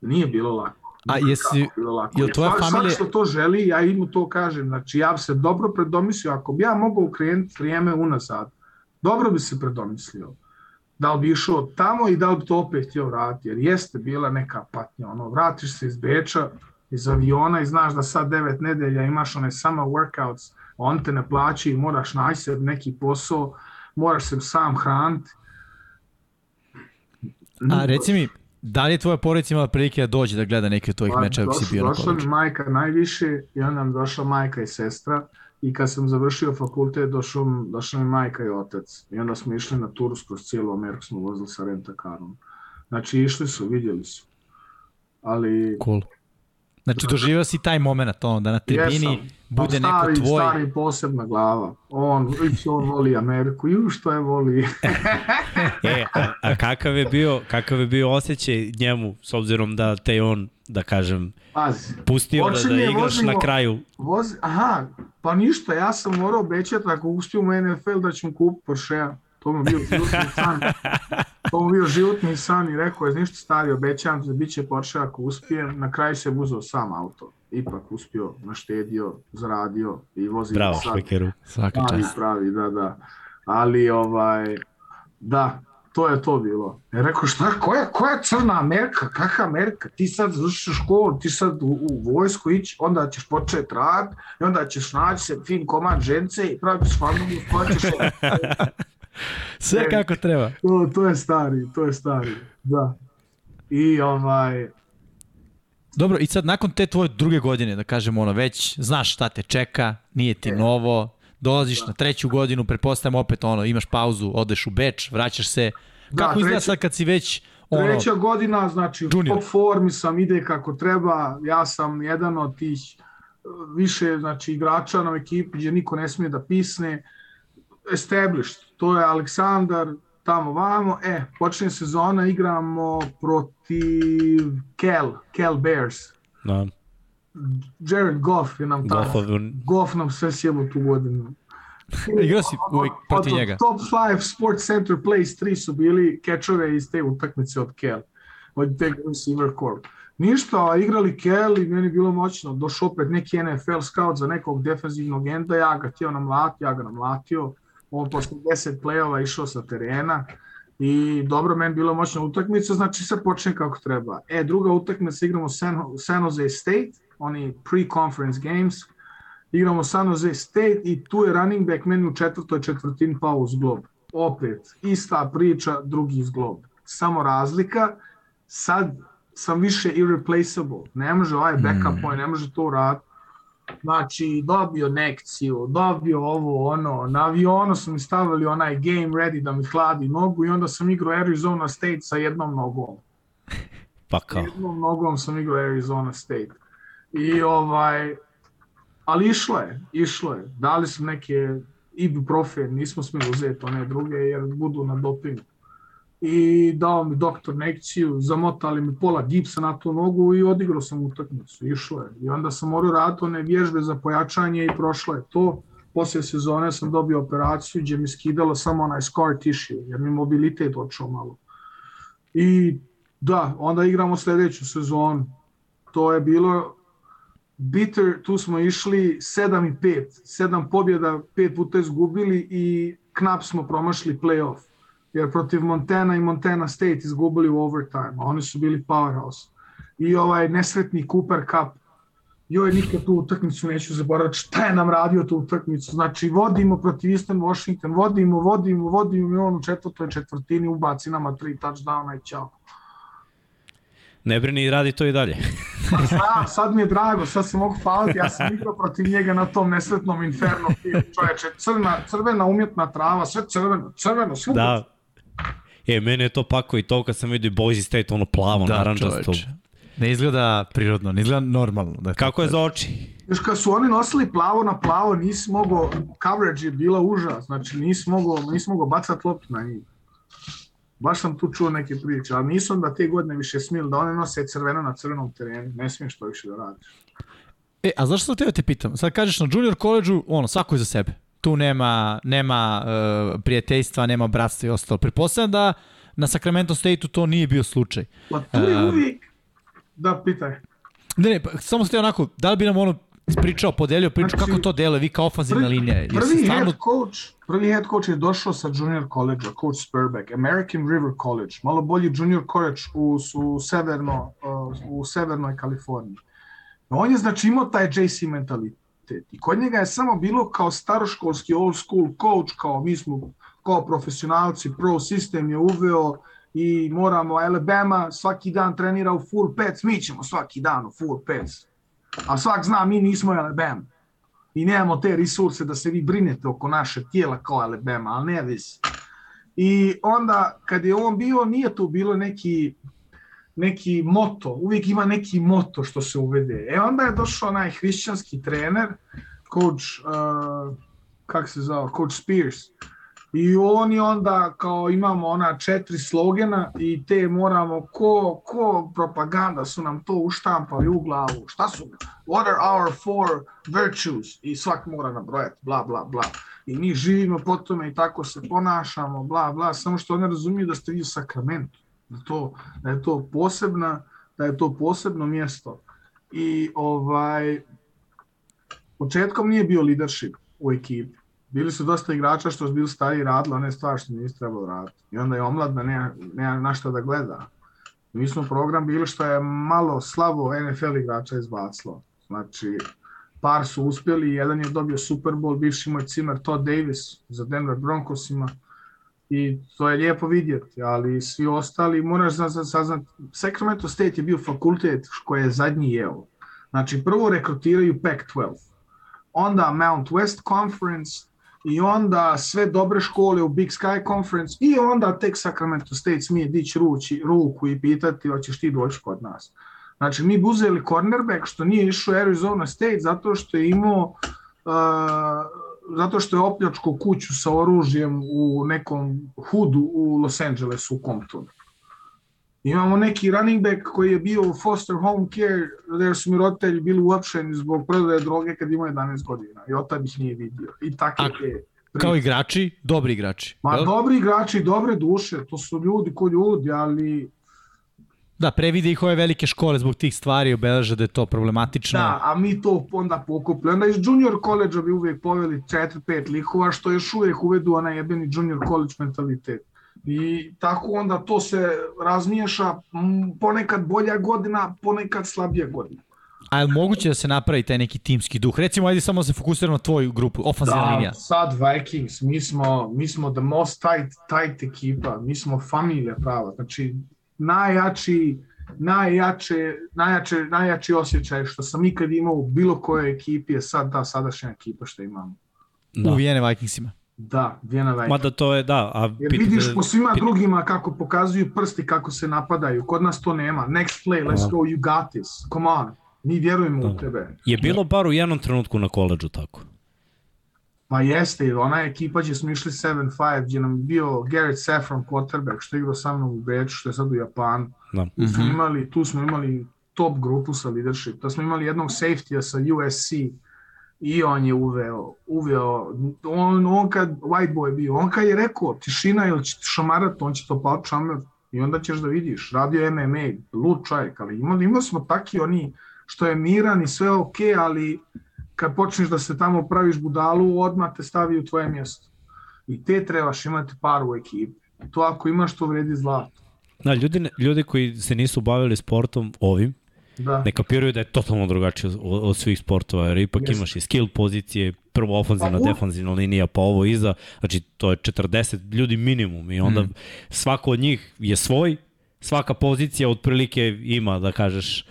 Nije bilo lako. A jesi, bilo lako. je tvoja familija... Svak što to želi, ja im to kažem. Znači, ja se dobro predomislio, ako bi ja mogao ukrenuti vrijeme unazad, dobro bi se predomislio da li bi išao tamo i da li bi to opet htio vratiti, jer jeste bila neka patnja, ono, vratiš se iz Beča, iz aviona i znaš da sad devet nedelja imaš one sama workouts, on te ne plaći i moraš naći se neki posao, moraš se sam hraniti. A reci mi, da li je tvoja porodica imala prilike da dođe da gleda neke od tvojih pa, ako si bio na Došla mi majka najviše i onda nam došla majka i sestra i kad sam završio fakultet došao, došla mi majka i otac i onda smo išli na Tursku kroz cijelu Ameriku smo vozili sa rentakarom. Znači išli su, vidjeli su. Ali... Cool. Znači doživio si taj moment, on, da na tribini Jesam. bude stari, neko tvoj... Stari posebna glava. On, on voli Ameriku, ju što je voli. e, a, a kakav je bio, kakav je bio osjećaj njemu, s obzirom da te on, da kažem, Pazi. Pustio da, da igraš vozimo, na kraju. Voz, aha, pa ništa, ja sam morao obećati ako uspijem u NFL da ću kupiti Porsche-a. To mi bio životni san. To mi bio životni san i rekao je, ništa stari, obećavam da bit će Porsche ako uspijem. Na kraju se uzeo sam auto. Ipak uspio, naštedio, zaradio i vozi Bravo, sad. špekeru. Svaka čast. Pravi, da, da. Ali, ovaj, da, to je to bilo. Ja rekao, šta, koja, koja crna Amerika, kakva Amerika, ti sad završiš školu, ti sad u, u vojsku ići, onda ćeš početi rad, i onda ćeš naći se fin komad žence i praviti s familiju, ćeš... Sve e, kako treba. To, to je stari, to je stari, da. I ovaj... Dobro, i sad nakon te tvoje druge godine, da kažemo ono, već znaš šta te čeka, nije ti e. novo, dolaziš da. na treću godinu, prepostavljam opet ono, imaš pauzu, odeš u Beč, vraćaš se. Da, kako izgleda sad kad si već ono, Treća godina, znači junior. u formi sam, ide kako treba, ja sam jedan od tih više znači, igrača na ekipi gdje niko ne smije da pisne, established, to je Aleksandar, tamo vamo, e, počne sezona, igramo protiv Kel, Kel Bears. Da. Jared Goff je nam tamo. Goff nam sve sjebo tu godinu. Igrao si uvijek protiv njega. Top 5 Sports Center Place 3 su bili kečove iz te utakmice od Kel. Od te receiver corp. Ništa, igrali Kel i meni bilo moćno. Došao opet neki NFL scout za nekog defensivnog enda, ja ga htio namlatio, ja ga namlatio. On posle 10 play-ova išao sa terena i dobro, meni bilo moćna utakmica, znači se počne kako treba. E, druga utakmica igramo San, San Jose State, oni pre-conference games, igramo San Jose State i tu je running back meni u četvrtoj četvrtini pao uz glob. Opet, ista priča, drugi zglob. Samo razlika, sad sam više irreplaceable. Ne može ovaj backup mm. ne može to raditi. Znači, dobio nekciju, dobio ovo, ono, na avionu su mi stavili onaj game ready da mi hladi nogu i onda sam igrao Arizona State sa jednom nogom. Pa kao? Jednom nogom sam igrao Arizona State. I ovaj, Ali išlo je, išlo je. Dali su neke ibuprofen, nismo smjeli uzeti one druge jer budu na dopingu. I dao mi doktor nekciju, zamotali mi pola gipsa na tu nogu i odigrao sam utakmicu, išlo je. I onda sam morao raditi one vježbe za pojačanje i prošlo je to. Poslije sezone sam dobio operaciju gdje mi skidalo samo onaj scar tissue, jer mi mobilitet odšao malo. I da, onda igramo sljedeću sezonu. To je bilo bitter, tu smo išli 7 i 5, 7 pobjeda, 5 puta izgubili i knap smo promašili playoff. Jer protiv Montana i Montana State izgubili u overtime, a oni su bili powerhouse. I ovaj nesretni Cooper Cup, joj, nikad tu utakmicu neću zaboraviti, šta je nam radio tu utakmicu, znači vodimo protiv Eastern Washington, vodimo, vodimo, vodimo i on u četvrtoj četvrtini ubaci nama tri touchdowna i čao. Ne brini, radi to i dalje. Pa sad mi je drago, sad se mogu hvaliti, ja sam igrao protiv njega na tom nesretnom inferno, čoveče, crna, crvena umjetna trava, sve crveno, crveno, sve Da. E, mene je to pako i to kad sam vidio Boise State, ono plavo, da, narančasto. Čoveče. Ne izgleda prirodno, ne izgleda normalno. Da Kako je za oči? Još kad su oni nosili plavo na plavo, nisi mogao, coverage je bila užas, znači nisi mogao, nisi mogao bacati loptu na njih. Baš sam tu čuo neke priče, ali nisam da te godine više smijeli da one nose crveno na crvenom terenu. Ne smiješ to više da radiš. E, a zašto sam tebe te pitam? Sad kažeš na junior koleđu, ono, svako je za sebe. Tu nema, nema uh, prijateljstva, nema bratstva i ostalo. Pretpostavljam da na Sacramento State-u to nije bio slučaj. Pa tu je uh, uvijek... Da, pitaj. Ne, ne, pa, samo ste onako, da li bi nam ono ispričao, podelio priču znači, kako to deluje, vi kao ofanzivna linija. Prvi stvarno... head coach, prvi head coach je došao sa junior college coach Spurbeck, American River College, malo bolji junior college u, u, severno, uh, u severnoj Kaliforniji. On je znači imao taj JC mentalitet i kod njega je samo bilo kao staroškolski old school coach, kao mi smo kao profesionalci, pro sistem je uveo i moramo, Alabama svaki dan trenira u full pets, mi ćemo svaki dan u full pets A svak zna, mi nismo Alabama. I nemamo te resurse da se vi brinete oko naše tijela kao Alabama, ali ne vis. I onda, kad je on bio, nije tu bilo neki neki moto, uvijek ima neki moto što se uvede. E onda je došao onaj hrišćanski trener, coach, uh, kak se zvao, coach Spears, I oni onda kao imamo ona četiri slogena i te moramo ko, ko propaganda su nam to uštampali u glavu. Šta su? What are our four virtues? I svak mora nabrojati, bla, bla, bla. I mi živimo po tome i tako se ponašamo, bla, bla. Samo što oni razumiju da ste vi u sakramentu. Da, to, da je to posebna, da je to posebno mjesto. I ovaj, početkom nije bio leadership u ekipi bili su dosta igrača što su bili stari radili one stvari što nisu trebalo raditi. I onda je omladna nema, nema na što da gleda. Mi smo program bili što je malo slabo NFL igrača izbacilo. Znači, par su uspjeli, jedan je dobio Super Bowl, bivši moj cimer Todd Davis za Denver Broncosima i to je lijepo vidjeti, ali svi ostali, moraš saznati, Sacramento State je bio fakultet koji je zadnji jeo. Znači, prvo rekrutiraju Pac-12, onda Mount West Conference, i onda sve dobre škole u Big Sky Conference i onda tek Sacramento State smije dići ruči, ruku i pitati hoćeš ti doći kod nas. Znači mi buzeli cornerback što nije išao Arizona State zato što je imao uh, zato što je opljačko kuću sa oružjem u nekom hudu u Los Angelesu u Comptonu. Imamo neki running back koji je bio u foster home care, gde su mi roditelji bili uopšeni zbog prodaje droge kad imao 11 godina i od tada ih nije vidio. I takve te Kao igrači, dobri igrači. Ma jel? dobri igrači, dobre duše, to su ljudi ko ljudi, ali Da, previde ih ove velike škole zbog tih stvari, obeleže da je to problematično. Da, a mi to onda pokuplja. Onda iz junior college bi uvek poveli 4-5 likova, što još uvek uvedu onaj jebeni junior college mentalitet. I tako onda to se razmiješa ponekad bolja godina, ponekad slabija godina. A je moguće da se napravi taj neki timski duh? Recimo, ajde samo da se fokusiramo na tvoju grupu, ofanzivna da, linija. sad Vikings, mi smo, mi smo the most tight, tight ekipa, mi smo familija prava, znači najjači, najjače, najjače, najjači osjećaj što sam ikad imao u bilo kojoj ekipi je sad ta sadašnja ekipa što imamo. Da. U Vijene Vikingsima. Da, Vijena Vikings. Mada to je, da. A Jer vidiš po svima pit... drugima kako pokazuju prsti, kako se napadaju. Kod nas to nema. Next play, let's go, you got this. Come on. Mi vjerujemo da. u tebe. Je bilo bar u jednom trenutku na koleđu tako? Pa jeste, ona ekipa gdje smo išli 7-5, gdje nam bio Garrett Saffron quarterback, što je igrao sa mnom u Beču, što je sad u Japanu. Da. Tu, smo mhm. imali, tu smo imali top grupu sa leadership. To smo imali jednog safety sa USC i on je uveo, uveo on, on kad, white boy bio, on kad je rekao tišina ili će šamarat, on će to pao čamer i onda ćeš da vidiš, radio MMA, lud čovjek, ali imali, imali smo taki oni što je miran i sve ok, ali kad počneš da se tamo praviš budalu, odmah te stavi u tvoje mjesto. I te trebaš imati par u ekipi. To ako imaš, to vredi zlato. Da, ljudi, ljudi koji se nisu bavili sportom ovim, da. ne kapiraju da je totalno drugačije od, od svih sportova, jer ipak yes. imaš i skill pozicije, prvo ofanzivna, pa, defanzivna linija, pa ovo iza, znači to je 40 ljudi minimum i onda mm. svako od njih je svoj, svaka pozicija otprilike ima, da kažeš,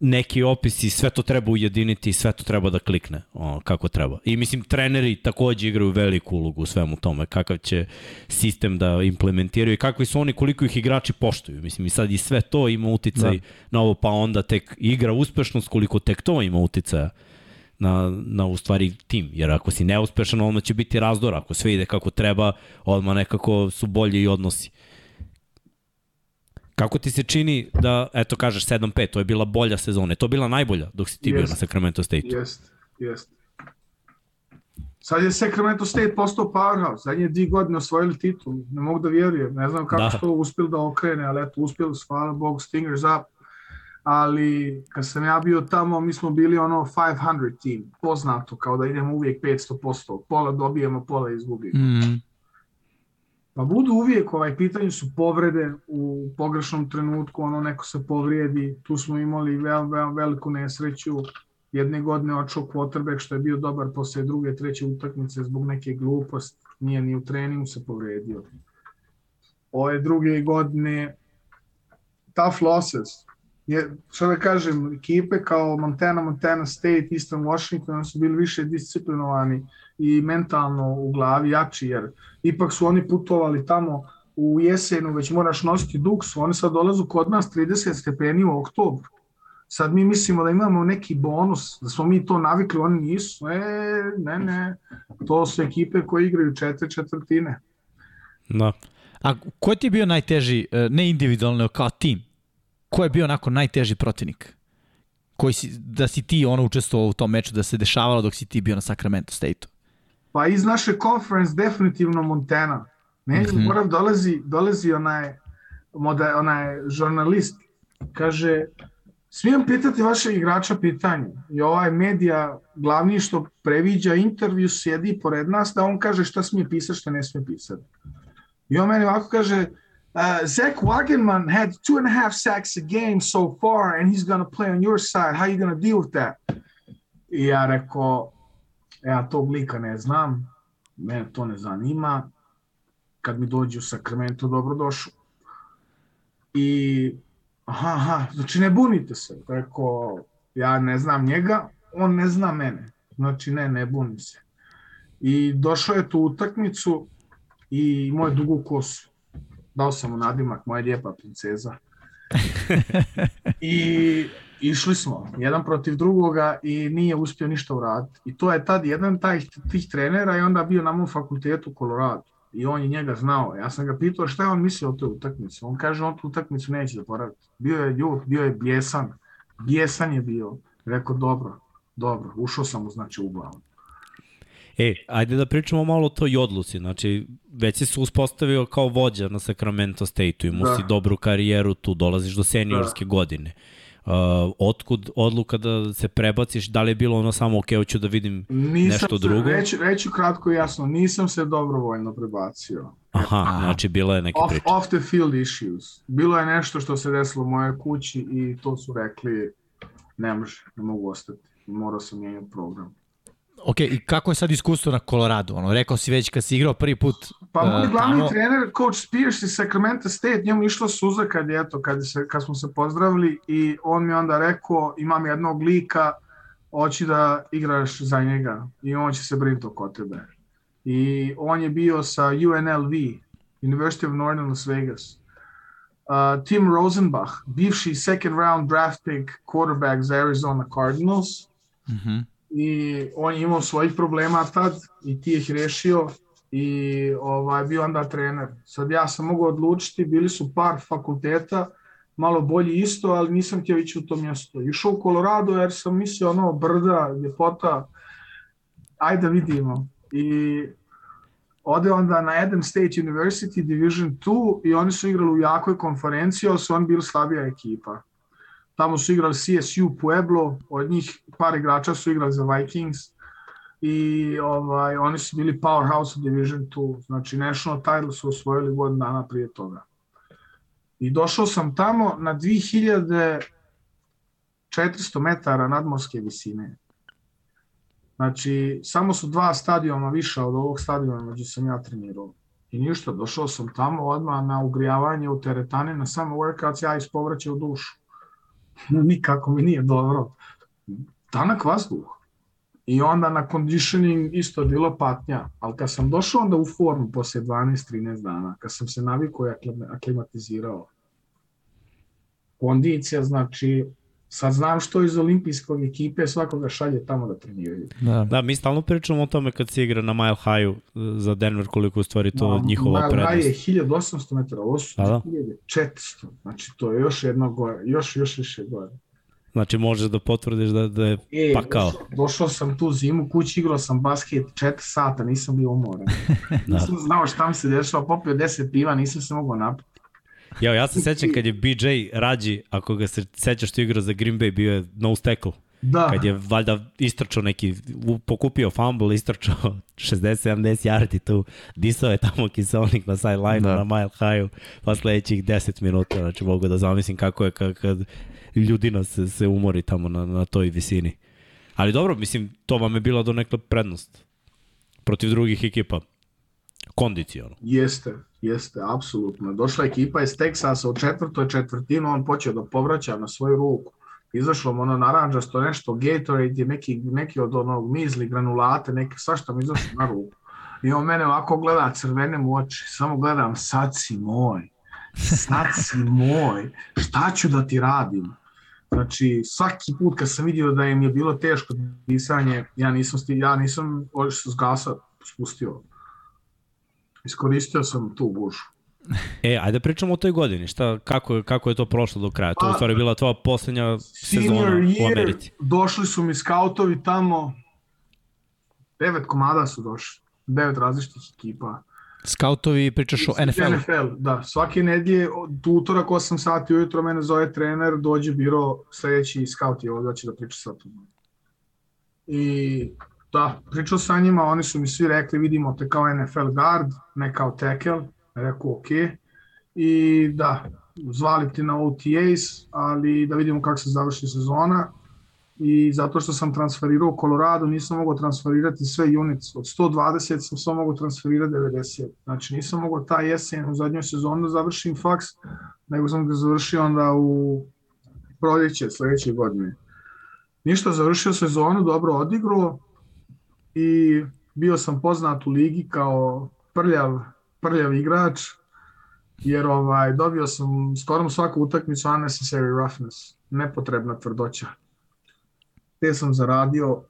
neki opis i sve to treba ujediniti i sve to treba da klikne o, kako treba. I mislim, treneri takođe igraju veliku ulogu u svemu tome, kakav će sistem da implementiraju i kakvi su oni, koliko ih igrači poštuju. Mislim, i sad i sve to ima uticaj da. na ovo, pa onda tek igra uspešnost, koliko tek to ima uticaja na, na u stvari tim, jer ako si neuspešan, onda će biti razdor, ako sve ide kako treba, odmah nekako su bolji i odnosi. Kako ti se čini da, eto kažeš 7-5, to je bila bolja sezona, to je bila najbolja dok si ti yes. bio na Sacramento State? Jeste, jeste. Sad je Sacramento State postao powerhouse, zadnje dvije godine osvojili titul, ne mogu da vjerujem, ne znam kako da. što uspio da okrene, ali eto, uspjeli su, hvala Bogu, Stingers up, ali kad sam ja bio tamo, mi smo bili ono 500 team, poznato, kao da idemo uvijek 500%, pola dobijemo, pola izgubimo. Mm. Pa budu uvijek, ovaj, pitanje su povrede u pogrešnom trenutku, ono neko se povrijedi, tu smo imali vel, vel, veliku nesreću, jedne godine očeo quarterback što je bio dobar posle druge, treće utakmice zbog neke gluposti, nije ni u treningu se povredio. Ove druge godine tough losses, je, što da kažem, ekipe kao Montana, Montana State, Eastern Washington su bili više disciplinovani i mentalno u glavi jači, jer ipak su oni putovali tamo u jesenu, već moraš nositi duksu, oni sad dolazu kod nas 30 stepeni u oktobru. Sad mi mislimo da imamo neki bonus, da smo mi to navikli, oni nisu. E, ne, ne, to su ekipe koje igraju četiri četvrtine. Da. A ko ti je bio najteži, e, ne individualno, kao tim? Ko je bio onako najteži protivnik? Koji si, da si ti ono učestvovao u tom meču, da se dešavalo dok si ti bio na Sacramento State-u? Pa iz naše conference definitivno Montana. Ne, mm -hmm. moram dolazi, dolazi onaj, moda, onaj žurnalist, kaže, smijem pitati vašeg igrača pitanje. I ovaj medija, glavni što previđa intervju, sjedi pored nas, da on kaže šta smije pisati, šta ne smije pisati. I on meni ovako kaže, uh, Zach Wagenman had two and a half sacks a game so far and he's going to play on your side. How are you going to deal with that? I ja rekao, ja tog lika ne znam, mene to ne zanima, kad mi dođe u Sacramento, dobrodošao. I, aha, aha, znači ne bunite se, preko, ja ne znam njega, on ne zna mene, znači ne, ne buni se. I došao je tu utakmicu i moju dugu kosu. Dao sam mu nadimak, moja lijepa princeza. I išli smo jedan protiv drugoga i nije uspio ništa uraditi. I to je tad jedan taj, tih trenera i onda bio na mom fakultetu u Colorado. I on je njega znao. Ja sam ga pitao šta je on mislio o toj utakmici. On kaže on tu utakmicu neće da poraditi. Bio je ljub, bio je bjesan. Bjesan je bio. Rekao dobro, dobro, ušao sam mu znači u glavu. E, ajde da pričamo malo o toj odluci. Znači, već si se uspostavio kao vođa na Sacramento State-u, imao da. si dobru karijeru tu, dolaziš do seniorske da. godine. Uh, otkud odluka da se prebaciš, da li je bilo ono samo ok, hoću da vidim nisam nešto se, drugo? Reći, reći kratko i jasno, nisam se dobrovoljno prebacio. Aha, Aha. znači bila je neka off, priča. Off the field issues. Bilo je nešto što se desilo u mojoj kući i to su rekli ne može, ne mogu ostati. Morao sam mijenjati program. Ok, i kako je sad iskustvo na Colorado? Ono, rekao si već kad si igrao prvi put Pa moj uh, glavni tamo... trener, coach Spears iz Sacramento State, njemu išla suza kad, je, eto, kad, se, kad smo se pozdravili i on mi onda rekao, imam jednog lika, hoći da igraš za njega i on će se brinuti oko tebe. I on je bio sa UNLV, University of Northern Las Vegas. uh, Tim Rosenbach, bivši second round draft pick quarterback za Arizona Cardinals. Mm -hmm. I on je imao svojih problema tad i ti ih rešio i ovaj, bio onda trener. Sad ja sam mogao odlučiti, bili su par fakulteta, malo bolji isto, ali nisam htio ići u to mjesto. Išao u Colorado jer sam mislio ono brda, ljepota, ajde da vidimo. I ode onda na Adams State University Division 2 i oni su igrali u jakoj konferenciji, ali su oni bili slabija ekipa. Tamo su igrali CSU Pueblo, od njih par igrača su igrali za Vikings i ovaj, oni su bili powerhouse u Division 2, znači national title su osvojili godin dana prije toga. I došao sam tamo na 2400 metara nadmorske visine. Znači, samo su dva stadiona više od ovog stadiona gdje sam ja trenirao. I ništa, došao sam tamo odmah na ugrijavanje u teretane, na samo workouts, ja ispovraćao dušu. Nikako mi nije dobro. Tanak vazduh. I onda na conditioning isto bilo patnja. Ali kad sam došao onda u formu posle 12-13 dana, kad sam se navikao i aklimatizirao, kondicija, znači sad znam što iz olimpijskog ekipe svakoga šalje tamo da treniraju. Da. da, mi stalno pričamo o tome kad se igra na Mile High za Denver koliko u stvari to da, njihova Mile prednost. Mile High je 1800 metara, ovo su da, da. 1400, znači to je još jedno gore, još, još više gore. Znači možeš da potvrdiš da, da je e, pakao. Došao, došao sam tu zimu, kući igrao sam basket 4 sata, nisam bio umoran. da. Nisam znao šta mi se dešava, popio 10 piva, nisam se mogao napiti. Ja, ja se sećam kad je BJ Rađi, ako ga se sećaš što igrao za Green Bay, bio je no tackle. Da. Kad je valjda istrčao neki, pokupio fumble, istrčao 60-70 yardi tu, disao je tamo kiselnik na sideline da. na mile high-u, pa sledećih 10 minuta, znači mogu da zamislim kako je kad, kad ljudina se, se umori tamo na, na toj visini. Ali dobro, mislim, to vam je bila do nekla prednost protiv drugih ekipa. Kondiciono. Jeste, jeste, apsolutno. Došla ekipa iz Teksasa u četvrtoj četvrtinu, on počeo da povraća na svoju ruku. Izašlo mu ono naranđasto nešto, Gatorade, neki, neki od onog mizli, granulate, neke, svašta mi izašlo na ruku. I on mene ovako gleda crvene mu oči, samo gledam, sad si moj, sad si moj, šta ću da ti radim? Znači, svaki put kad sam vidio da im je bilo teško disanje, ja nisam, sti, ja nisam s gasa spustio. Iskoristio sam tu bušu. E, ajde pričamo o toj godini. Šta, kako, kako je to prošlo do kraja? To je u pa, stvari bila tvoja poslednja sezona u Americi. Došli su mi skautovi tamo, devet komada su došli, devet različitih ekipa. Skautovi pričaš o NFL? NFL, da. Svake nedje, tu utorak 8 sati ujutro mene zove trener, dođe biro sledeći skaut je ovdje će da priča sa tom. I da, pričao sa njima, oni su mi svi rekli vidimo te kao NFL guard, ne kao tackle, rekao ok. I da, zvali ti na OTAs, ali da vidimo kako se završi sezona i zato što sam transferirao u Colorado nisam mogao transferirati sve units. Od 120 sam samo mogao transferirati 90. Znači nisam mogao ta jesen u zadnjoj sezoni da završim faks, nego sam ga završio onda u proljeće sledeće godine. Ništa, završio sezonu, dobro odigrao i bio sam poznat u ligi kao prljav, prljav igrač, jer ovaj, dobio sam skoro svaku utakmicu unnecessary roughness, nepotrebna tvrdoća. Te sam zaradio,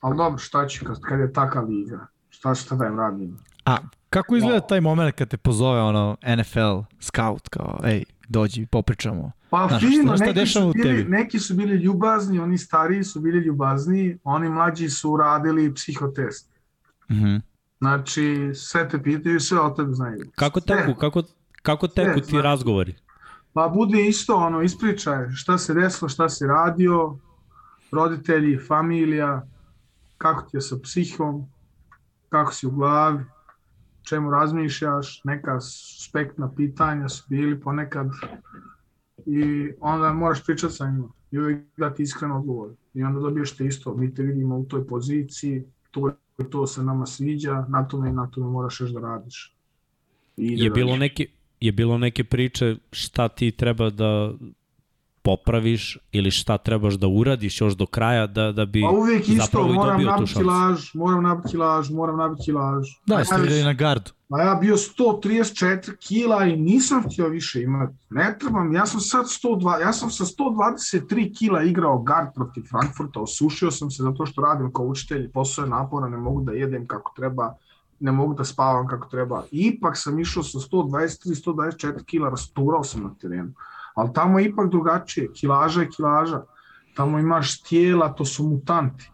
ali dobro, šta ću kad, kad je taka liga, šta šta da im radim. A kako izgleda taj moment kad te pozove ono NFL scout, kao ej, dođi, popričamo. Pa Znaš, fino, šta, šta neki, su bili, neki su bili ljubazni, oni stariji su bili ljubazni, oni mlađi su radili psihotest. Mm -hmm. Znači, sve te pitaju, sve o tebi znaju. Kako teku, kako, kako teku ti znači, razgovori? Pa bude isto, ono, ispričaj šta se desilo, šta si radio, roditelji, familija, kako ti je sa psihom, kako si u glavi, čemu razmišljaš, neka spektna pitanja su bili ponekad i onda moraš pričati sa njima i uvijek dati iskreno odgovor. I onda dobiješ te isto, mi te vidimo u toj poziciji, to, to se nama sviđa, na tome i na tome moraš još da radiš. I je bilo neke, je bilo neke priče šta ti treba da popraviš ili šta trebaš da uradiš još do kraja da, da bi Pa uvijek isto, zapravo i moram dobio tu nabiti šansu. laž, moram nabiti laž, moram nabiti laž. Da, A jeste ja videli na gardu. A ja bio 134 kila i nisam htio više imati. Ne trebam, ja sam sad 102, ja sam sa 123 kila igrao guard protiv Frankfurta, osušio sam se zato što radim kao učitelj, posao je naporan, ne mogu da jedem kako treba, ne mogu da spavam kako treba. Ipak sam išao sa 123-124 kila, rasturao sam na terenu. Ali tamo je ipak drugačije, kilaža je kilaža. Tamo imaš tijela, to su mutanti.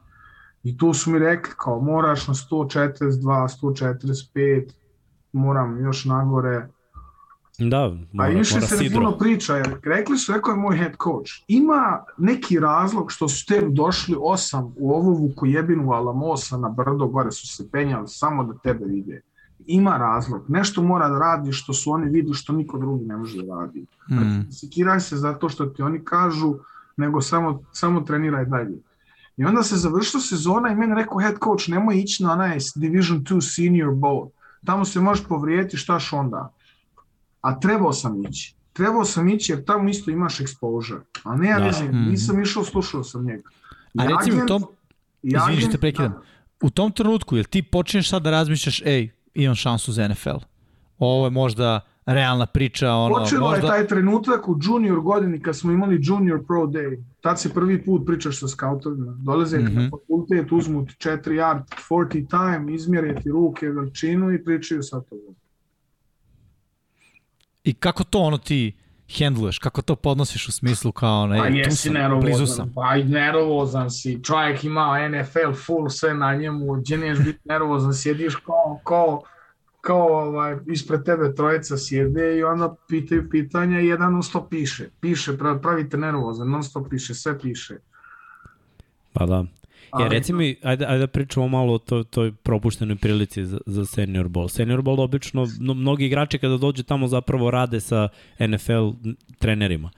I tu su mi rekli kao moraš na 142, 145, moram još nagore. Da, A mora, i više mora se puno priča, jer rekli su, rekao je moj head coach, ima neki razlog što su tebi došli osam u ovu vukojebinu Alamosa na brdo, gore su se penjali samo da tebe vide. Ima razlog, nešto mora da radi što su oni vidi što niko drugi ne može da radi. Mm. Sikiraj se zato što ti oni kažu, nego samo, samo treniraj dalje. I onda se završila sezona i meni rekao head coach, nemoj ići na onaj Division 2 senior bowl. Tamo se možeš povrijeti, štaš onda. A trebao sam ići. Trebao sam ići jer tamo isto imaš exposure. A ne ja Da. ne Mhm. nisam išao, slušao sam njega. I A reci mi u agent- tom, izvini što te prekidam, u tom trenutku, jel ti počinješ sad da razmišljaš, ej, imam šansu za NFL? Ovo je možda realna priča, ono, Počelo možda... je taj trenutak u junior godini kad smo imali junior pro day. Tad se prvi put pričaš sa skautovima. Dolaze mm Mhm. na fakultet, uzmu ti 4 yard, 40 time, izmjere ti ruke, veličinu i pričaju sa tobom. I kako to ono ti hendluješ, kako to podnosiš u smislu kao ono, Pa tu sam, blizu sam. pa i nervozan si. Čovjek imao NFL full sve na njemu, gdje neš biti nervozan, sjediš kao, kao, kao ovaj, ispred tebe trojica sjede i onda pitaju pitanja i jedan non stop piše. Piše, prav- pravite nervozan, non stop piše, sve piše. Pa da. Ja, Ali- reci mi, ajde, ajde da pričamo malo o toj, toj propuštenoj prilici za, za senior ball. Senior ball obično, no, mnogi igrači kada dođe tamo zapravo rade sa NFL trenerima.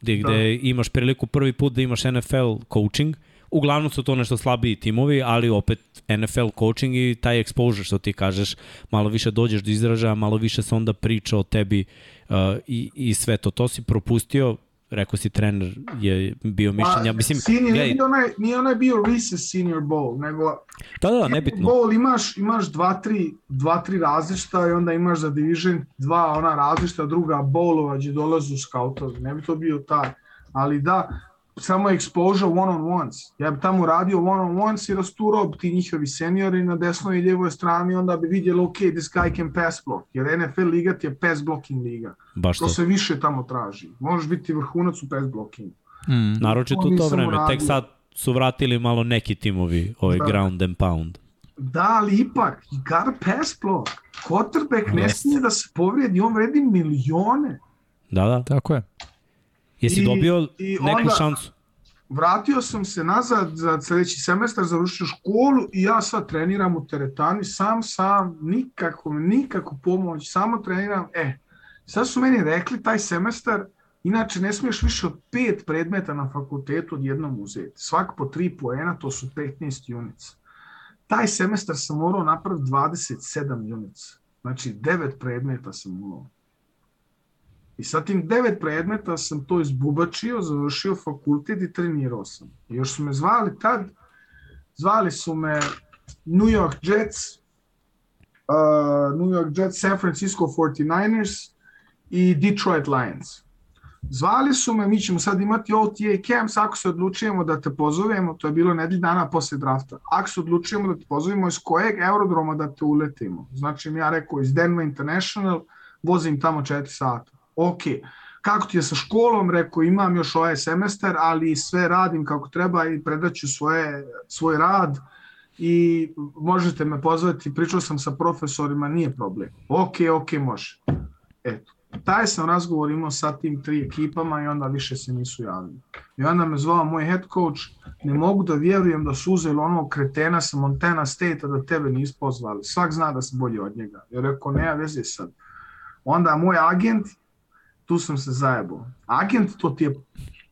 Gde, Da. gde imaš priliku prvi put da imaš NFL coaching, uglavnom su to nešto slabiji timovi, ali opet NFL coaching i taj exposure što ti kažeš, malo više dođeš do izražaja, malo više se onda priča o tebi uh, i, i sve to. To si propustio, rekao si trener je bio mišljenja. Mislim, senior, gledaj, nije, onaj, nije onaj bio Reese's Senior Bowl, nego da, da, nebitno. Bowl imaš, imaš dva, tri, dva, tri različita i onda imaš za Division dva ona različita druga bowlova gdje dolazu skautovi. Ne bi to bio taj. Ali da, samo exposure one on ones. Ja bi tamo radio one on ones i rasturao bi ti njihovi seniori na desnoj i ljevoj strani onda bi vidjeli ok, this guy can pass block. Jer NFL liga ti je pass blocking liga. Baš To to. se više tamo traži. Možeš biti vrhunac u pass blockingu. Mm. Naročito To u to vreme. uradio. Tek sad su vratili malo neki timovi, ovaj Da. ground and pound. Da, ali ipak, you gotta pass block. Quarterback ne smije da se povrijedi, on vredi milione. Da, da. Tako je. Jesi I- dobio i neku onda- šansu? Vratio sam se nazad za sljedeći semestar, završio školu i ja sad treniram u teretani, sam, sam, nikako, nikako pomoć, samo treniram. E, sad su meni rekli taj semestar, inače ne smiješ više od pet predmeta na fakultetu odjednom uzeti. Svak po tri poena, to su 15 unica. Taj semestar sam morao napraviti 27 unica. Znači, devet predmeta sam morao. I sa tim devet predmeta sam to izbubačio, završio fakultet i trenirao sam. I još su me zvali tad, zvali su me New York Jets, uh, New York Jets, San Francisco 49ers i Detroit Lions. Zvali su me, mi ćemo sad imati OTA camps, ako se odlučujemo da te pozovemo, to je bilo nedelj dana posle drafta, ako se odlučujemo da te pozovemo iz kojeg aerodroma da te uletimo. Znači mi ja rekao iz Denver International, vozim tamo 4 sata. Ok, kako ti je sa školom, rekao imam još ovaj semestar, ali sve radim kako treba i predaću svoje, svoj rad i možete me pozvati, pričao sam sa profesorima, nije problem. Ok, ok, može. Eto, taj sam razgovor imao sa tim tri ekipama i onda više se nisu javili. I onda me zvao moj head coach, ne mogu da vjerujem da su uzeli onog kretena sa Montana State, a da tebe nisu pozvali. Svak zna da si bolji od njega. Ja rekao, nema veze sad. Onda moj agent, tu sam se zajebao. Agent, to ti je,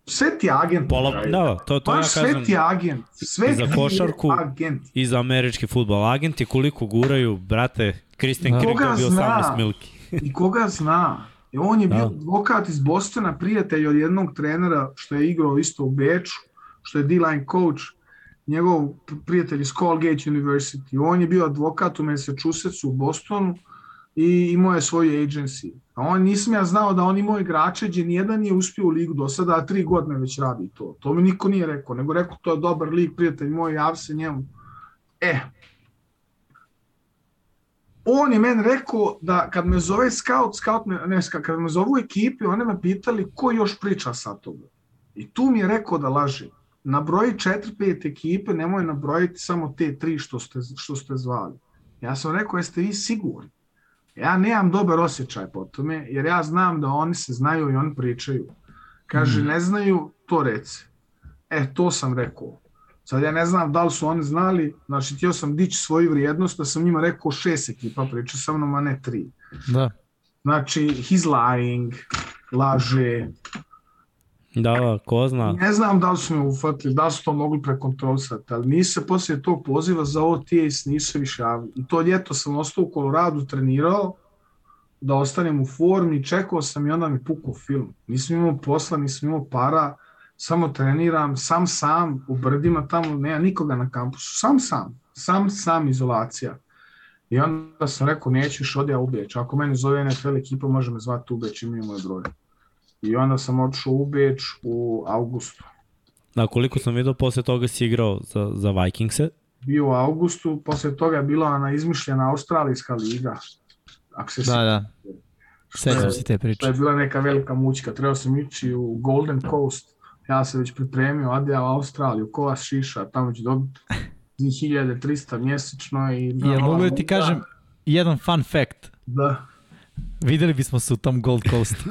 sve ti je agent. Pola, da, to, to ja Baš sve kažem. ti je agent. Sve I za ti je košarku. agent. I za američki futbol. Agenti koliko guraju, brate, Kristen Da. Kirk dobio zna? 18 milki. I koga zna? I on je bio da. advokat iz Bostona, prijatelj od jednog trenera što je igrao isto u Beču, što je D-line coach, njegov prijatelj iz Colgate University. On je bio advokat u Massachusettsu u Bostonu i imao je svoju agency. A on nisam ja znao da on imao igrače gdje nijedan nije uspio u ligu do sada, a tri godine već radi to. To mi niko nije rekao, nego rekao to je dobar lig, prijatelj moj, jav se njemu. E, on je meni rekao da kad me zove scout, scout me, ne, kad me zovu ekipi, one me pitali ko još priča sa toga. I tu mi je rekao da laže. Na broji 4-5 ekipe nemoj nabrojiti samo te tri što ste, što ste zvali. Ja sam rekao, jeste vi sigurni? Ja nemam dobar osjećaj po tome, jer ja znam da oni se znaju i oni pričaju. Kaže, mm. ne znaju, to reci. E, to sam rekao. Sad ja ne znam da li su oni znali, znači htio sam dići svoju vrijednost, da sam njima rekao šest ekipa priča sa mnom, a ne tri. Da. Znači, he's lying, laže. Da, da, ko zna. Ne znam da li su me ufatili, da su to mogli prekontrolisati, ali nisi se poslije tog poziva za OTS nisu više javili. I to ljeto sam ostao u Koloradu, trenirao, da ostanem u formi, čekao sam i onda mi pukao film. Nisam imao posla, nisam imao para, samo treniram, sam sam u brdima, tamo nema nikoga na kampusu, sam sam, sam sam izolacija. I onda sam rekao, nećeš odja u ako meni zove NFL ekipa, može me zvati u Beč, imaju moj broj. I onda sam otišao u Beč u augustu. Na koliko sam vidio, posle toga si igrao za, za Vikingse? Bio u augustu, posle toga je bila ona izmišljena Australijska liga. Ako se da, da. Sećam se te priče. To je bila neka velika mučka. Trebao sam ići u Golden Coast ja se već pripremio, odjeo u Australiju, ko vas šiša, tamo ću dobiti 2300 mjesečno. I, ja mogu da ti kažem jedan fun fact. Da. Videli bismo se u tom Gold Coastu.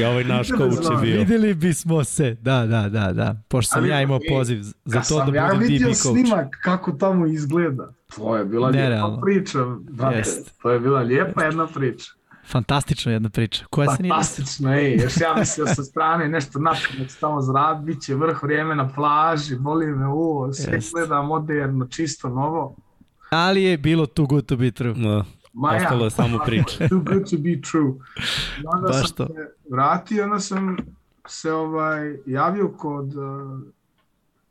I ovaj naš coach je bio. Videli bismo se, da, da, da, da. Pošto sam Ali, ja imao poziv za to da budem ja DB coach. Ja vidio snimak kako tamo izgleda. To je bila Nerealno. lijepa priča, brate. Yes. To je bila lijepa jedna priča. Fantastična jedna priča. Koja se nije... Fantastično, ej. Još ja mislio sa strane nešto napamet tamo zrad, bit će vrh vrijeme na plaži, boli me uvo, sve Jest. gleda moderno, čisto, novo. Ali je bilo too good to be true. No. Ma Ostalo je samo priča. too good to be true. I onda Baš sam to. se vratio, onda sam se ovaj, javio kod uh,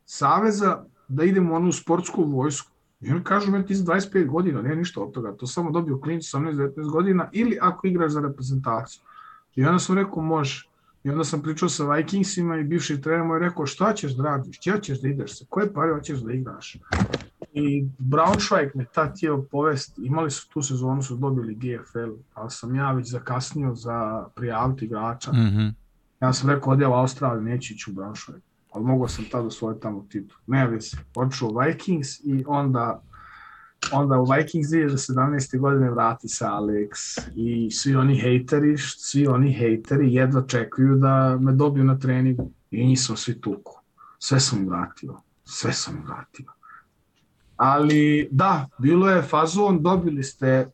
Saveza da idem u onu sportsku vojsku. I oni kažu meni ti si 25 godina, nije ništa od toga, to samo dobio klinic 18-19 godina ili ako igraš za reprezentaciju. I onda sam rekao može. I onda sam pričao sa Vikingsima i bivši trener mu je rekao šta ćeš da radiš, ćeš da ideš se, koje pare hoćeš da igraš. I Braunschweig me ta tijelo povesti, imali su tu sezonu, su dobili GFL, ali sam ja već zakasnio za prijaviti igrača. Mm -hmm. Ja sam rekao, odjel u Australiju, neću ići u Braunschweig ali mogao sam tada osvojiti tamo titul. Ne vezi, u Vikings i onda onda u Vikings 2017. godine vrati se Alex i svi oni hejteri, svi oni hejteri jedva čekuju da me dobiju na treningu i nisam svi tuku. Sve sam vratio, sve sam vratio. Ali da, bilo je fazon, dobili ste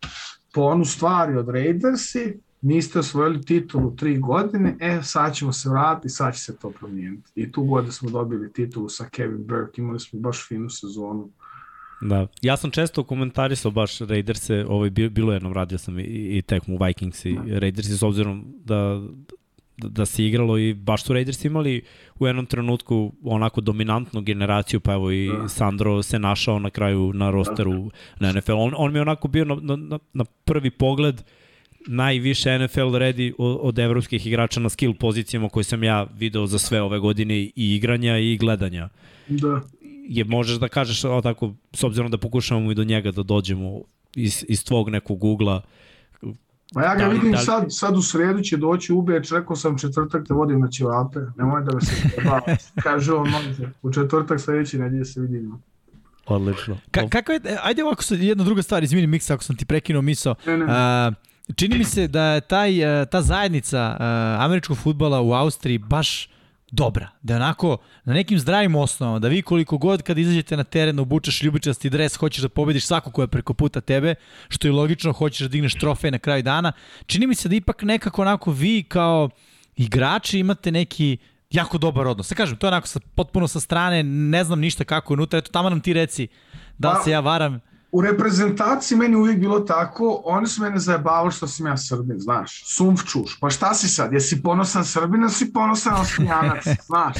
po onu stvari od Raidersi, niste osvojili titulu tri godine, e, sad ćemo se vratiti, sad će se to promijeniti. I tu godine smo dobili titulu sa Kevin Burke, imali smo baš finu sezonu. Da, ja sam često komentarisao baš Raiderse, ovaj, bilo jednom radio sam i, i tekmu Vikings i Raidersi s obzirom da, da se igralo i baš su Raiders imali u jednom trenutku onako dominantnu generaciju, pa evo i da. Sandro se našao na kraju na rosteru na NFL. On, on mi je onako bio na, na, na prvi pogled uh, najviše NFL redi od evropskih igrača na skill pozicijama koje sam ja video za sve ove godine i igranja i gledanja. Da. Je, možeš da kažeš o tako, s obzirom da pokušavamo i do njega da dođemo iz, iz tvog nekog ugla, Pa ja ga da, vidim da li... sad, sad u sredu će doći u Beč, rekao sam četvrtak te vodim na ćevape, nemoj da me se kaže on, u četvrtak sledeći nedelje se vidimo. Odlično. Ka, kako je, ajde ovako jedna druga stvar, izvini Miksa ako sam ti prekinuo misao. Ne, ne. A, Čini mi se da je taj, e, ta zajednica e, američkog futbala u Austriji baš dobra. Da je onako na nekim zdravim osnovama, da vi koliko god kad izađete na teren obučeš ljubičasti dres, hoćeš da pobediš svako ko je preko puta tebe, što je logično, hoćeš da digneš trofej na kraju dana. Čini mi se da ipak nekako onako vi kao igrači imate neki jako dobar odnos. Sve kažem, to je onako sa, potpuno sa strane, ne znam ništa kako je unutra, eto tamo nam ti reci da pa, se ja varam u reprezentaciji meni uvijek bilo tako, oni su mene zajebavali što sam ja Srbin, znaš, sumvčuš, pa šta si sad, jesi ponosan Srbin ili si ponosan Osmijanac, znaš.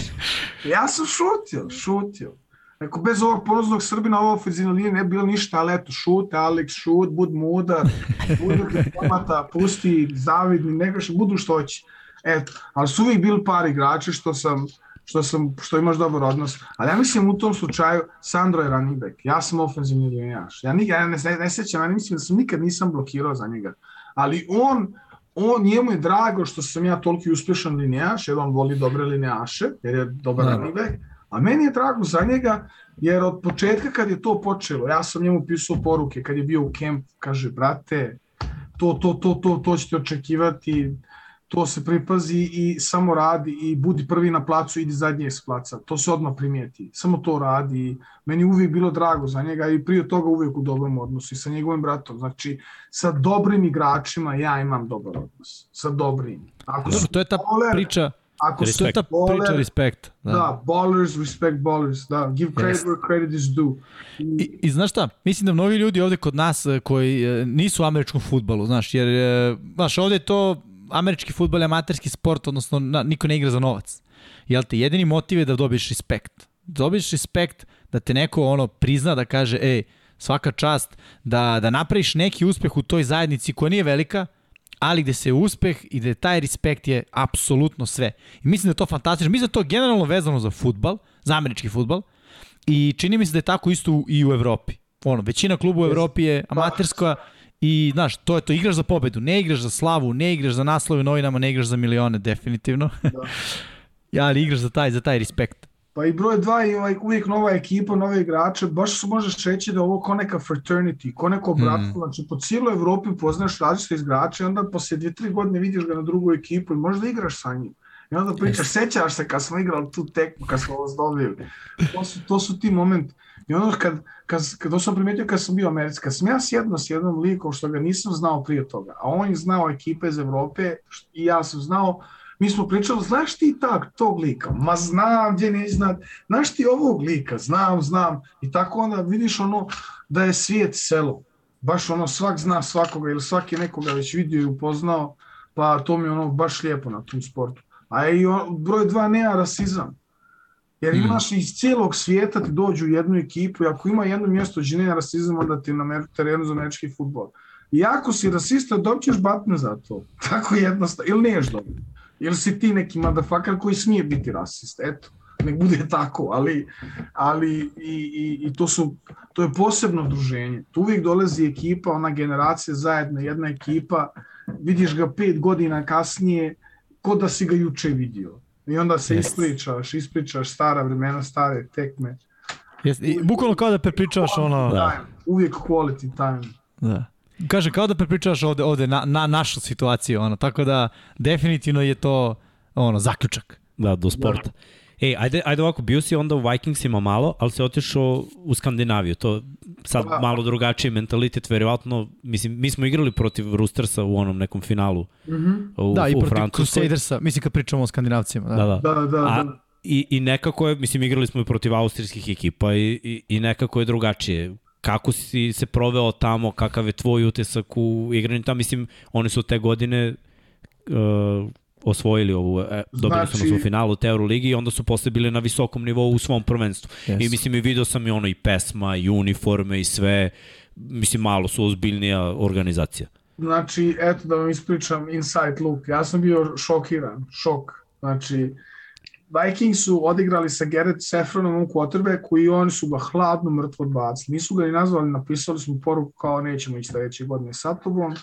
Ja sam šutio, šutio. Neko, bez ovog ponosnog Srbina ovo ofenzivno nije ne bilo ništa, ali eto, šut, Alex, šut, bud mudar, budu pomata, pusti, zavidni, neka što budu što hoće. Eto, ali su uvijek bili par igrača što sam, što, sam, što imaš dobar odnos. Ali ja mislim u tom slučaju Sandro je running back, ja sam ofenzivni linijaš. Ja, nikad, ja ne, ne, ne sećam, ja mislim da sam nikad nisam blokirao za njega. Ali on, on njemu je drago što sam ja toliki uspešan linijaš, jer on voli dobre linijaše, jer je dobar da. running back, a meni je drago za njega, jer od početka kad je to počelo, ja sam njemu pisao poruke kad je bio u kemp, kaže, brate, to, to, to, to, to ćete očekivati, to se pripazi i samo radi i budi prvi na placu, idi zadnji s placa. To se odmah primijeti. Samo to radi. Meni uvijek bilo drago za njega i prije toga uvijek u dobrom odnosu i sa njegovim bratom. Znači, sa dobrim igračima ja imam dobar odnos. Sa dobrim. Ako Dobro, to je ta baller, priča, Ako to je ta baller, priča respekt. Da. da, ballers respect ballers. Da, give credit yes. where credit is due. I, I, I znaš šta, mislim da mnogi ljudi ovde kod nas eh, koji eh, nisu u američkom futbalu, znaš, jer, eh, znaš, ovde je to američki futbol je amaterski sport, odnosno na, niko ne igra za novac. Jel te, jedini motiv je da dobiješ respekt. Dobiješ respekt, da te neko ono prizna, da kaže, ej, svaka čast, da, da napraviš neki uspeh u toj zajednici koja nije velika, ali gde se uspeh i gde taj respekt je apsolutno sve. I mislim da je to fantastično. Mislim da je to generalno vezano za futbal, za američki futbal, i čini mi se da je tako isto i u Evropi. Ono, većina kluba u Evropi je amaterska, I, znaš, to je to, igraš za pobedu, ne igraš za slavu, ne igraš za naslove novinama, ne igraš za milione, definitivno. Da. ja, ali igraš za taj, za taj respekt. Pa i broj dva i ovaj, uvijek nova ekipa, nove igrače, baš su možeš reći da ovo ko neka fraternity, ko neko bratstvo, mm. znači po cijeloj Evropi poznaš različite igrače i onda posle dvije, tri godine vidiš ga na drugu ekipu i možda igraš sa njim. I onda pričaš, sećaš se kad smo igrali tu tekmu, kad smo vas dobili. To su, to su ti momenti. I ono kad, kad, kad sam primetio kad sam bio Americi, kad sam ja sjedno s jednom likom što ga nisam znao prije toga, a on je znao ekipe iz Evrope i ja sam znao, mi smo pričali, znaš ti tak, tog lika? Ma znam gdje ne znat, znaš ti ovog lika? Znam, znam. I tako onda vidiš ono da je svijet selo. Baš ono svak zna svakoga ili svaki nekoga već vidio i upoznao, pa to mi je ono baš lijepo na tom sportu. A i broj dva nema rasizam. Jer hmm. imaš iz cijelog svijeta ti dođu u jednu ekipu i ako ima jedno mjesto gdje nema rasizam, onda ti na terenu za američki futbol. I ako si rasista, dobćeš batne za to. Tako jednostavno. Ili neš dobiti. Ili si ti neki motherfucker koji smije biti rasist. Eto, nek bude tako. Ali, ali i, i, i to, su, to je posebno druženje. Tu uvijek dolazi ekipa, ona generacija zajedno, jedna ekipa, vidiš ga pet godina kasnije, ko da si ga juče vidio I onda se yes. ispričaš, ispričaš stara vremena, stare tekme. Yes. I, bukvalno kao da prepričavaš ono... Da. Uvijek quality time. Da. Kaže, kao da prepričavaš ovde, ovde na, na našu situaciju, ono, tako da definitivno je to ono, zaključak. Da, do sporta. Da. Ej, ajde, ajde ovako, bio si onda u Vikingsima malo, ali se otišao u Skandinaviju. To sad da. malo drugačiji mentalitet, verovatno, mislim, mi smo igrali protiv Roostersa u onom nekom finalu mm -hmm. u, da, u i protiv Crusadersa, mislim kad pričamo o Skandinavcima. Da, da. da, da, da. A, i, I nekako je, mislim, igrali smo i protiv austrijskih ekipa i, i, i nekako je drugačije. Kako si se proveo tamo, kakav je tvoj utisak u igranju tamo? Mislim, oni su te godine uh, osvojili ovu, e, dobili znači, su nas u finalu te Euroligi i onda su posle bili na visokom nivou u svom prvenstvu. Yes. I mislim i video sam i ono i pesma, i uniforme i sve, mislim malo su ozbiljnija organizacija. Znači, eto da vam ispričam inside look. Ja sam bio šokiran, šok. Znači, Vikings su odigrali sa Garrett Sefronom u quarterbacku i oni su ga hladno mrtvo odbacili. Nisu ga ni nazvali, napisali smo poruku kao nećemo ići sledeće godine sa tobom.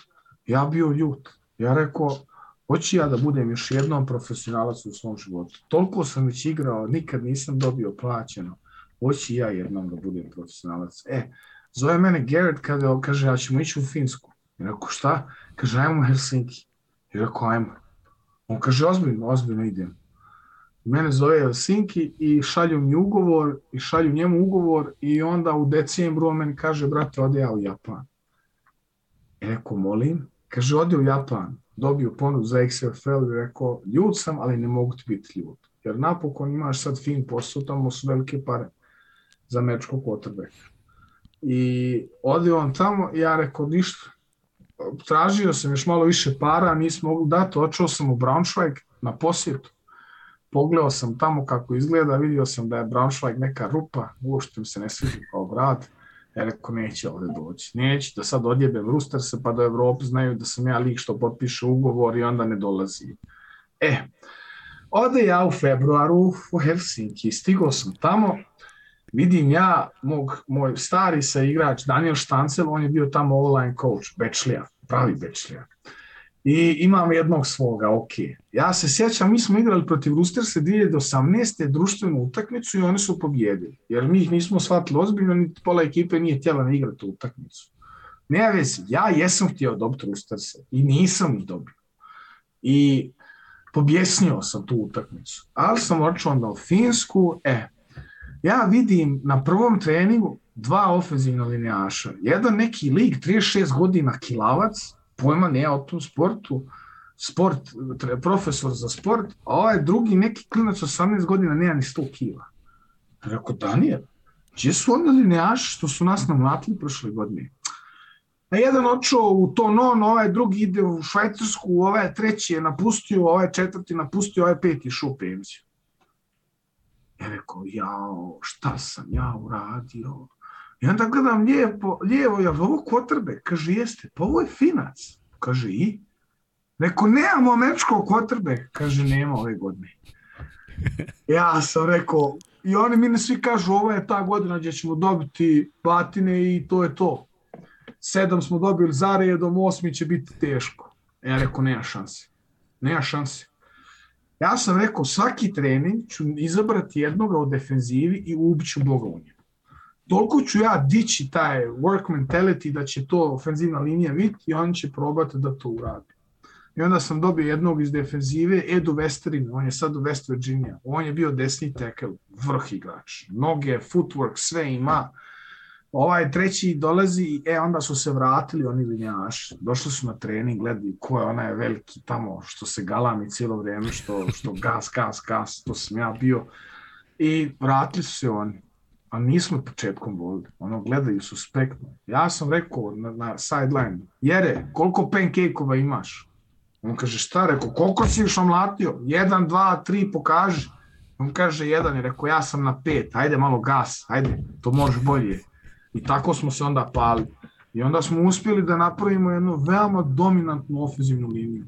Ja bio ljut. Ja rekao, hoću ja da budem još jednom profesionalac u svom životu. Toliko sam već igrao, nikad nisam dobio plaćeno. Hoću ja jednom da budem profesionalac. E, zove mene Garrett kada kaže, ja ćemo ići u Finsku. I rekao, šta? Kaže, ajmo Helsinki. I rekao, ajmo. On kaže, ozbiljno, ozbiljno idem. Mene zove Helsinki i šalju mi ugovor i šalju njemu ugovor i onda u decembru on meni kaže, brate, ode ja u Japan. I rekao, molim. Kaže, ode u Japan dobio ponud za XFL i rekao, ljud sam, ali ne mogu ti biti ljud. Jer napokon imaš sad fin posao, tamo su velike pare za mečkog quarterbacka. I ode on tamo, ja rekao ništa. Tražio sam još malo više para, nisam mogu dati, očeo sam u Braunschweig na posjetu. Pogledao sam tamo kako izgleda, vidio sam da je Braunschweig neka rupa, uopšte mi se ne sviđa kao grad. Ja rekao, neće ovde doći. Neće da sad odjebem Rustersa pa do Evropu znaju da sam ja lik što potpiše ugovor i onda ne dolazi. E, ode ja u februaru u Helsinki, stigao sam tamo, vidim ja, mog, moj stari sa igrač Daniel Štancel, on je bio tamo online coach, Bečlija, pravi Bečlija. I imam jednog svoga, ok. Ja se sjećam, mi smo igrali protiv Rustersa 2018. društvenu utakmicu i oni su pobjedili. Jer mi ih nismo shvatili ozbiljno, ni pola ekipe nije htjela na igrati utakmicu. Ne vezi, ja jesam htio dobiti Rustersa i nisam ih dobio. I pobjesnio sam tu utakmicu. Ali sam očeo u Finsku, e, ja vidim na prvom treningu dva ofenzivna linijaša. Jedan neki lig, 36 godina kilavac, pojma ne o tom sportu, sport, profesor za sport, a ovaj drugi neki klinac 18 godina nema ni 100 kila. Rekao, Daniel, gdje su onda linijaši što su nas namlatili prošle godine? A jedan očeo u to non, ovaj drugi ide u Švajcarsku, ovaj treći je napustio, ovaj četvrti napustio, ovaj peti išao u penziju. Ja rekao, jao, šta sam ja uradio? I onda gledam lijepo, lijevo, ja ovo kotrbe? Kaže, jeste, pa ovo je finac. Kaže, i? Rekao, nemamo američkog kotrbe. Kaže, nema ove godine. Ja sam rekao, i oni mi ne svi kažu, ovo je ta godina gdje ćemo dobiti batine i to je to. Sedam smo dobili za redom, osmi će biti teško. Ja rekao, nema šanse. Nema šanse. Ja sam rekao, svaki trening ću izabrati jednoga u defenzivi i ubiću Boga u njemu. Toliko ću ja dići taj work mentality da će to ofenzivna linija biti i on će probati da to uradi. I onda sam dobio jednog iz defenzive, Edu Westerin, on je sad u West Virginia. On je bio desni tackle, vrh igrač. Noge, footwork, sve ima. Ovaj treći dolazi i e, onda su se vratili oni linjaši. Došli su na trening, gledaju ko je onaj veliki tamo što se galami cijelo vrijeme, što, što gas, gas, gas, to sam ja bio. I vratili su se oni. A nismo početkom volili. Ono, gledaju suspektno. Ja sam rekao na, na sideline, Jere, koliko pancake-ova imaš? On kaže, šta rekao, koliko si još omlatio? Jedan, dva, tri, pokaži. On kaže, jedan je rekao, ja sam na pet, ajde malo gas, ajde, to možeš bolje. I tako smo se onda pali. I onda smo uspjeli da napravimo jednu veoma dominantnu ofenzivnu liniju.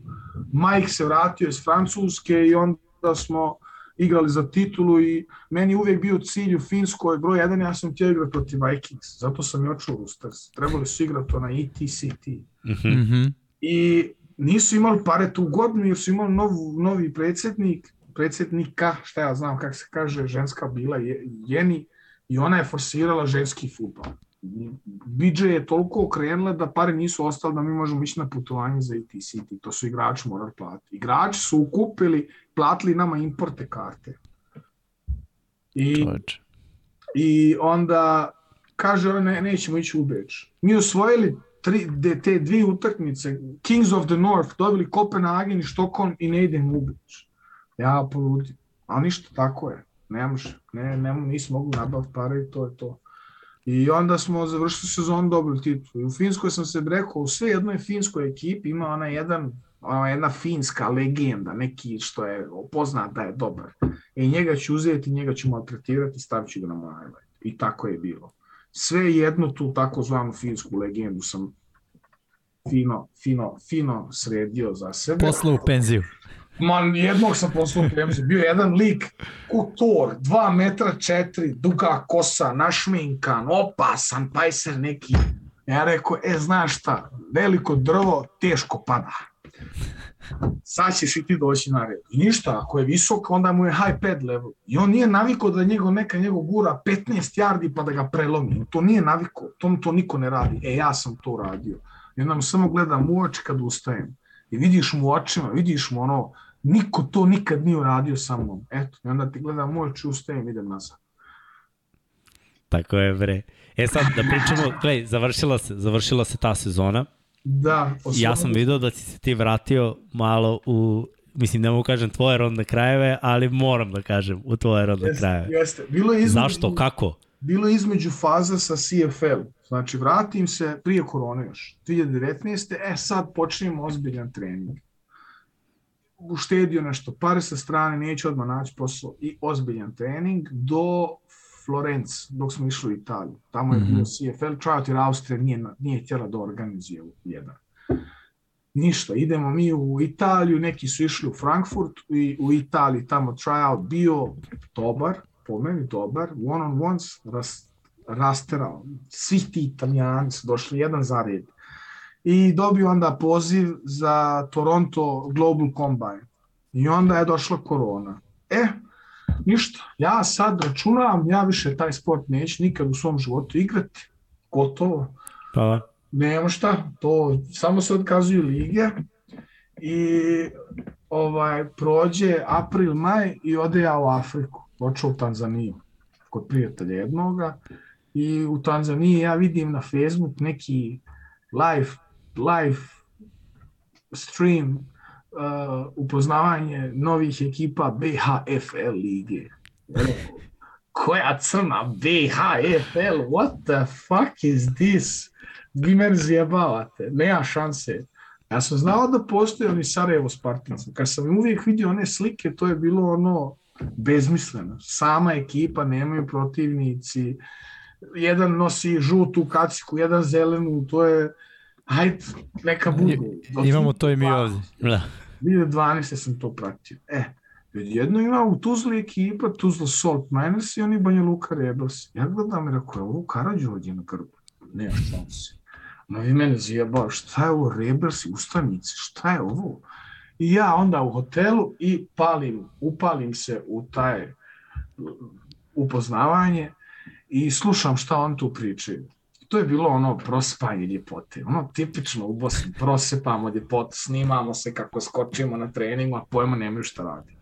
Mike se vratio iz Francuske i onda smo igrali za titulu i meni uvijek bio cilj u Finskoj broj 1, ja sam htio igrati protiv Vikings, zato sam i očuo Roosters. Trebali su igrati na ETCT. Mm -hmm. I nisu imali pare tu godinu jer su imali nov, novi predsjednik, predsjednika, šta ja znam kako se kaže, ženska bila Jeni, i ona je forsirala ženski futbol. BJ je toliko okrenula da pare nisu ostale da mi možemo ići na putovanje za IT City. To su igrači morali platiti. Igrači su ukupili, platili nama importe karte. I, i onda kaže ne, nećemo ići u Beč. Mi osvojili tri, de, te dvije utakmice, Kings of the North, dobili Kopenhagen i Stockholm i ne idem u Beč. Ja poludim. A ništa, tako je ne može, ne, ne, nismo mogli nabaviti pare i to je to. I onda smo završili sezon dobili titul. I u Finskoj sam se rekao, u sve jednoj finskoj ekipi ima ona jedan, ona jedna finska legenda, neki što je poznat da je dobar. I njega ću uzeti, njega ću maltretirati stavit ću ga na moj I tako je bilo. Sve jednu tu takozvanu finsku legendu sam fino, fino, fino sredio za sebe. Posle u penziju. Man, jednog sam poslao u bio jedan lik, kutor, 2 metra 4, duga kosa, našminkan, opasan, pajser neki. Ja rekao, e, znaš šta, veliko drvo teško pada. Sad ćeš i ti doći na red. I ništa, ako je visok, onda mu je high pad level. I on nije navikao da njegov, neka njegov gura 15 yardi pa da ga prelomi. To nije navikao, to, to niko ne radi. E, ja sam to radio. I onda mu samo gledam u oči kad ustajem. I vidiš mu očima, vidiš mu ono, Niko to nikad nije uradio sa mnom. Eto, i onda ti gledam moj oči, ustajem, idem nazad. Tako je, bre. E sad, da pričamo, gledaj, završila se, završila se ta sezona. Da. Osnovno... Ja sam video da si se ti vratio malo u, mislim, ne mogu kažem tvoje rodne krajeve, ali moram da kažem u tvoje rodne jeste, krajeve. Jeste, bilo je između... Zašto, kako? bilo između faza sa CFL. Znači, vratim se prije korone još, 2019. E, sad počnemo ozbiljan trening. Uštedio nešto pare sa strane, neće odmah naći posao i ozbiljan trening do Florence, dok smo išli u Italiju. Tamo je mm -hmm. bio CFL tryout jer Austrija nije, nije htjela da organizuje jedan. Ništa, idemo mi u Italiju, neki su išli u Frankfurt i u Italiji tamo tryout bio dobar, po meni dobar, one on ones, ras, rasterao. Svi ti italijani su došli jedan za red. I dobio onda poziv za Toronto Global Combine. I onda je došla korona. E, ništa, ja sad računam, ja više taj sport neću nikad u svom životu igrati. Gotovo. Pa. Nema šta, to samo se odkazuju lige i ovaj prođe april, maj i ode ja u Afriku počeo u Tanzaniju kod prijatelja jednoga i u Tanzaniji ja vidim na Facebook neki live, live stream uh, upoznavanje novih ekipa BHFL lige. Koja crna BHFL? What the fuck is this? Vi mene zjebavate. Nema šanse. Ja sam znao da postoje oni Sarajevo Spartanci. Kad sam uvijek vidio one slike, to je bilo ono bezmisleno. Sama ekipa, nemaju protivnici, jedan nosi žutu kaciku, jedan zelenu, to je, hajde, neka bude. Imamo to i mi ovdje. Da. 2012. sam to pratio. E, jedno ima u Tuzli ekipa, Tuzla Salt Miners i oni Banja Luka Rebels. Ja gledam i rekao, ovo Karadžođe na grbu? Nema šanse. No i mene zjebao, šta je ovo Rebels i ustanice, šta je ovo? I ja onda u hotelu i palim, upalim se u taj upoznavanje i slušam šta on tu pričaju. To je bilo ono prosipanje ljepote, ono tipično u Bosni, prosipamo ljepote, snimamo se kako skočimo na treningu, a pojma nemaju šta radi.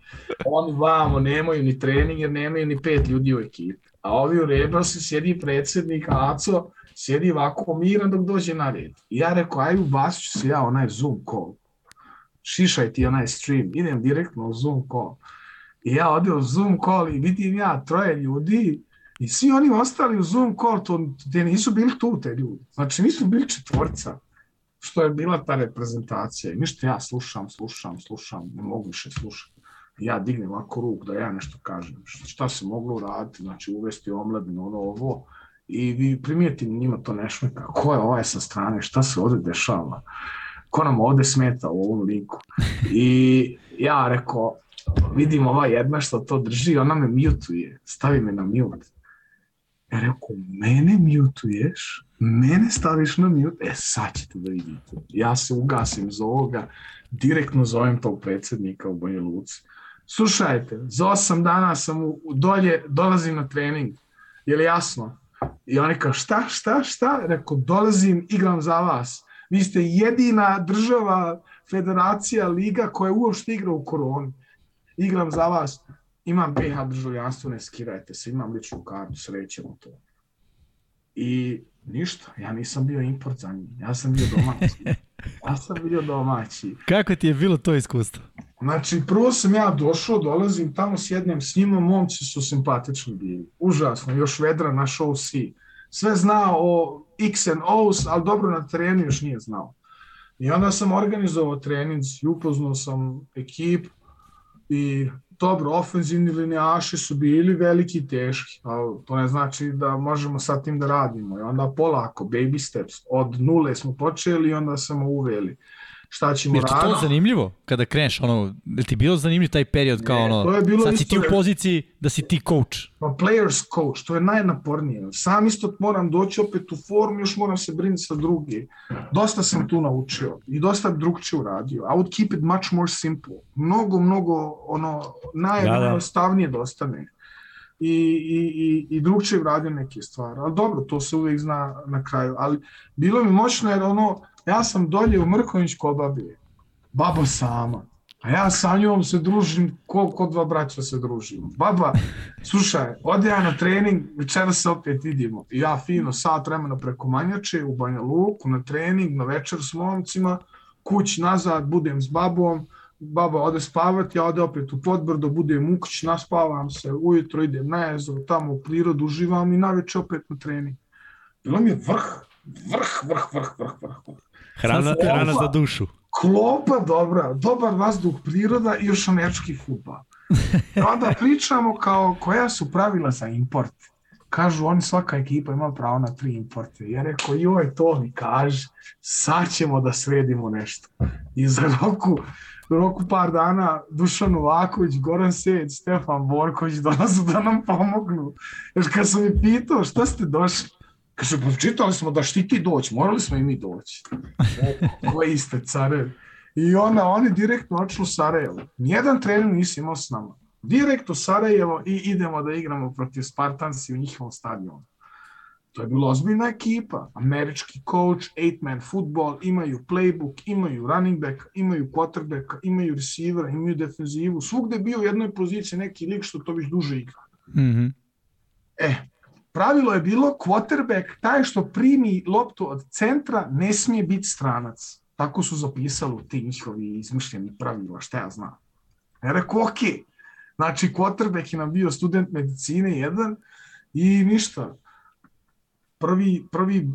Oni vamo nemaju ni trening jer nemaju ni pet ljudi u ekipi. A ovi u Rebelsi sjedi predsednik Aco, sjedi ovako miran dok dođe na red. I ja rekao, aj ubasit se ja onaj Zoom call šišaj ti onaj stream, idem direktno u Zoom call. I ja odim u Zoom call i vidim ja troje ljudi i svi oni ostali u Zoom call, to, gde nisu bili tu te ljudi. Znači nisu bili četvorca, što je bila ta reprezentacija. I ništa ja slušam, slušam, slušam, ne mogu više slušati. Ja dignem ovako ruk da ja nešto kažem. Šta se moglo uraditi, znači uvesti omladinu, ono ovo. I vi primijetim njima to ne šmeka. Ko je ovaj sa strane, šta se ovde dešava? ko nam ovde smeta u ovom liku. I ja rekao, vidim ova jedna što to drži, ona me mutuje, stavi me na mute. Ja rekao, mene mutuješ? Mene staviš na mute? E, sad ćete da vidite. Ja se ugasim za ovoga, direktno zovem tog predsednika u Banja Luci. Slušajte, za osam dana sam u, dolje, dolazim na trening. Je li jasno? I oni kao, šta, šta, šta? Rekao, dolazim, igram za vas Vi ste jedina država, federacija, liga koja uopšte igra u koroni. Igram za vas, imam BH državljanstvo, ne skirajte se, imam ličnu kartu, srećemo to. I ništa, ja nisam bio import za njih, ja sam bio domaći. Ja sam bio domaći. Kako ti je bilo to iskustvo? Znači, prvo sam ja došao, dolazim tamo, sjednem s njima, momci su simpatični bili. Užasno, još vedra na show C. Sve znao o X and O's, ali dobro na terenu još nije znao. I onda sam organizovao trening i upoznao sam ekip i dobro, ofenzivni linijaši su bili veliki i teški, ali to ne znači da možemo sa tim da radimo. I onda polako, baby steps, od nule smo počeli i onda smo uveli šta ćemo raditi. Je to zanimljivo kada kreneš, ono, je ti bilo zanimljiv taj period kao ne, ono, sad si ti u poziciji da si ti coach? Pa players coach, to je najnapornije. Sam isto moram doći opet u formu, još moram se brinuti sa drugi. Dosta sam tu naučio i dosta drugčije uradio. I would keep it much more simple. Mnogo, mnogo, ono, najjednostavnije da, da. dostane i, i, i, i drugčije uradio neke stvari. Ali dobro, to se uvijek zna na kraju. Ali bilo mi moćno jer ono, ja sam dolje u Mrković kobabije, baba sama, a ja sa njom se družim, ko, ko dva braća se družimo. Baba, slušaj, ode ja na trening, večera se opet vidimo. I ja fino sat vremena preko Manjače u Banja Luku na trening, na večer s momcima, kuć nazad, budem s babom, baba ode spavati, ja ode opet u podbrdo, budem u kući, naspavam se, ujutro idem na jezero, tamo u prirodu, uživam i naveče opet na trening. Bilo mi je vrh, vrh, vrh, vrh, vrh, vrh. vrh. Hrana, hrana za dušu. Klopa dobra, dobar vazduh, priroda i još američki futbal. I onda pričamo kao koja su pravila za import. Kažu oni svaka ekipa ima pravo na tri importe. Ja rekao joj to mi kaže, sad ćemo da sredimo nešto. I za roku, roku par dana Dušan Novaković, Goran Sejeć, Stefan Borković dolazu da nam pomognu. Jer kad sam mi pitao šta ste došli, Kaže, pa čitali smo da štiti doći, morali smo i mi doći. Koji ste carevi? I onda oni direktno odšli u Sarajevo. Nijedan trener nisi imao s nama. Direkt u Sarajevo i idemo da igramo protiv Spartansi u njihovom stadionu. To je bila ozbiljna ekipa. Američki coach, eight-man football, imaju playbook, imaju running back, imaju quarterback, imaju receivera, imaju defenzivu. Svugde je bio u jednoj poziciji neki lik što to već duže igra. Mm -hmm. E, pravilo je bilo quarterback, taj što primi loptu od centra, ne smije biti stranac. Tako su zapisali ti njihovi izmišljeni pravila, šta ja znam. Ja rekao, ok, znači quarterback je nam bio student medicine jedan i ništa. Prvi, prvi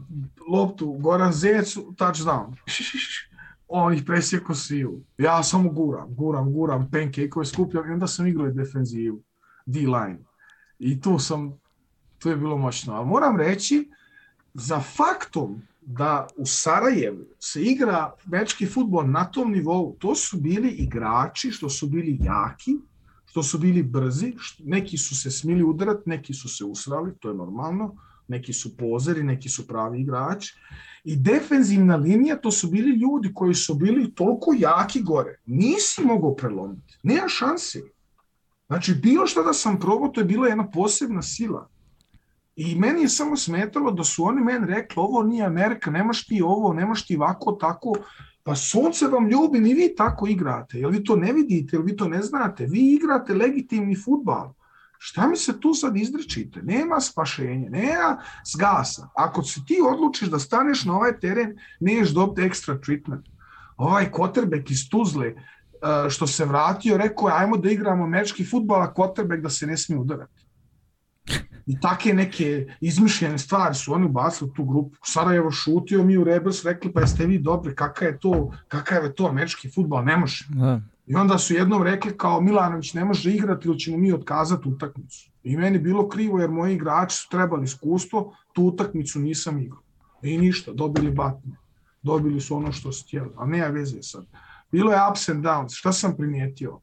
loptu Goran Zec, touchdown. On ih presjeko sviju. Ja samo guram, guram, guram, pancake-ove skupljam i onda sam igrao defenzivu, D-line. I tu sam to je bilo moćno. Ali moram reći, za faktom da u Sarajevu se igra mečki futbol na tom nivou, to su bili igrači što su bili jaki, što su bili brzi, što, neki su se smili udarati, neki su se usrali, to je normalno, neki su pozeri, neki su pravi igrači. I defenzivna linija, to su bili ljudi koji su bili toliko jaki gore. Nisi mogao prelomiti. Nema šanse. Znači, bilo što da sam probao, to je bila jedna posebna sila. I meni je samo smetalo da su oni meni rekli ovo nije Amerika, nemaš ti ovo, nemaš ti ovako, tako. Pa sunce vam ljubi, ni vi tako igrate. Jel vi to ne vidite, jel vi to ne znate? Vi igrate legitimni futbal. Šta mi se tu sad izrečite? Nema spašenja, nema zgasa. Ako se ti odlučiš da staneš na ovaj teren, neš dobiti ekstra treatment. Ovaj Kotrbek iz Tuzle, eh, što se vratio, rekao je ajmo da igramo mečki futbal, a Kotrbek da se ne smije udarati. I take neke izmišljene stvari su oni ubacili u tu grupu. Sarajevo šutio, mi u Rebels rekli, pa jeste vi dobri, kakav je to, kakav je to američki futbol, ne može. Da. I onda su jednom rekli kao Milanović ne može igrati ili ćemo mi otkazati utakmicu. I meni bilo krivo jer moji igrači su trebali iskustvo, tu utakmicu nisam igrao. I ništa, dobili batne. Dobili su ono što su htjeli, a nema veze sad. Bilo je ups and downs. Šta sam primijetio?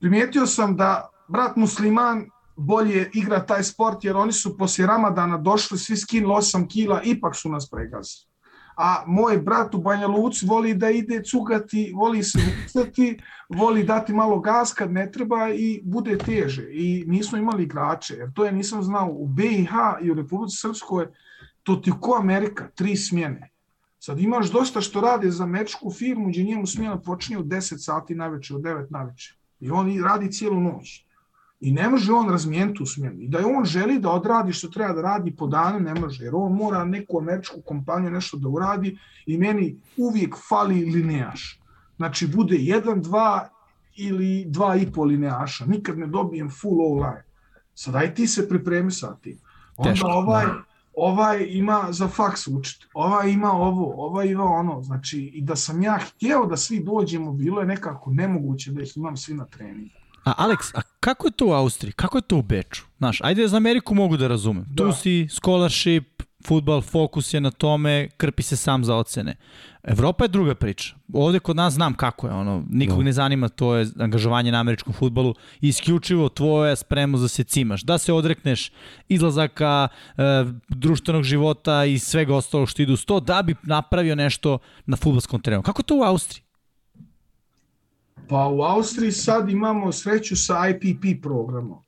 Primijetio sam da brat musliman bolje igra taj sport jer oni su poslije Ramadana došli svi skinuli 8 kila, ipak su nas pregazili. A moj brat u Banja Luci voli da ide cugati, voli se vucati, voli dati malo gas kad ne treba i bude teže. I nismo imali igrače, jer to ja nisam znao. U BiH i u Republici Srpskoj to ti ko Amerika, tri smjene. Sad imaš dosta što rade za mečku firmu gdje njemu smjena počinje u 10 sati naveče, u 9 naveče. I on radi cijelu noć. I ne može on razmijeniti tu smjenu. I da je on želi da odradi što treba da radi po danu, ne može. Jer on mora neku američku kompaniju nešto da uradi i meni uvijek fali lineaš. Znači, bude jedan, dva ili dva i pol lineaša. Nikad ne dobijem full all-line. Sad, aj ti se pripremi sa tim. Onda Teško, ovaj, da. ovaj ima za faks učiti, ovaj ima ovo, ovaj ima ono. Znači, i da sam ja htjeo da svi dođemo, bilo je nekako nemoguće da ih imam svi na treningu. A Alex, a kako je to u Austriji? Kako je to u Beču? Znaš, ajde za Ameriku mogu da razumem. Da. Tu si, scholarship, futbal, fokus je na tome, krpi se sam za ocene. Evropa je druga priča. Ovde kod nas znam kako je, ono, nikog Da. ne zanima, to je angažovanje na američkom futbalu, isključivo tvoja spremnost da se cimaš, da se odrekneš izlazaka, e, društvenog života i svega ostalog što ide uz to, da bi napravio nešto na futbolskom terenu. Kako to u Austriji? Pa u Austriji sad imamo sreću sa IPP programom.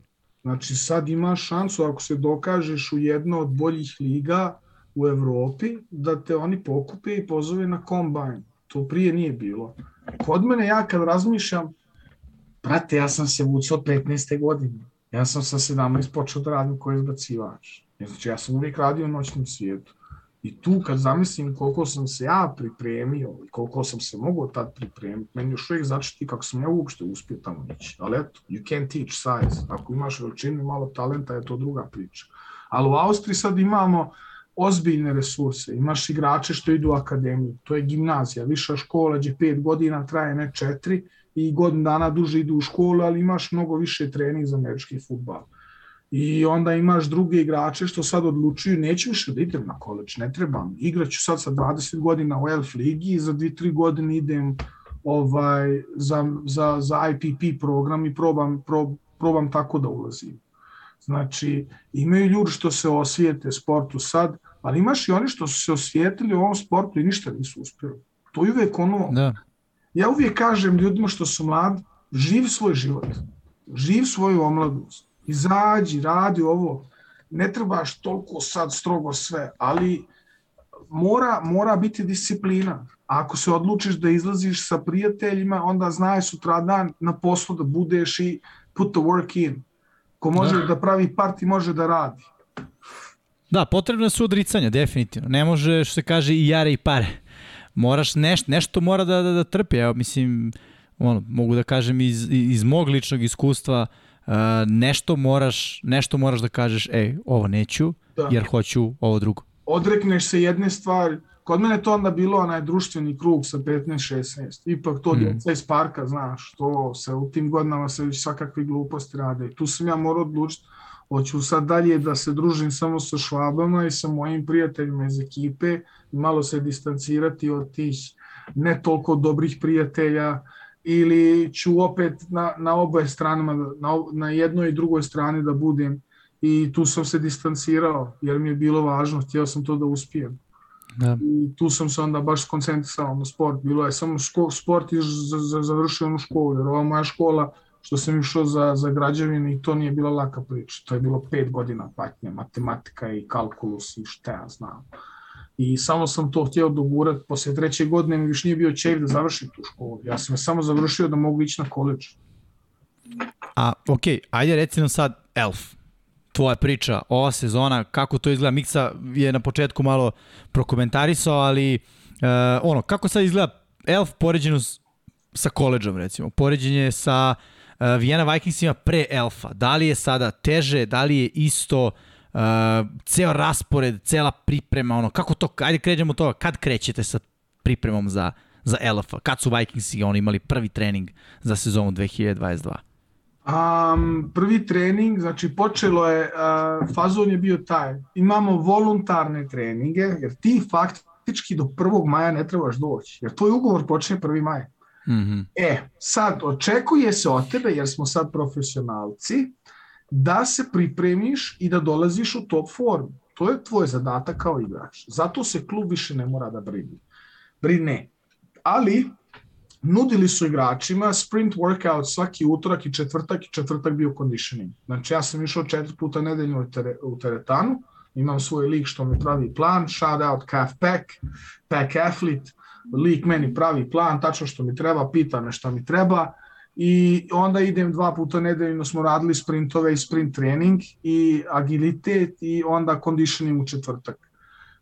Znači sad imaš šansu ako se dokažeš u jedno od boljih liga u Evropi da te oni pokupe i pozove na kombajn. To prije nije bilo. Kod mene ja kad razmišljam, brate, ja sam se vucao od 15. godine. Ja sam sa 17 počeo da radim koji izbacivač. Znači ja sam uvijek radio u noćnom svijetu. I tu kad zamislim koliko sam se ja pripremio i koliko sam se mogao tad pripremiti, meni još uvijek začeti kako sam ja uopšte uspio tamo ići. Ali eto, you can't teach size. Ako imaš veličinu i malo talenta, je to druga priča. Ali u Austriji sad imamo ozbiljne resurse. Imaš igrače što idu u akademiju. To je gimnazija, viša škola, gdje pet godina traje, ne četiri, i godin dana duže idu u školu, ali imaš mnogo više trening za američki futbal. I onda imaš druge igrače što sad odlučuju, neću više da idem na koleđ, ne trebam. Igraću sad sa 20 godina u Elf ligi i za 2-3 godine idem ovaj, za, za, za IPP program i probam, prob, probam tako da ulazim. Znači, imaju ljudi što se osvijete sportu sad, ali imaš i oni što su se osvijetili u ovom sportu i ništa nisu uspjeli. To je uvijek ono... Da. Ja uvijek kažem ljudima što su mladi, živ svoj život, živ svoju omladnost, izađi, radi ovo, ne trebaš toliko sad strogo sve, ali mora, mora biti disciplina. Ako se odlučiš da izlaziš sa prijateljima, onda znaj sutra dan na poslu da budeš i put the work in. Ko može da, da pravi parti, može da radi. Da, potrebne su odricanja, definitivno. Ne može, što se kaže, i jare i pare. Moraš nešto, nešto mora da, da, da trpi. Evo, mislim, ono, mogu da kažem iz, iz mog ličnog iskustva, uh, nešto moraš, nešto moraš da kažeš, ej, ovo neću, da. jer hoću ovo drugo. Odrekneš se jedne stvari, kod mene to onda bilo onaj društveni krug sa 15-16. Ipak to mm. djeca iz parka, znaš, to se u tim godinama se već svakakve gluposti rade. Tu sam ja morao odlučiti, hoću sad dalje da se družim samo sa švabama i sa mojim prijateljima iz ekipe malo se distancirati od tih ne toliko dobrih prijatelja ili ću opet na, na oboje stranama, na, na jednoj i drugoj strani da budem i tu sam se distancirao jer mi je bilo važno, htio sam to da uspijem. Da. I tu sam se onda baš koncentrisao na sport. Bilo je samo ško, sport i za, za, završio onu školu, jer ova moja škola što sam išao za, za građevine i to nije bila laka priča. To je bilo pet godina patnje, matematika i kalkulus i šta ja znam. I samo sam to htio dogurati. Posle treće godine mi više nije bio čev da završim tu školu. Ja sam je samo završio da mogu ići na koleđ. A, ok, ajde reci nam sad Elf tvoja priča, ova sezona, kako to izgleda, Miksa je na početku malo prokomentarisao, ali uh, ono, kako sad izgleda Elf poređeno sa koleđom, recimo, poređenje sa uh, Vienna Vikingsima pre Elfa, da li je sada teže, da li je isto, uh, ceo raspored, cela priprema, ono, kako to, ajde kređemo to, kad krećete sa pripremom za, za Elfa, kad su Vikingsi oni imali prvi trening za sezonu 2022? Um, prvi trening, znači počelo je, uh, fazon je bio taj, imamo voluntarne treninge, jer ti faktički do 1. maja ne trebaš doći, jer tvoj ugovor počne 1. maj. Mm -hmm. E, sad očekuje se od tebe, jer smo sad profesionalci, da se pripremiš i da dolaziš u top formu. To je tvoj zadatak kao igrač. Zato se klub više ne mora da brine. Brine. Ali, nudili su igračima sprint workout svaki utorak i četvrtak i četvrtak bio conditioning. Znači ja sam išao četiri puta nedeljno u, u teretanu, imam svoj lik što mi pravi plan, shout out Calf Pack, Pack Athlete, lik meni pravi plan, tačno što mi treba, pita me šta mi treba i onda idem dva puta nedeljno smo radili sprintove i sprint trening i agilitet i onda conditioning u četvrtak.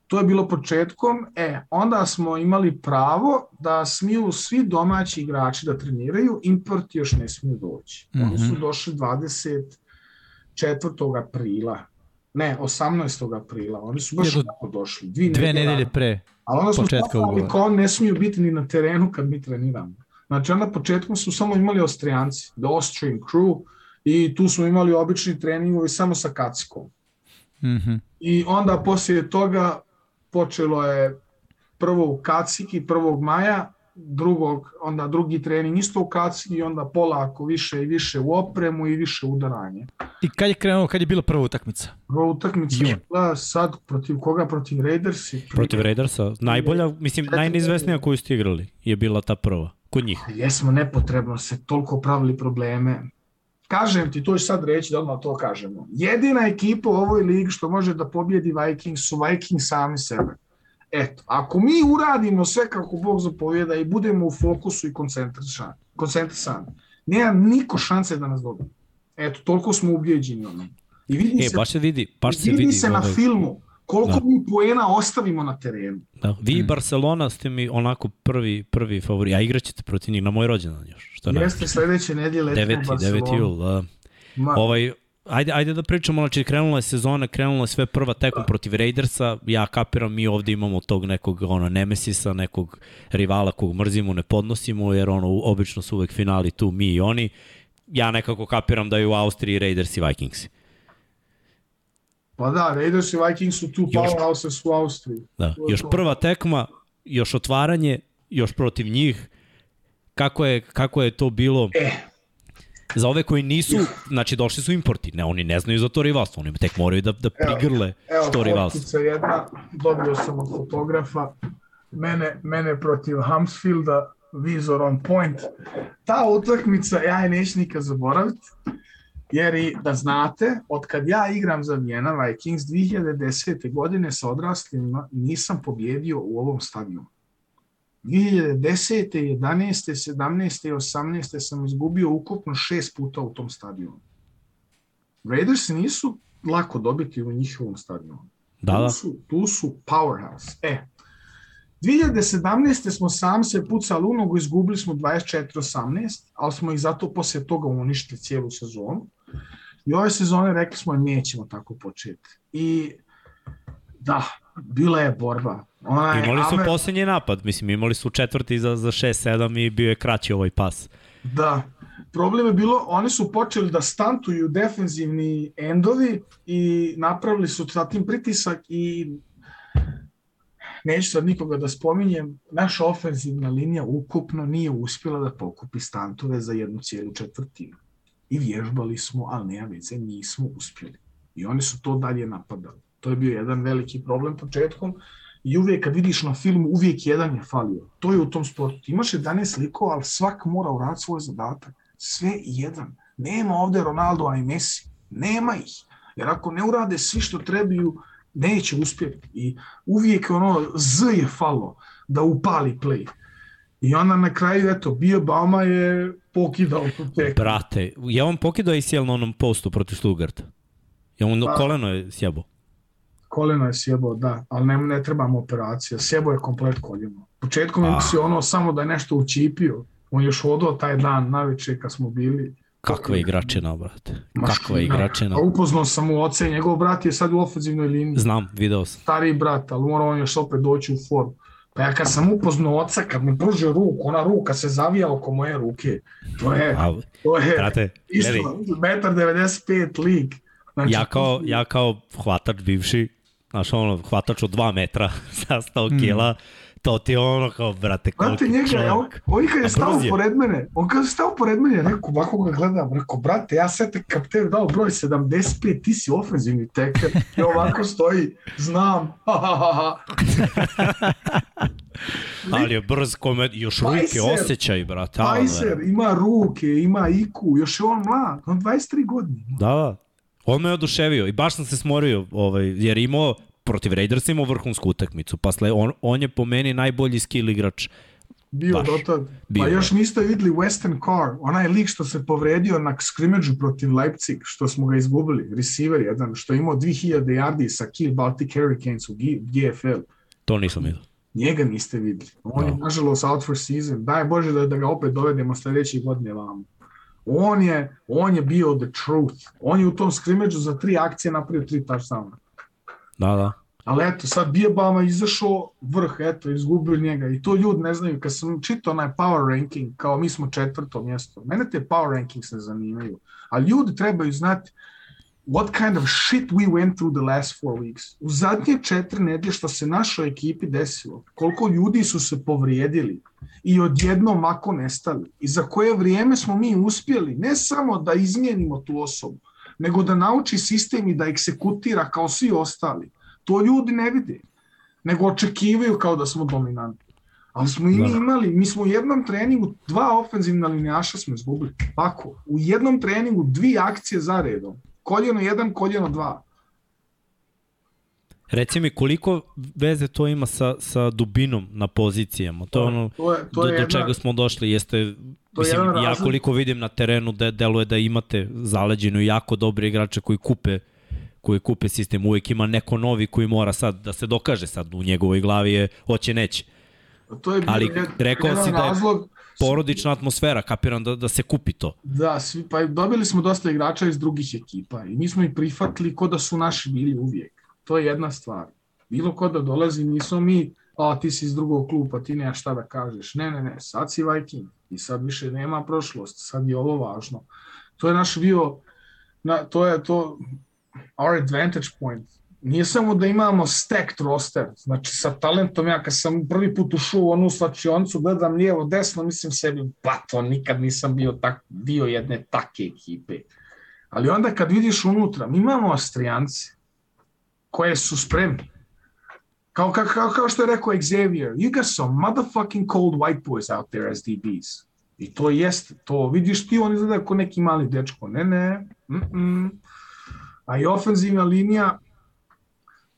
To je bilo početkom, e, onda smo imali pravo da smiju svi domaći igrači da treniraju, import još ne smiju doći. Mm -hmm. Oni su mhm. došli 24. aprila, ne, 18. aprila, oni su baš tako došli. Dvi, dve nedelje pre A onda smo početka ugovora. Kao ne smiju biti ni na terenu kad mi treniramo. Znači onda početkom su samo imali Austrijanci, The Austrian Crew, i tu smo imali obični treningovi samo sa kacikom. Mm -hmm. I onda poslije toga počelo je prvo u Kaciki 1. maja, drugog, onda drugi trening isto u Kaciki i onda polako više i više u opremu i više udaranje. I kad je krenuo, kad je bila prva utakmica? Prva utakmica je bila sad protiv koga? Protiv Raidersi. Protiv Raidersa. Najbolja, mislim, najneizvesnija koju ste igrali je bila ta prva. Kod njih. Jesmo nepotrebno se toliko pravili probleme. Kažem ti, to ću sad reći da odmah to kažemo. Jedina ekipa u ovoj ligi što može da pobjedi Vikings su Vikings sami sebe. Eto, ako mi uradimo sve kako Bog zapovjeda i budemo u fokusu i koncentrisani, koncentrisani nema niko šanse da nas dobije. Eto, toliko smo ubijeđeni ono. I vidi e, se, baš se vidi, baš se vidi, se na ovaj... filmu koliko da. mi poena ostavimo na terenu. Da. Vi i mm. Barcelona ste mi onako prvi, prvi favori, a igraćete protiv njih na moj rođendan još. Što Jeste sledeće nedelje letimo u Barcelona. 9. jul, da. Ma. Ovaj, Ajde, ajde da pričamo, znači krenula je sezona, krenula je sve prva tekom protiv Raidersa, ja kapiram, mi ovde imamo tog nekog ono, nemesisa, nekog rivala kog mrzimo, ne podnosimo, jer ono, obično su uvek finali tu mi i oni. Ja nekako kapiram da je u Austriji Raiders i Vikings. Pa da, Raiders i Vikings su tu powerhouse u Austriji. Da, još prva tekma, još otvaranje, još protiv njih. Kako je, kako je to bilo? E, Za ove koji nisu, znači došli su importi, ne, oni ne znaju za to rivalstvo, oni tek moraju da, da prigrle evo, to rivalstvo. Evo, jedna, dobio sam od fotografa, mene, mene protiv Hamsfielda, Vizor on point. Ta utakmica, ja je neću nikad zaboraviti, jer i da znate, od kad ja igram za Vijena Vikings 2010. godine sa odraslima, nisam pobjedio u ovom stadionu. 2010. 11. 17. i 18. sam izgubio ukupno šest puta u tom stadionu. Raiders nisu lako dobiti u njihovom stadionu. Da, da. Tu su, tu su powerhouse. E, 2017. smo sam se pucali u nogu, izgubili smo 24-18, ali smo ih zato posle toga uništili cijelu sezonu. I ove sezone rekli smo nećemo tako početi. I da, bila je borba. Onaj, imali su Amer... poslednji napad, mislim, imali su četvrti za, za 6-7 i bio je kraći ovaj pas. Da, problem je bilo, oni su počeli da stantuju defenzivni endovi i napravili su zatim pritisak i neću sad nikoga da spominjem, naša ofenzivna linija ukupno nije uspjela da pokupi stantove za jednu cijelu četvrtinu. I vježbali smo, ali nema veze, nismo uspjeli. I oni su to dalje napadali. To je bio jedan veliki problem početkom i uvijek kad vidiš na filmu, uvijek jedan je falio. To je u tom sportu. Imaš 11 likova, ali svak mora uraditi svoj zadatak. Sve jedan. Nema ovde Ronaldo, a i Messi. Nema ih. Jer ako ne urade svi što trebaju, neće uspjeti. I uvijek ono Z je falo da upali play. I onda na kraju, eto, bio Bauma je pokidao tu tek. Brate, je on pokidao ACL na onom postu protiv Stugarta? Je on da. koleno je sjebo? koleno je sjebo, da, ali ne, ne trebamo operacija. Sjebo je komplet koljeno. Početkom je si ono samo da je nešto učipio. On još odao taj dan naveče kad smo bili. Kakva igračina, brate. Kakva igračina. A upoznao sam u oce, njegov brat je sad u ofenzivnoj liniji. Znam, video sam. Stariji brat, ali mora on još opet doći u formu. Pa ja kad sam upoznao oca, kad mi pružio ruku, ona ruka se zavija oko moje ruke. To je, A, to je brate, isto, metar 95 lig. Znači, ja, kao, ja kao hvatač bivši, znaš, ono, hvatač od 2 metra sa 100 mm. kila, to ti je ono kao, brate, kao brate, njega, čovjek. On, on kad je stao pored mene, on kad je stao pored mene, rekao, ovako ga gledam, rekao, brate, ja sve te kapten dao broj 75, ti si ofenzivni teker, i ovako stoji, znam, ha, ha, ha, ha. Ali je brz komed, još ruke osjećaj, brate. Pajser, ima ruke, ima iku, još je on mlad, on 23 godine. Da, da. On me oduševio i baš sam se smorio, ovaj, jer imao protiv Raidersa imao vrhunsku utakmicu. Posle, on, on je po meni najbolji skill igrač Bio Baš. do tad. Bio, pa još niste videli Western Car, onaj lik što se povredio na skrimeđu protiv Leipzig, što smo ga izgubili, receiver jedan, što je imao 2000 yardi sa Kill Baltic Hurricanes u GFL. To nisam vidio. Njega niste videli. On no. je nažalost out for season. Daj Bože da, da ga opet dovedemo sledeće godine vamo. On je, on je bio the truth. On je u tom skrimeđu za tri akcije napravio tri touchdowna. Da, da. Ali eto, sad Bijabama izašao vrh, eto, izgubio njega. I to ljudi ne znaju. Kad sam čitao onaj power ranking, kao mi smo četvrto mjesto, mene te power rankings ne zanimaju. Ali ljudi trebaju znati what kind of shit we went through the last four weeks. U zadnje četiri nedelje što se našoj ekipi desilo, koliko ljudi su se povrijedili i odjednom mako nestali i za koje vrijeme smo mi uspjeli ne samo da izmijenimo tu osobu, nego da nauči sistem i da eksekutira kao svi ostali. To ljudi ne vide, nego očekivaju kao da smo dominantni. Ali smo i mi da. imali, mi smo u jednom treningu dva ofenzivna linijaša smo izgubili. Pako, u jednom treningu dvi akcije za redom koljeno 1, koljeno 2. Reci mi koliko veze to ima sa, sa dubinom na pozicijama? To je ono to je, to je do, do čega smo došli. Jeste, mislim, ja koliko vidim na terenu da deluje da imate zaleđenu jako dobre igrače koji kupe koji kupe sistem, uvek ima neko novi koji mora sad da se dokaže sad u njegovoj glavi je hoće neće. To je Ali jed- rekao jedan si da je razlog, porodična atmosfera, kapiram da, da se kupi to. Da, svi, pa dobili smo dosta igrača iz drugih ekipa i mi smo ih prihvatili ko da su naši bili uvijek. To je jedna stvar. Bilo ko da dolazi, nismo mi, a ti si iz drugog kluba, ti nemaš šta da kažeš. Ne, ne, ne, sad si Viking i sad više nema prošlost, sad je ovo važno. To je naš bio, na, to je to, our advantage point. Nije samo da imamo stacked roster, znači sa talentom, ja kad sam prvi put ušao u onu slačioncu, gledam lijevo, desno, mislim sebi, pa to nikad nisam bio tak, dio jedne take ekipe. Ali onda kad vidiš unutra, mi imamo Austrijance koje su spremni. Kao, kao, kao, što je rekao Xavier, you got some motherfucking cold white boys out there as DBs. I to jeste, to vidiš ti, on izgleda kao neki mali dečko. Ne, ne, mm -mm. A i ofenzivna linija,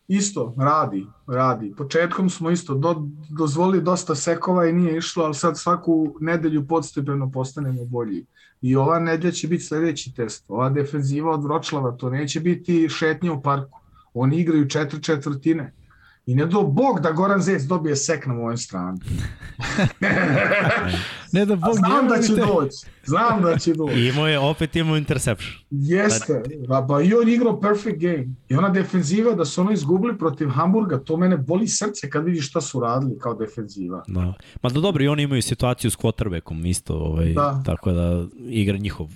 isto radi, radi. Početkom smo isto do, dozvolili dosta sekova i nije išlo, ali sad svaku nedelju podstepeno postanemo bolji. I ova nedelja će biti sledeći test. Ova defenziva od Vročlava, to neće biti šetnje u parku. Oni igraju četiri četvrtine. I ne do Bog da Goran Zec dobije sek na mojoj strani. ne da A Bog znam da će vjerujte. doći. Znam da će doći. I imao je, opet imao interception. Jeste, pa, pa i on igrao perfect game. I ona defenziva da su ono izgubili protiv Hamburga, to mene boli srce kad vidiš šta su radili kao defenziva. Da. Ma da dobro, i oni imaju situaciju s quarterbackom isto, ovaj, Da. tako da igra njihov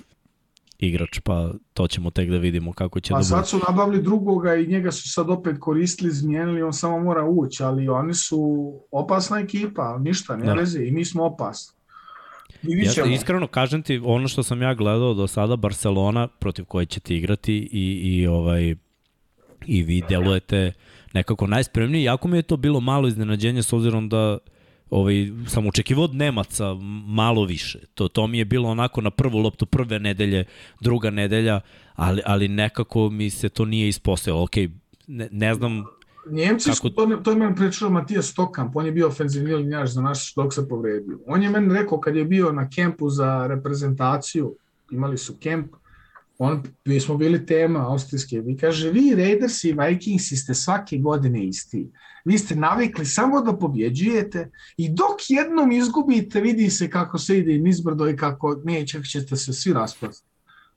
igrač, pa to ćemo tek da vidimo kako će A da bude. sad su nabavili drugoga i njega su sad opet koristili, zmijenili, on samo mora ući, ali oni su opasna ekipa, ništa, ne Da. leze i mi smo opasni. Ćemo. iskreno kažem ti, ono što sam ja gledao do sada, Barcelona protiv koje ćete igrati i, i ovaj i vi delujete nekako najspremniji, jako mi je to bilo malo iznenađenje s obzirom da ovaj, sam očekivao od Nemaca malo više. To, to mi je bilo onako na prvu loptu prve nedelje, druga nedelja, ali, ali nekako mi se to nije ispostavilo. Ok, ne, ne znam Njemci Kako- to, to je meni pričao Matija Stokamp, on je bio ofenzivni linjaž za naš dok se povredio. On je meni rekao kad je bio na kempu za reprezentaciju, imali su kemp, on, mi smo bili tema austrijske, vi kaže, vi Raiders i Vikingsi ste svake godine isti. Vi ste navikli samo da pobjeđujete i dok jednom izgubite, vidi se kako se ide nizbrdo i kako neće, ćete se svi raspasti.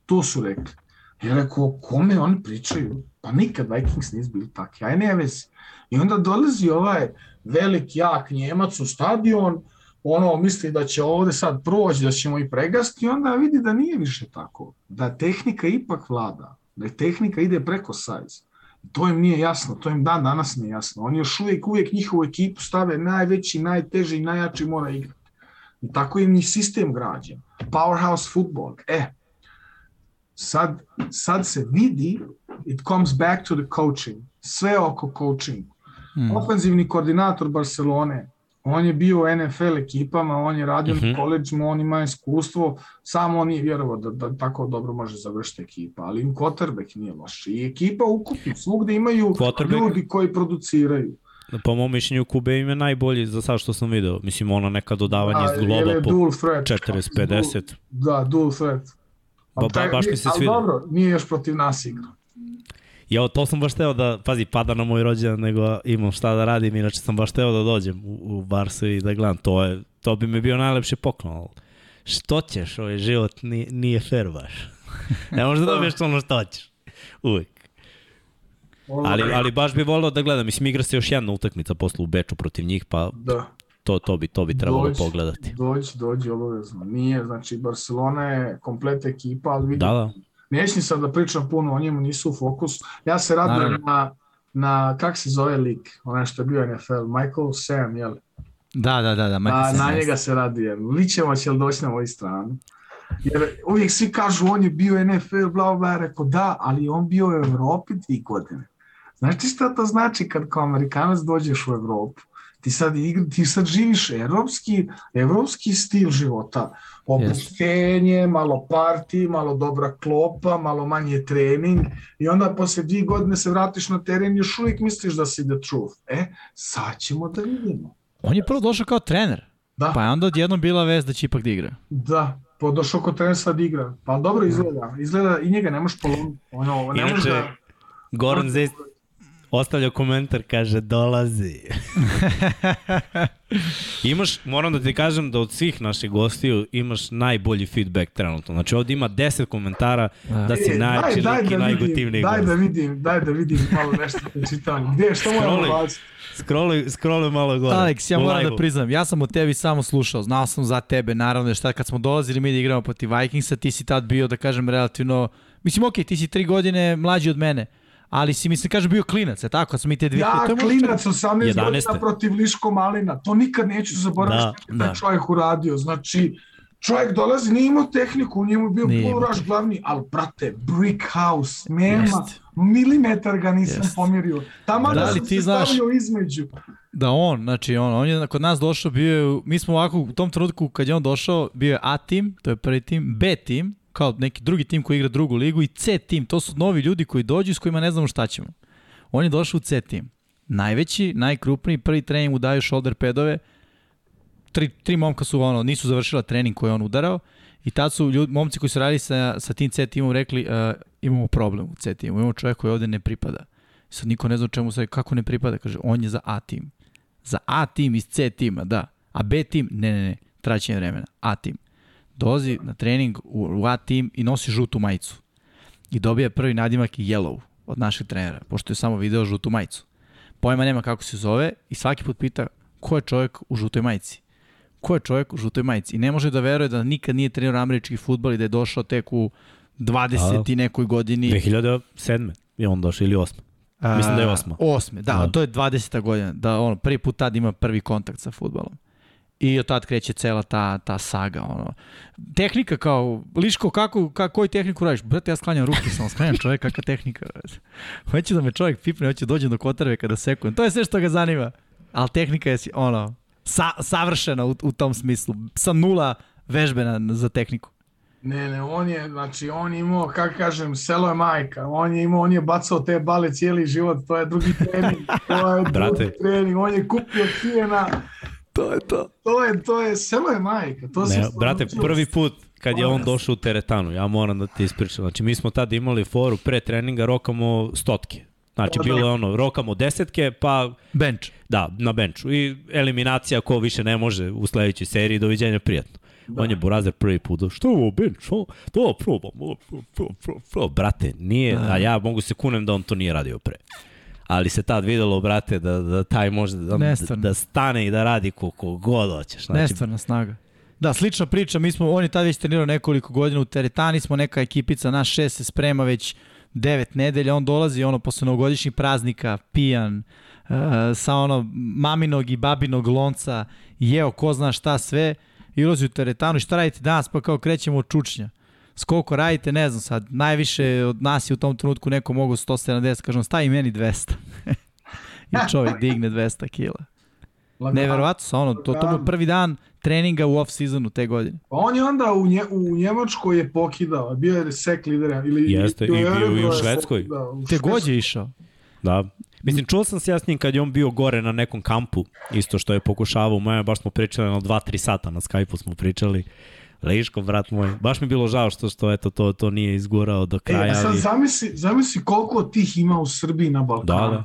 To su rekli. Ja rekao, kome oni pričaju? Pa nikad Vikings nisu bili takvi, aj ne vezi. I onda dolazi ovaj velik, jak Njemac u stadion, ono misli da će ovde sad proći, da ćemo i pregasti, i onda vidi da nije više tako. Da tehnika ipak vlada, da je tehnika ide preko size. To im nije jasno, to im dan danas nije jasno. Oni još uvijek, uvijek njihovu ekipu stave najveći, najteži i najjači mora igrati. I tako im ni sistem građen. Powerhouse football. E, sad, sad se vidi, it comes back to the coaching. Sve oko coaching. Hmm. Ofenzivni koordinator Barcelone, on je bio u NFL ekipama, on je radio Mhm. na koleđima, on ima iskustvo, samo on nije vjerovao da, da tako dobro može završiti ekipa, ali im quarterback nije loš. I ekipa ukupno, svugde imaju Quarterback- ljudi koji produciraju. Po mom mišljenju Kube im je najbolji za sad što sam video. Mislim, ono neka dodavanje iz globa po dual threat. 40-50. Da, dual threat. Ba- ba- baš mi se ali svida. dobro, nije još protiv nas igra. Ja, to sam baš teo da, pazi, pada na moj rođendan, nego imam šta da radim, inače sam baš teo da dođem u, u Barsu i da gledam. To, je, to bi mi bio najlepši poklon, ali što ćeš, ovaj život nije, nije fair baš. ne možeš da dobiješ ono što hoćeš. Uvijek. Ali, ali baš bi volio da gledam. Mislim, igra se još jedna utakmica posle u Beču protiv njih, pa Da. to, to bi, to bi trebalo Dođi. pogledati. Dođi, dođi obavezno. Nije, znači Barcelona je komplet ekipa, ali vidi, Da, da. Neću ni sad da pričam puno o njemu, nisu u fokusu. Ja se radujem Naravno. na, na, kak se zove lik, onaj što je bio NFL, Michael Sam, jel? Da, da, da, da. Michael A, Sam, na njega se radujem. Lićemo će li doći na moju stranu. Jer uvijek svi kažu on je bio NFL, bla, bla, ja rekao da, ali on bio u Evropi dvije godine. Znaš ti šta to znači kad kao Amerikanac dođeš u Evropu? Ti sad, igra, ti sad živiš evropski, evropski stil života. Opuštenje, malo parti, malo dobra klopa, malo manje trening i onda posle dvije godine se vratiš na teren i još uvijek misliš da si the truth. E, sad ćemo da vidimo. On je prvo došao kao trener. Da. Pa je onda odjednom bila vez da će ipak da igra. Da, pa došao kod trener sad igra. Pa dobro izgleda. Izgleda i njega ne možeš polomiti. Ono, ne Inače- da... Goran Zest ostavlja komentar, kaže, dolazi. imaš, moram da ti kažem da od svih naših gostiju imaš najbolji feedback trenutno. Znači ovde ima 10 komentara da, da si E, najjači daj, lik i daj da najgotivniji vidim, daj da vidim, daj da vidim malo nešto da čitam. Gde, što moram da baciti? Scrolluj, scrolluj malo gore. Alex, ja moram da priznam, ja sam o tebi samo slušao, znao sam za tebe, naravno, jer šta kad smo dolazili mi da igramo protiv Vikingsa, ti si tad bio, da kažem, relativno, mislim, okej, ti si tri godine mlađi od mene, ali si, mislim, kažem, bio klinac, je tako, smo mi te dvije... Ja, to klinac 18 11. godina protiv Liško Malina, to nikad neću zaboraviti Da, što je taj da. čovjek uradio. Znači, čovjek dolazi, nije imao tehniku, u njemu je bio poluraš glavni, ali, brate, brick house, nema, Jeste. milimetar ga nisam Jeste. pomjerio. Tamo Da da li sam ti se znaš- stavio između. Da on, znači on, on je kod nas došao, bio je, mi smo ovako u tom trenutku kad je on došao, bio je A tim, to je prvi tim, B tim, kao neki drugi tim koji igra drugu ligu i C tim, to su novi ljudi koji dođu s kojima ne znamo šta ćemo. On je došao u C tim. Najveći, najkrupniji, prvi trening mu daju shoulder padove, tri, tri momka su ono, nisu završila trening koji je on udarao i tad su ljudi, momci koji su radili sa, sa tim C timom rekli uh, imamo problem u C timu, imamo čovjek koji ovde ne pripada. Sad niko ne zna čemu se, kako ne pripada, kaže on je za A tim. Za A tim iz C tima, da. A B tim, ne, ne, ne, traćenje vremena. A tim. Dolazi na trening u, u A tim i nosi žutu majicu. I dobija prvi nadimak Yellow od našeg trenera, pošto je samo video žutu majicu. Pojma nema kako se zove i svaki put pita ko je čovjek u žutoj majici. Ko je čovjek u žutoj majici? I ne može da veruje da nikad nije trenirao američki futbol i da je došao tek u 20 i nekoj godini. 2007. je on došao ili 8. Mislim da je osma. Osme, da, Da. to je 20. godina, da ono, prvi put tad ima prvi kontakt sa futbolom. I od tad kreće cela ta, ta saga, ono. Tehnika kao, Liško, kako, kako, koju tehniku radiš? Brate, ja sklanjam ruke, samo sklanjam čovjek, kakva tehnika. brate. Hoće da me čovjek pipne, hoće da dođem do kotarve kada sekujem. To je sve što ga zanima. Ali tehnika je, ono, sa, savršena u, u tom smislu. Sa nula vežbena za tehniku. Ne, ne, on je, znači, on je imao, kako kažem, selo je majka, on je imao, on je bacao te bale cijeli život, to je drugi trening, to je Brate. drugi trening, on je kupio kijena, To je to. to je, to je, selo je majka, to se Ne, brate, prvi put kad je on došao u teretanu, ja moram da ti ispričam. Znači, mi smo tada imali foru pre treninga, rokamo stotke. Znači, Da, bilo je ono, rokamo desetke, pa Bench. da, na benču. I eliminacija ko više ne može u sledećoj seriji, doviđenja prijatno. Da. On je Burazer prvi put, došao, što je ovo benč, o, to probam, o, pro, pro, pro, pro. brate, nije, Da. a ja mogu se kunem da on to nije radio pre. Ali se tad videlo, brate, da, da taj može da, da, da stane i da radi koliko god hoćeš. Znači, Nestvarna snaga. Da, slična priča, mi smo, on je tad već trenirao nekoliko godina u teretani, smo neka ekipica, naš šest se sprema već devet nedelja, on dolazi ono posle novogodišnjih praznika, pijan, uh, sa ono maminog i babinog lonca, jeo ko zna šta sve, i ulazi u teretanu i šta radite danas, pa kao krećemo od čučnja. S koliko radite, ne znam sad, najviše od nas je u tom trenutku neko mogo 170, kažem, stavi meni 200. I čovjek digne 200 kila. Lagano. Neverovatno sa ono, to, to mu je prvi dan treninga u off-seasonu te godine. Pa on je onda u, nje, u Njemačkoj je pokidao, bio je sek lidera. Ili, Jeste, i bio i u Švedskoj. Da, u Te god je išao. Da. Mislim, čuo sam se ja s njim kad je on bio gore na nekom kampu, isto što je pokušavao u Miami, baš smo pričali na 2-3 sata na Skype-u smo pričali. Liško, brat moj. Baš mi je bilo žao što, što eto, to, to nije izgurao do E, kraja. a sad ali... zamisli, zamisli koliko tih ima u Srbiji na Balkanu. Da, da.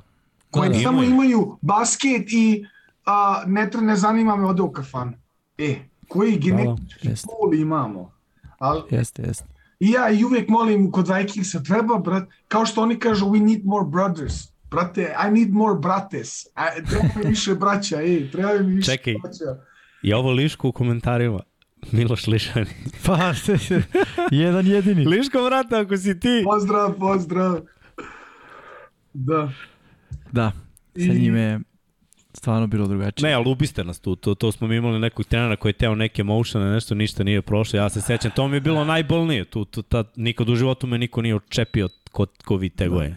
Koji Da, da. samo Imaju. imaju basket i a, ne, ne zanima me ode u kafanu. E, koji genetički jeste. pool imamo. Ali Jeste, jeste. I ja i uvek molim kod Vikingsa, treba, brat, kao što oni kažu, we need more brothers. Brate, I need more brates. I, treba mi više braća, ej, treba mi više Čekaj. braća. I ovo Liško u komentarima. Miloš Lišani. Pa, jedan jedini. Liško, brate, ako si ti. Pozdrav, pozdrav. Da. Da, sa I- njime stvarno bilo drugačije. Ne, ali ubiste nas tu. To, to smo mi imali nekog trenera koji je teo neke motione, nešto ništa nije prošlo. Ja se sećam, to mi je bilo najbolnije. Tu, tu, ta, nikad u životu me niko nije očepio ko, ko vi te goje.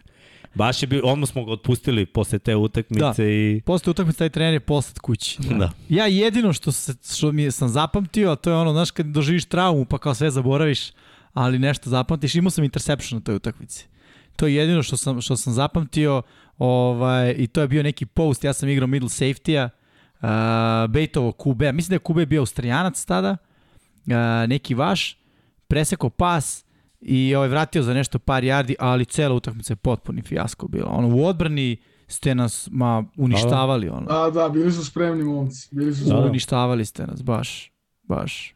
Baš je bio, odmah smo ga otpustili posle te utakmice Da. i... Posle utakmice taj trener je poslat kući. Da. Ja jedino što, se, što mi je, sam zapamtio, a to je ono, znaš, kad doživiš traumu pa kao sve zaboraviš, ali nešto zapamtiš, imao sam interception na toj utakmici. To je jedino što sam, što sam zapamtio ovaj, i to je bio neki post, ja sam igrao middle safety-a, uh, Bejtovo Kube, mislim da je Kube bio Austrijanac tada, uh, neki vaš, presekao pas i ovaj, vratio za nešto par yardi, ali cela utakmica je potpuni fijasko bila. Ono, u odbrani ste nas ma uništavali ono. Da, da, bili su spremni momci. Bili su Da, spremni. uništavali ste nas baš. Baš.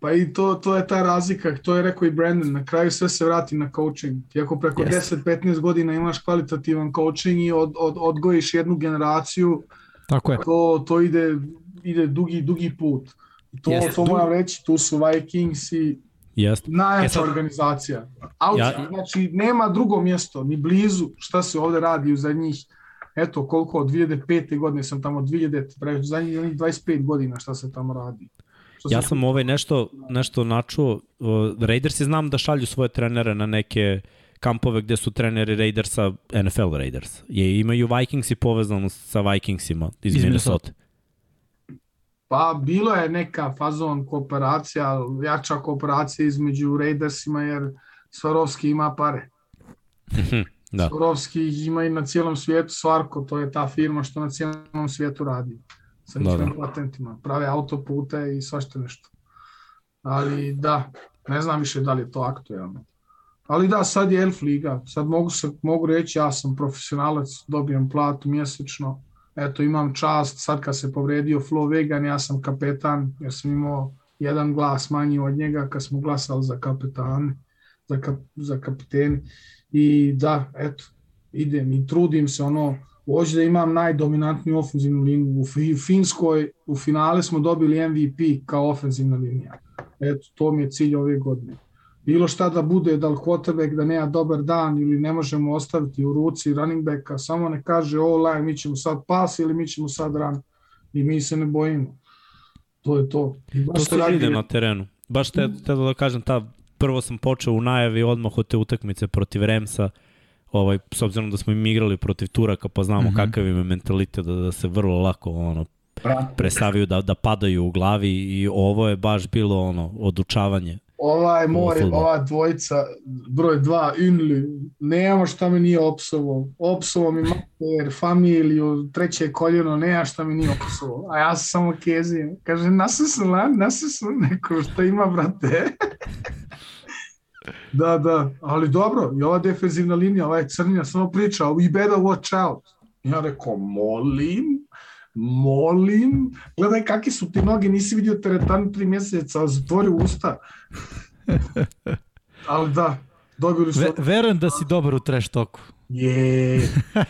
Pa i to, to je ta razlika, to je rekao i Brandon, na kraju sve se vrati na coaching. Ti ako preko Jeste. 10-15 godina imaš kvalitativan coaching i od, od, odgojiš jednu generaciju, Tako je. to, to ide, ide dugi, dugi put. To, Jeste. to moram reći, tu su Vikings i Jeste. najjača E sad- organizacija. Out, Ja- Znači, nema drugo mjesto, ni blizu šta se ovde radi u zadnjih, eto koliko, od 2005. godine sam tamo, 2000, pre zadnjih onih 25 godina šta se tamo radi. Što Ja se- sam ovaj nešto, nešto načuo, Raidersi znam da šalju svoje trenere na neke kampove gde su treneri Raidersa, NFL Raiders. Je, imaju Vikingsi povezano sa Vikingsima iz, Iz iz Minnesota. Minnesota. Pa bilo je neka fazon kooperacija, jača kooperacija između Raidersima jer Svarovski ima pare. Da. Svarovski ima i na cijelom svijetu, Svarko, to je ta firma što na cijelom svijetu radi. Sa Da, njihovim da. patentima. Prave autopute i svašta nešto. Ali da, ne znam više da li je to aktuelno. Ali da, sad je Elf liga. Sad mogu, se, mogu reći ja sam profesionalac, dobijem platu mjesečno. Eto, imam čast, sad kad se povredio Flo Vegan, ja sam kapetan, jer sam imao jedan glas manji od njega kad smo glasali za kapetane, za, kap, za kapiteni. I da, eto, idem i trudim se, ono, hoću da imam najdominantniju ofenzivnu liniju. U Fi- Finskoj, u finale smo dobili MVP kao ofenzivna linija. Eto, to mi je cilj ove godine. Bilo šta da bude, da li quarterback da nema dobar dan ili ne možemo ostaviti u ruci running backa, samo ne kaže o line, mi ćemo sad pas ili mi ćemo sad run. I mi se ne bojimo. To je to. I baš To se radi- vide na terenu. Baš te, te da kažem, ta, prvo sam počeo u najavi odmah od te utakmice protiv Remsa, ovaj, s obzirom da smo im igrali protiv Turaka, pa znamo mm. -hmm. kakav im je mentalitet, da, da se vrlo lako ono, presaviju, da, da padaju u glavi i ovo je baš bilo ono, odučavanje. Ovaj more, ova dvojica, broj dva, Inli, nema šta mi nije opsovo. Opsovo mi mater, familiju, treće koljeno, nema šta mi nije opsovo. A ja sam samo kezim. Kaže, nasu sam neko, šta ima, brate? da, da, ali dobro, i ova defensivna linija, ovaj crnja, samo priča, we better watch out. Ja rekao, molim, molim, gledaj kakve su ti noge, nisi vidio teretanu tri mjeseca, zatvori usta. Ali da, dobili su... Ve, verujem da si dobar u trash toku. Je,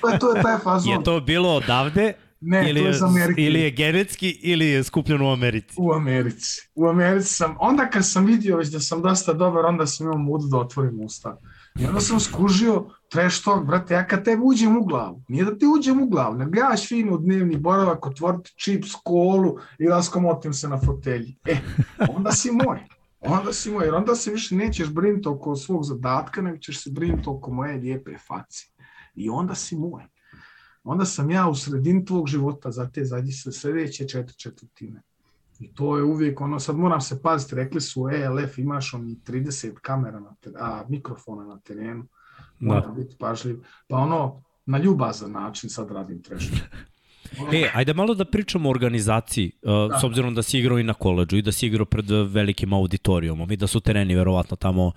to je, to je taj fazon. Je to bilo odavde ne, ili, to je za Ameriku. ili je genetski ili je skupljeno u Americi? U Americi. U Americi sam, onda kad sam vidio već da sam dosta dobar, onda sam imao mudu da otvorim usta. I onda sam skužio trash talk, brate, ja kad tebi uđem u glavu, nije da ti uđem u glavu, nego gledaš fino dnevni boravak, otvoriti čips, kolu i raskomotim se na fotelji. E, onda si moj. Onda si moj, jer onda se više nećeš brinuti oko svog zadatka, nego ćeš se brinuti oko moje lijepe faci. I onda si moj. Onda sam ja u sredini tvog života za te zadnje sljedeće četiri četvrtine. I to je uvijek ono, sad moram se paziti, rekli su ELF imaš oni 30 kamera na ter, a, mikrofona na terenu, moram Da. biti pažljiv. Pa ono, na ljubazan način sad radim. Ono, E, ajde malo da pričamo o organizaciji, uh, Da. s obzirom da si igrao i na koleđu i da si igrao pred uh, velikim auditorijumom i da su tereni verovatno tamo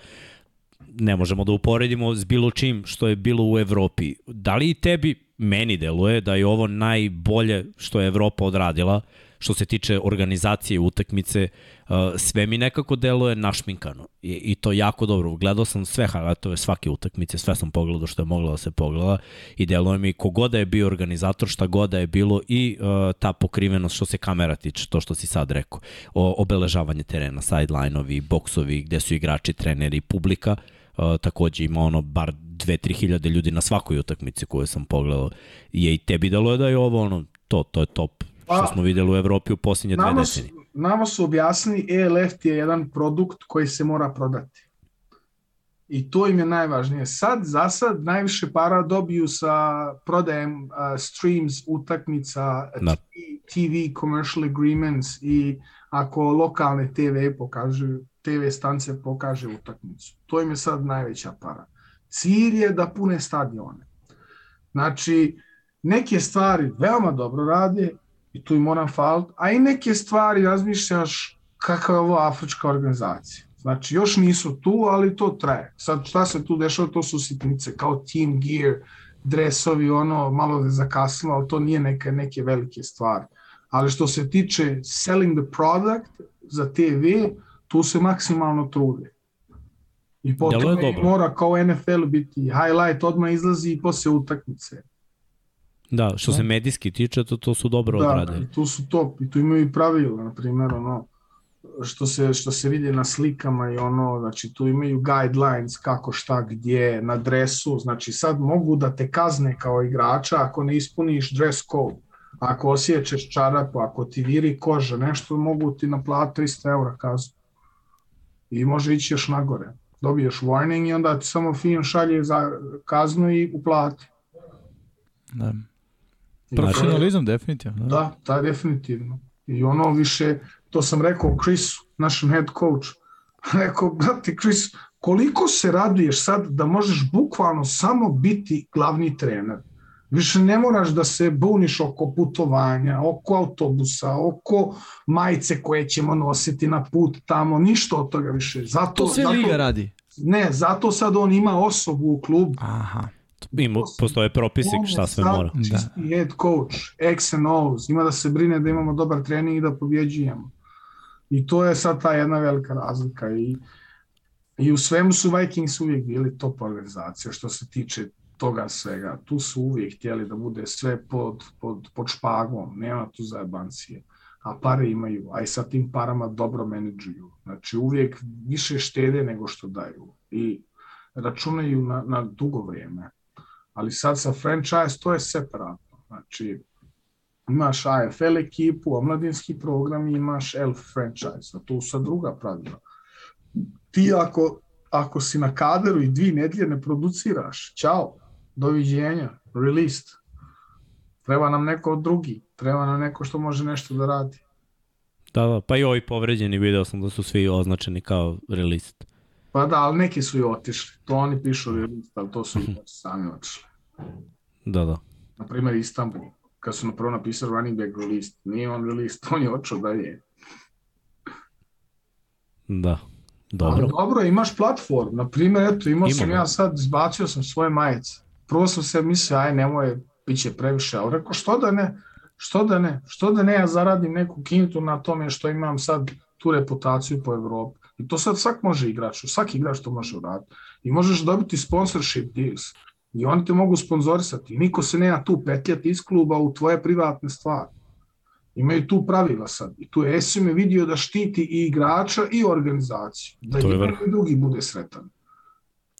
ne možemo da uporedimo s bilo čim što je bilo u Evropi. Da li i tebi, meni deluje, da je ovo najbolje što je Evropa odradila, što se tiče organizacije utakmice, uh, sve mi nekako deluje našminkano I, i to jako dobro. Gledao sam sve highlightove svake utakmice, sve sam pogledao što je moglo da se pogleda i deluje mi kogoda je bio organizator, šta god da je bilo i uh, ta pokrivenost što se kamera tiče, to što si sad rekao, o, obeležavanje terena, sideline-ovi, boksovi, gde su igrači, treneri, publika, uh, takođe ima ono bar 2-3 hiljade ljudi na svakoj utakmici koju sam pogledao. Je i tebi deluje da je ovo ono, to, to je top što Pa, smo videli u Evropi u posljednje dve decenije. nama su objasnili ELF je jedan produkt koji se mora prodati. I to im je najvažnije. Sad, za sad, najviše para dobiju sa prodajem uh, streams, utakmica, Da. TV, TV commercial agreements i ako lokalne TV pokažu, TV stance pokaže utakmicu. To im je sad najveća para. Cilj je da pune stadione. Znači, neke stvari veoma dobro rade i tu im moram faliti, a i neke stvari razmišljaš kakva je ovo afrička organizacija. Znači, još nisu tu, ali to traje. Sad, šta se tu dešava, to su sitnice, kao team gear, dresovi, ono, malo je zakasnilo, ali to nije neke, neke velike stvari. Ali što se tiče selling the product za TV, tu se maksimalno trude. I potom mora kao NFL biti highlight, odmah izlazi i posle utakmice. Da, što se medijski tiče, to, to su dobro da, odradili. Da, tu su top i tu imaju i pravila, na primjer, ono, što se, što se vidi na slikama i ono, znači tu imaju guidelines kako šta gdje na dresu, znači sad mogu da te kazne kao igrača ako ne ispuniš dress code, ako osjećeš čarapu, ako ti viri koža, nešto mogu ti naplatiti 300 eura kaznu i može ići još nagore. Dobiješ warning i onda ti samo fin šalje za kaznu i uplati. Da. Profesionalizam definitivno. Da, da, da definitivno. I ono više, to sam rekao Chrisu, našem head coach, rekao, brate Chris, koliko se raduješ sad da možeš bukvalno samo biti glavni trener. Više ne moraš da se buniš oko putovanja, oko autobusa, oko majice koje ćemo nositi na put tamo, ništa od toga više. Zato, to sve zato, liga radi? Ne, zato sad on ima osobu u klubu. Aha. Ima, postoje propisi šta sve mora. Da. head coach, X and O's, ima da se brine da imamo dobar trening i da pobjeđujemo. I to je sad ta jedna velika razlika i, i u svemu su Vikings uvijek bili top organizacija što se tiče toga svega. Tu su uvijek htjeli da bude sve pod, pod, pod špagom, nema tu zajebancije. A pare imaju, a i sa tim parama dobro menedžuju. Znači uvijek više štede nego što daju. I računaju na, na dugo vrijeme ali sad sa franchise to je separatno. Znači, imaš AFL ekipu, omladinski program i imaš L franchise, a tu su druga pravila. Ti ako, ako si na kaderu i dvi nedlje ne produciraš, čao, doviđenja, released. Treba nam neko drugi, treba nam neko što može nešto da radi. Da, da, pa i ovi povređeni video sam da su svi označeni kao released. Pa da, ali neki su i otišli. To oni pišu released, ali to su i sami otišli. Da, da. Na primjer Istanbul, kad su napravo napisali running back release, nije on release, on je očeo da je. Da. Dobro. Ali dobro, imaš platform. Na primjer, eto, imao Imamo. sam ja sad, izbacio sam svoje majice. Prvo sam se mislio, aj nemoj, bit će previše, ali rekao, što da ne, što da ne, što da ne ja zaradim neku kintu na tome što imam sad tu reputaciju po Evropi. I to sad svak može igrač, svaki igrač to može uraditi. I možeš dobiti sponsorship deals. I oni te mogu sponzorisati. Niko se nema tu petljati iz kluba u tvoje privatne stvari. Imaju tu pravila sad. I tu je SM vidio da štiti i igrača i organizaciju. Da to je vrh. i drugi bude sretan.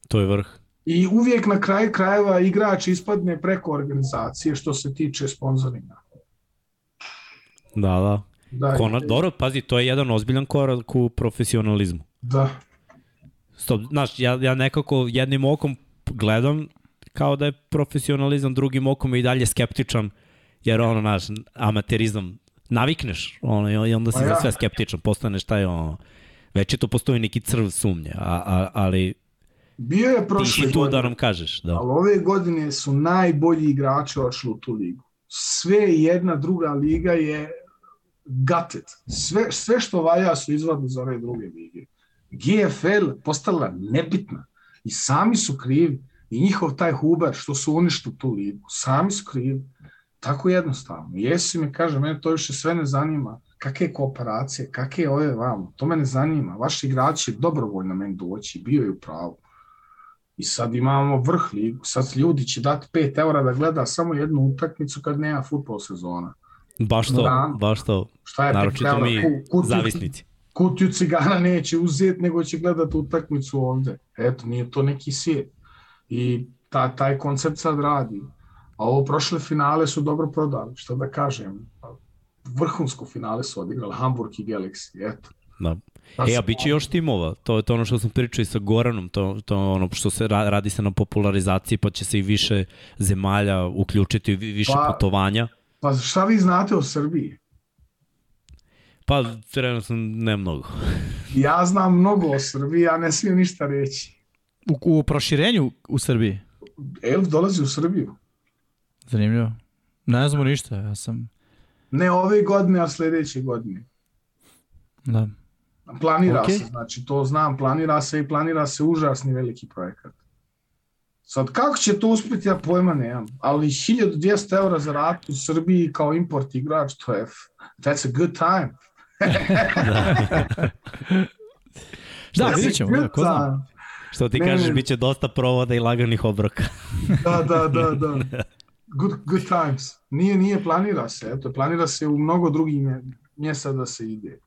To je vrh. I uvijek na kraju krajeva igrač ispadne preko organizacije što se tiče sponzoringa. Da, da. da Kona, dobro, pazi, to je jedan ozbiljan korak u profesionalizmu. Da. Stop, znaš, ja, ja nekako jednim okom gledam kao da je profesionalizam drugim okom i dalje skeptičan, jer ono, naš, amaterizam, navikneš, ono, i onda si pa ja. za sve skeptičan, postaneš taj, ono, već je to postoji neki crv sumnje, a, a, ali Bio je prošle ti tu godine, da nam kažeš. Da. Ali ove godine su najbolji igrači odšli u tu ligu. Sve jedna druga liga je gutted. Sve, sve što valja su izvadili za ove druge lige. GFL postala nebitna i sami su krivi i njihov taj Huber što su uništili tu ligu, sami su krivi. Tako jednostavno. Jesi mi kaže, mene to više sve ne zanima. Kakve kooperacije, kakve ove vam, to me ne zanima. Vaši igrači dobrovoljno meni doći, bio je u pravu. I sad imamo vrh ligu. Sad ljudi će dati 5 eura da gleda samo jednu utakmicu kad nema futbol sezona. Baš to, da, baš to. Šta je Naročito mi kutiju, zavisnici. Kutiju cigara neće uzeti, nego će gledati utakmicu ovde. Eto, nije to neki svijet i ta, taj koncept sad radi. A ovo prošle finale su dobro prodali, što da kažem. Vrhunsko finale su odigrali Hamburg i Galaxy, eto. Da. E, a bit će još timova, to je to ono što sam pričao i sa Goranom, to, to ono što se radi se na popularizaciji, pa će se i više zemalja uključiti, više pa, putovanja. Pa šta vi znate o Srbiji? Pa, trenutno ne mnogo. ja znam mnogo o Srbiji, a ne smijem ništa reći. U, u proširenju u Srbiji? Elf dolazi u Srbiju. Zanimljivo. Ne znamo ništa, ja sam... Ne ove godine, a sledeće godine. Da. Planira okay. se, znači to znam, planira se i planira se užasni veliki projekat. Sad, kako će to uspjeti, ja pojma nemam, ali 1200 eura za rat u Srbiji kao import igrač, to je, that's a good time. da, vidjet ćemo, da, ko zna. Što ti ne, kažeš, bit će dosta provoda i laganih obroka. da, da, da, da. Good, good times. Nije, nije, planira se. Eto, planira se u mnogo drugih mjesta da se ide.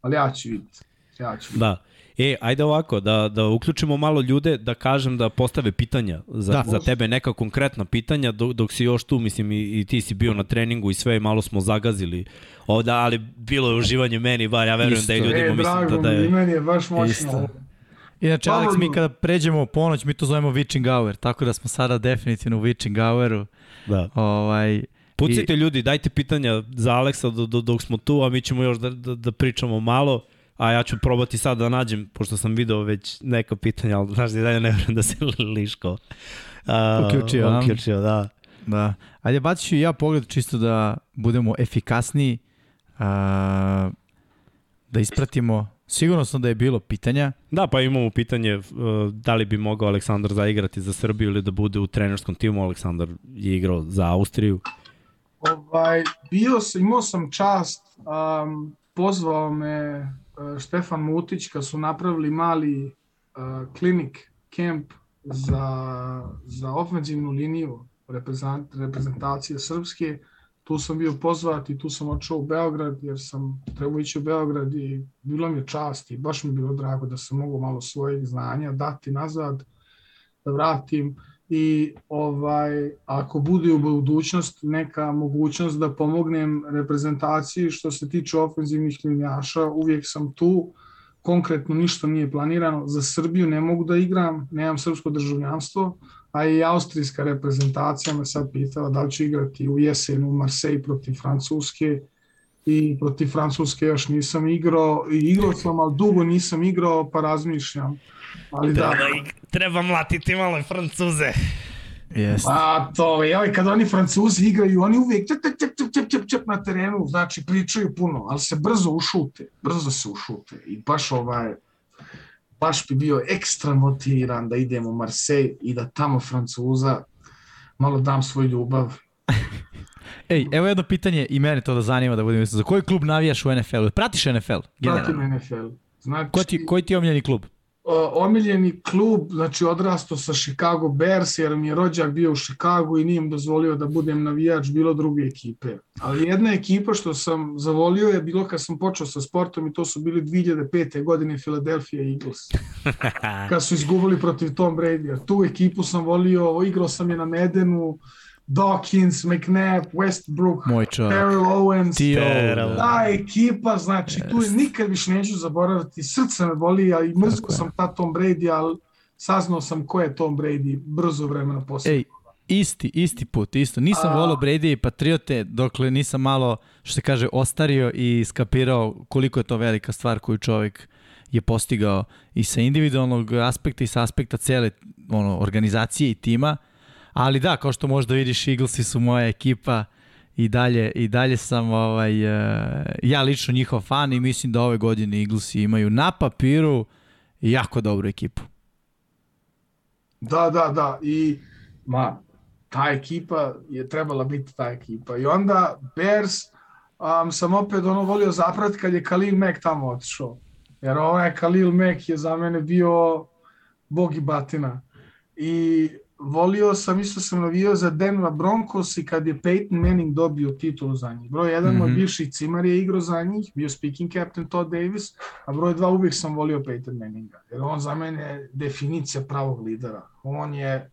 Ali ja ću vidjeti. Ja ću vidjeti. Da. E, ajde ovako, da, da uključimo malo ljude, da kažem da postave pitanja za, da, za tebe, neka konkretna pitanja, dok, dok si još tu, mislim, i, i ti si bio na treningu i sve, malo smo zagazili ovda, ali bilo je uživanje meni, bar ja verujem Isto. da i ljudima e, mislim da, da je... I meni je baš moćno. Isto. Inače, Alex, mi kada pređemo u ponoć, mi to zovemo witching hour, tako da smo sada definitivno u witching houru. Da. Ovaj, Pucite I... ljudi, dajte pitanja za Aleksa do, do, dok smo tu, a mi ćemo još da, da, da pričamo malo. A ja ću probati sad da nađem, pošto sam video već neka pitanja, ali znaš, dalje ne vrem da se liško. Uh, uključio, uključio, da. Da. Ajde, bacit ću ja pogled čisto da budemo efikasniji, uh, da ispratimo Sigurno sam da je bilo pitanja. Da, pa imamo pitanje uh, da li bi mogao Aleksandar zaigrati za Srbiju ili da bude u trenerskom timu. Aleksandar je igrao za Austriju. Ovaj, bio sam, imao sam čast, um, pozvao me uh, Štefan Mutić kad su napravili mali uh, klinik, kemp za, za ofenzivnu liniju reprezentacije srpske tu sam bio pozvat i tu sam odšao u Beograd jer sam trebao ići u Beograd i bilo mi je čast i baš mi je bilo drago da sam mogu malo svojih znanja dati nazad, da vratim i ovaj ako bude u budućnost neka mogućnost da pomognem reprezentaciji što se tiče ofenzivnih linjaša, uvijek sam tu. Konkretno ništa nije planirano. Za Srbiju ne mogu da igram, nemam srpsko državljanstvo, a i austrijska reprezentacija me sad pitala da li ću igrati u jesenu u Marseille protiv Francuske i protiv Francuske još nisam igrao i igrao sam, ali dugo nisam igrao pa razmišljam. Ali treba, da, treba mlatiti malo Francuze. Yes. Pa to, joj, kad oni Francuzi igraju, oni uvijek čep, čep, čep, čep, čep, čep na terenu, znači pričaju puno, ali se brzo ušute, brzo se ušute i baš ovaj, baš bi bio ekstra motiviran da idem u Marseille i da tamo Francuza malo dam svoj ljubav. Ej, evo jedno pitanje i mene to da zanima da budem Za koji klub navijaš u NFL-u? Pratiš NFL? Pratim NFL. Znači, koji ti, koji ti je omiljeni klub? Omiljeni klub, znači odrasto sa Chicago Bears, jer mi je rođak bio u Chicago i nije im dozvolio da budem navijač bilo druge ekipe. Ali jedna ekipa što sam zavolio je bilo kad sam počeo sa sportom i to su bili 2005. godine Philadelphia Eagles. kad su izgubili protiv Tom Brady. Tu ekipu sam volio, igrao sam je na Medenu, Dawkins, McNabb, Westbrook, Terrell Owens, Terrell. ta ekipa, znači yes. tu je nikad više neću zaboraviti, srce me boli, a i mrzko sam ta Tom Brady, ali saznao sam ko je Tom Brady brzo vremena posle. Ej, isti, isti put, isto. Nisam a... volao Brady i Patriote dokle nisam malo, što se kaže, ostario i skapirao koliko je to velika stvar koju čovjek je postigao i sa individualnog aspekta i sa aspekta cele ono, organizacije i tima. Ali da, kao što možda vidiš, Eaglesi su moja ekipa i dalje, i dalje sam ovaj, uh, ja lično njihov fan i mislim da ove godine Eaglesi imaju na papiru jako dobru ekipu. Da, da, da. I ma, ta ekipa je trebala biti ta ekipa. I onda Bears um, sam opet ono volio zaprat kad je Khalil Mack tamo otišao. Jer ovaj Khalil Mack je za mene bio bog i batina. I volio sam, isto sam navio za Denver Broncos i kad je Peyton Manning dobio titulu za njih. Broj jedan, mm -hmm. moj bivši cimar je igrao za njih, bio speaking captain Todd Davis, a broj dva uvijek sam volio Peyton Manninga, jer on za mene je definicija pravog lidera. On je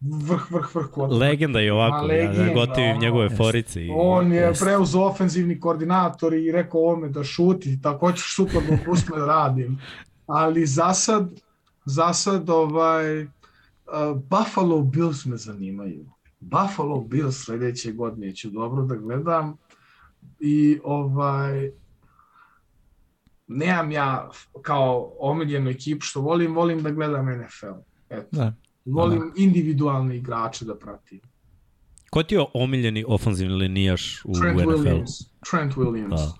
vrh, vrh, vrh kod. Legenda je ovako, legenda, ja gotivim njegove forice. I, on je jest. preuzeo ofenzivni koordinator i rekao ovome da šuti, tako ćeš super pusme da radim. Ali za sad, za sad ovaj, Buffalo Bills me zanimaju. Buffalo Bills sledeće godine ću dobro da gledam i ovaj nemam ja kao omiljenu ekipu što volim, volim da gledam NFL. Eto. Da. Volim da. individualne igrače da pratim. Ko ti je omiljeni ofanzivni linijaš u Trent NFL? Williams. Trent Williams. Da.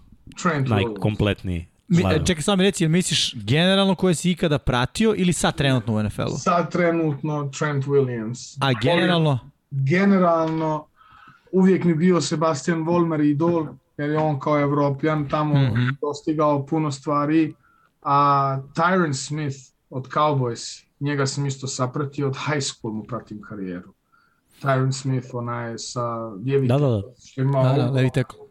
Trent Najkompletniji. Mi, čekaj, samo mi reci, jel misliš generalno koje si ikada pratio ili sad trenutno u NFL-u? Sad trenutno Trent Williams. A generalno? Generalno, uvijek mi bio Sebastian Vollmer idol, jer je on kao evropljan tamo mm. -hmm. dostigao puno stvari. A Tyron Smith od Cowboys, njega sam isto sapratio, od high school mu pratim karijeru. Tyron Smith, onaj sa ljevi Da, da, da. što ima Da, da, levi tackle.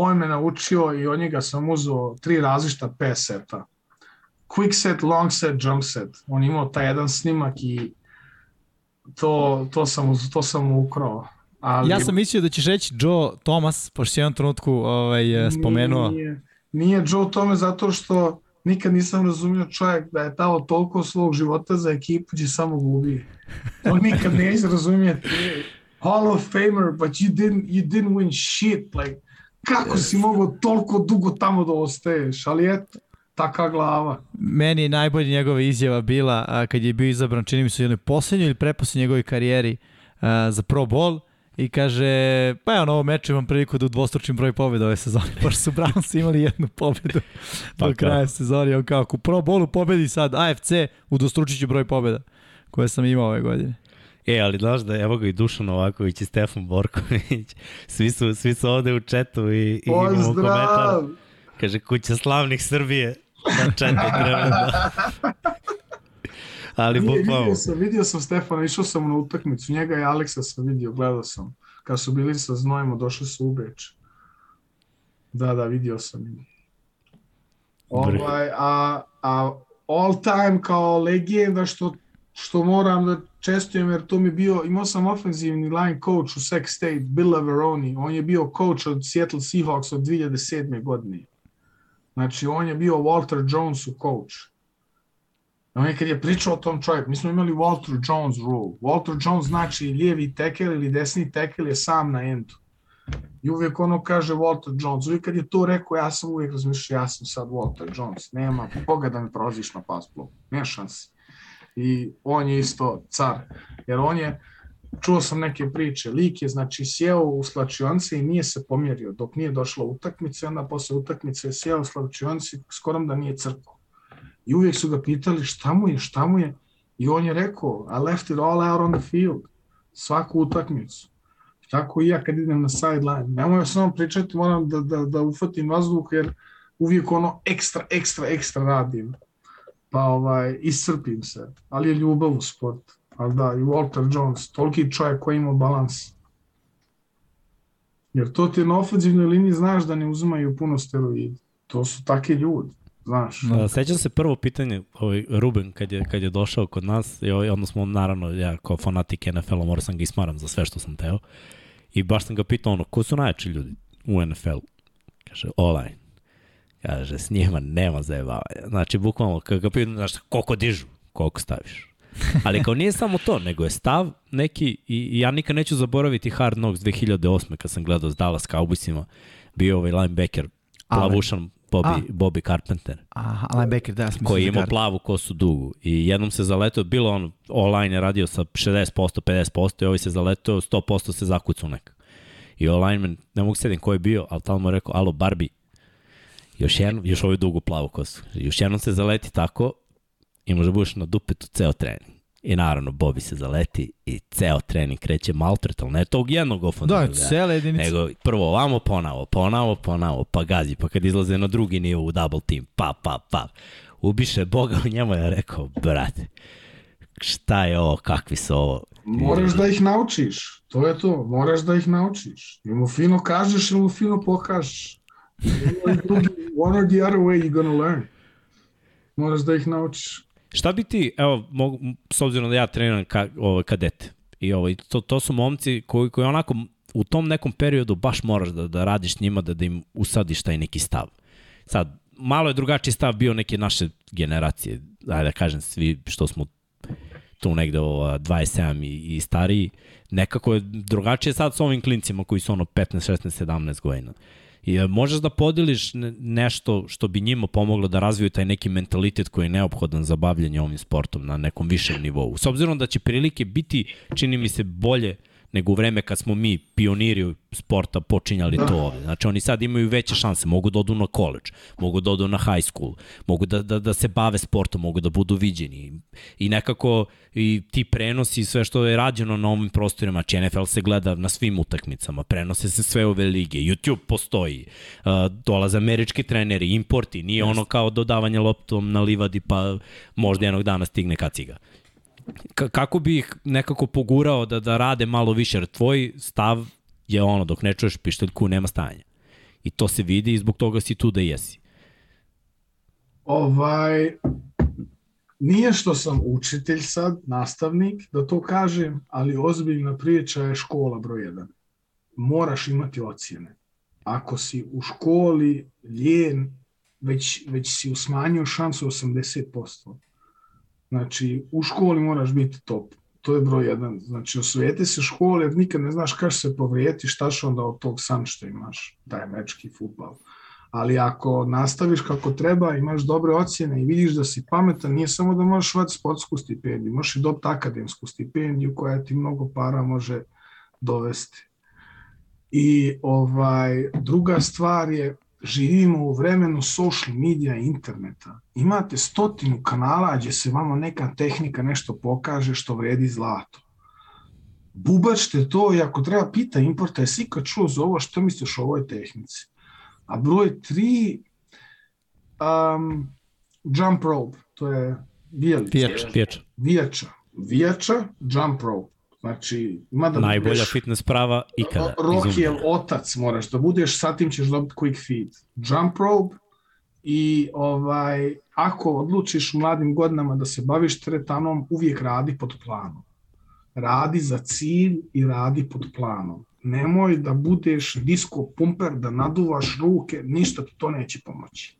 On me naučio i od njega sam uzeo tri različita pass seta. Quick set, long set, jump set. On imao taj jedan snimak i to, to sam, to sam ukrao. Ali Ja sam mislio da ćeš reći Joe Thomas, pošto u jednom trenutku ovaj, spomenuo. Nije, nije Joe tome zato što nikad nisam razumio čovjek da je dao toliko svog života za ekipu gdje samo gubi. To nikad neće razumjeti. Hall of Famer, but you didn't, you didn't win shit. Like, kako si mogao toliko dugo tamo da ostaješ? Ali eto, taka glava. Meni je najbolja njegova izjava bila a, kad je bio izabran, čini mi se u jednoj poslednjoj ili preposlednjoj njegovoj karijeri a, za Pro Bowl i kaže, pa evo na ovom meču imam priliku da udvostručim broj pobjeda ove sezone, pošto su Browns imali jednu pobjedu Pa do kraja sezone, on kao, ako u Pro Bowlu pobedi sad AFC, udvostručit ću broj pobjeda koje sam imao ove godine. E, ali znaš da evo ga i Dušan Novaković i Stefan Borković, svi su, svi su ovde u četu i, i imamo komentar. Kaže, kuća slavnih Srbije na četu treba da... Ali Nije, bukvalno, vidio, sam, vidio sam Stefana, išao sam na utakmicu, njega i Aleksa sam vidio, gledao sam. Kad su bili sa znojima, došli su u Beč. Da, da, vidio sam. ih. Ovaj, a, a all time kao legenda što, što moram da čestujem, jer to mi bio, imao sam ofenzivni line coach u Sac State, Bill Laveroni, on je bio coach od Seattle Seahawks od 2007. godine. Znači, on je bio Walter Jonesu coach. On je kad je pričao o tom čovjeku, mi smo imali Walter Jones rule. Walter Jones znači lijevi tekel ili desni tekel je sam na endu. I uvijek ono kaže Walter Jones. Uvijek kad je to rekao, ja sam uvijek razmišljao, ja sam sad Walter Jones. Nema koga da me prolaziš na pas blok. Nema šansi. I on je isto car. Jer on je, čuo sam neke priče, lik je znači sjeo u slačionci i nije se pomjerio dok nije došla utakmica, onda posle utakmice je sjeo u slačionci, skoro da nije crkao. I uvijek su ga pitali šta mu je, šta mu je. I on je rekao, I left it all out on the field. Svaku utakmicu. Tako i ja kad idem na sideline. Nemoj samo pričati, moram da, da, da ufatim vazduh jer uvijek ono ekstra, ekstra, ekstra radim. Pa ovaj, iscrpim se. Ali je ljubav u sport. Ali da, i Walter Jones, toliki čovjek koji ima balans. Jer to ti na ofenzivnoj liniji znaš da ne uzimaju puno steroida. To su takvi ljudi, znaš. Da, sećam se prvo pitanje, ovaj, Ruben, kad je, kad je došao kod nas, i ovaj, onda smo, naravno, ja kao fanatik NFL-a morao sam ga ismaram za sve što sam teo. I baš sam ga pitao, ono, ko su najjači ljudi u NFL-u? Kaže, online. Kaže, s njima nema zajebavanja. Znači, bukvalno, kad ga pitam, znaš, koliko dižu, koliko staviš. Ali kao nije samo to, nego je stav neki, i, ja nikad neću zaboraviti Hard Knocks 2008. kad sam gledao s Dallas Cowboysima, bio ovaj linebacker, plavušan Bobby, A. Bobby Carpenter Aha, linebacker, da, sam koji je da imao guard. plavu kosu dugu i jednom se zaletao, bilo on online je radio sa 60%, 50% i ovaj se zaletao, 100% se zakucao nekako. I online, ne mogu sedim ko je bio, ali tamo mu je rekao, alo Barbie, još, jednom, još ovu dugu plavu kosu. Još jednom se zaleti tako i može budeš na dupetu ceo trening. I naravno, Bobby se zaleti i ceo trening kreće maltret, ali ne tog jednog Da, ofenzivnog. cele jedinice. Nego prvo ovamo, ponavo, ponavo, ponavo, pa gazi, pa kad izlaze na drugi nivo u double team, pa, pa, pa. Ubiše Boga u njemu, ja rekao, brate, šta je ovo, kakvi su ovo? Moraš da ih naučiš, to je to, moraš da ih naučiš. Ili mu fino kažeš ili mu fino pokažeš. One or the other way you're gonna learn. Moraš da ih naučiš. Šta bi ti, evo, mogu, s obzirom da ja treniram ka, ove, kadete, i ovaj, to, to su momci koji, koji onako u tom nekom periodu baš moraš da, da radiš njima, da, da im usadiš taj neki stav. Sad, malo je drugačiji stav bio neke naše generacije, ajde da kažem, svi što smo tu negde ova, 27 i, i stariji, nekako je drugačije sad s ovim klincima koji su ono 15, 16, 17 godina. I e, možeš da podeliš ne- nešto što bi njima pomoglo da razviju taj neki mentalitet koji je neophodan za bavljanje ovim sportom na nekom višem nivou. S obzirom da će prilike biti, čini mi se, bolje nego u vreme kad smo mi pioniri sporta počinjali to ovde. Znači oni sad imaju veće šanse, mogu da odu na college, mogu da odu na high school, mogu da, da, da se bave sportom, mogu da budu viđeni. I nekako i ti prenosi i sve što je rađeno na ovim prostorima, znači NFL se gleda na svim utakmicama, prenose se sve ove lige, YouTube postoji, uh, dolaze američki treneri, importi, nije Just. ono kao dodavanje loptom na livadi pa možda jednog dana stigne kaciga kako bi ih nekako pogurao da, da rade malo više, jer tvoj stav je ono, dok ne čuješ pišteljku, nema stanja. I to se vidi i zbog toga si tu da jesi. Ovaj, nije što sam učitelj sad, nastavnik, da to kažem, ali ozbiljna priča je škola broj 1. Moraš imati ocjene. Ako si u školi ljen, već, već si usmanjio šansu 80%. Znači, u školi moraš biti top. To je broj jedan. Znači, osvijeti se škole, jer nikad ne znaš kada se povrijeti, šta će onda od tog san što imaš, taj mečki futbal. Ali ako nastaviš kako treba, imaš dobre ocjene i vidiš da si pametan, nije samo da možeš vati sportsku stipendiju, možeš i dobiti akademsku stipendiju koja ti mnogo para može dovesti. I ovaj druga stvar je živimo u vremenu social media i interneta. Imate stotinu kanala gdje se vama neka tehnika nešto pokaže što vredi zlato. Bubačte to i ako treba pita importa, je svi kad čuo za ovo, što misliš o ovoj tehnici? A broj tri, um, jump rope, to je. Vijača. Vijača. Vijača, jump rope. Znači, ima da Najbolja budeš, fitness prava ikada. Rokijev otac moraš da budeš, sa tim ćeš dobiti quick feed. Jump rope i ovaj, ako odlučiš u mladim godinama da se baviš tretanom, uvijek radi pod planom. Radi za cilj i radi pod planom. Nemoj da budeš disco pumper, da naduvaš ruke, ništa ti to neće pomoći.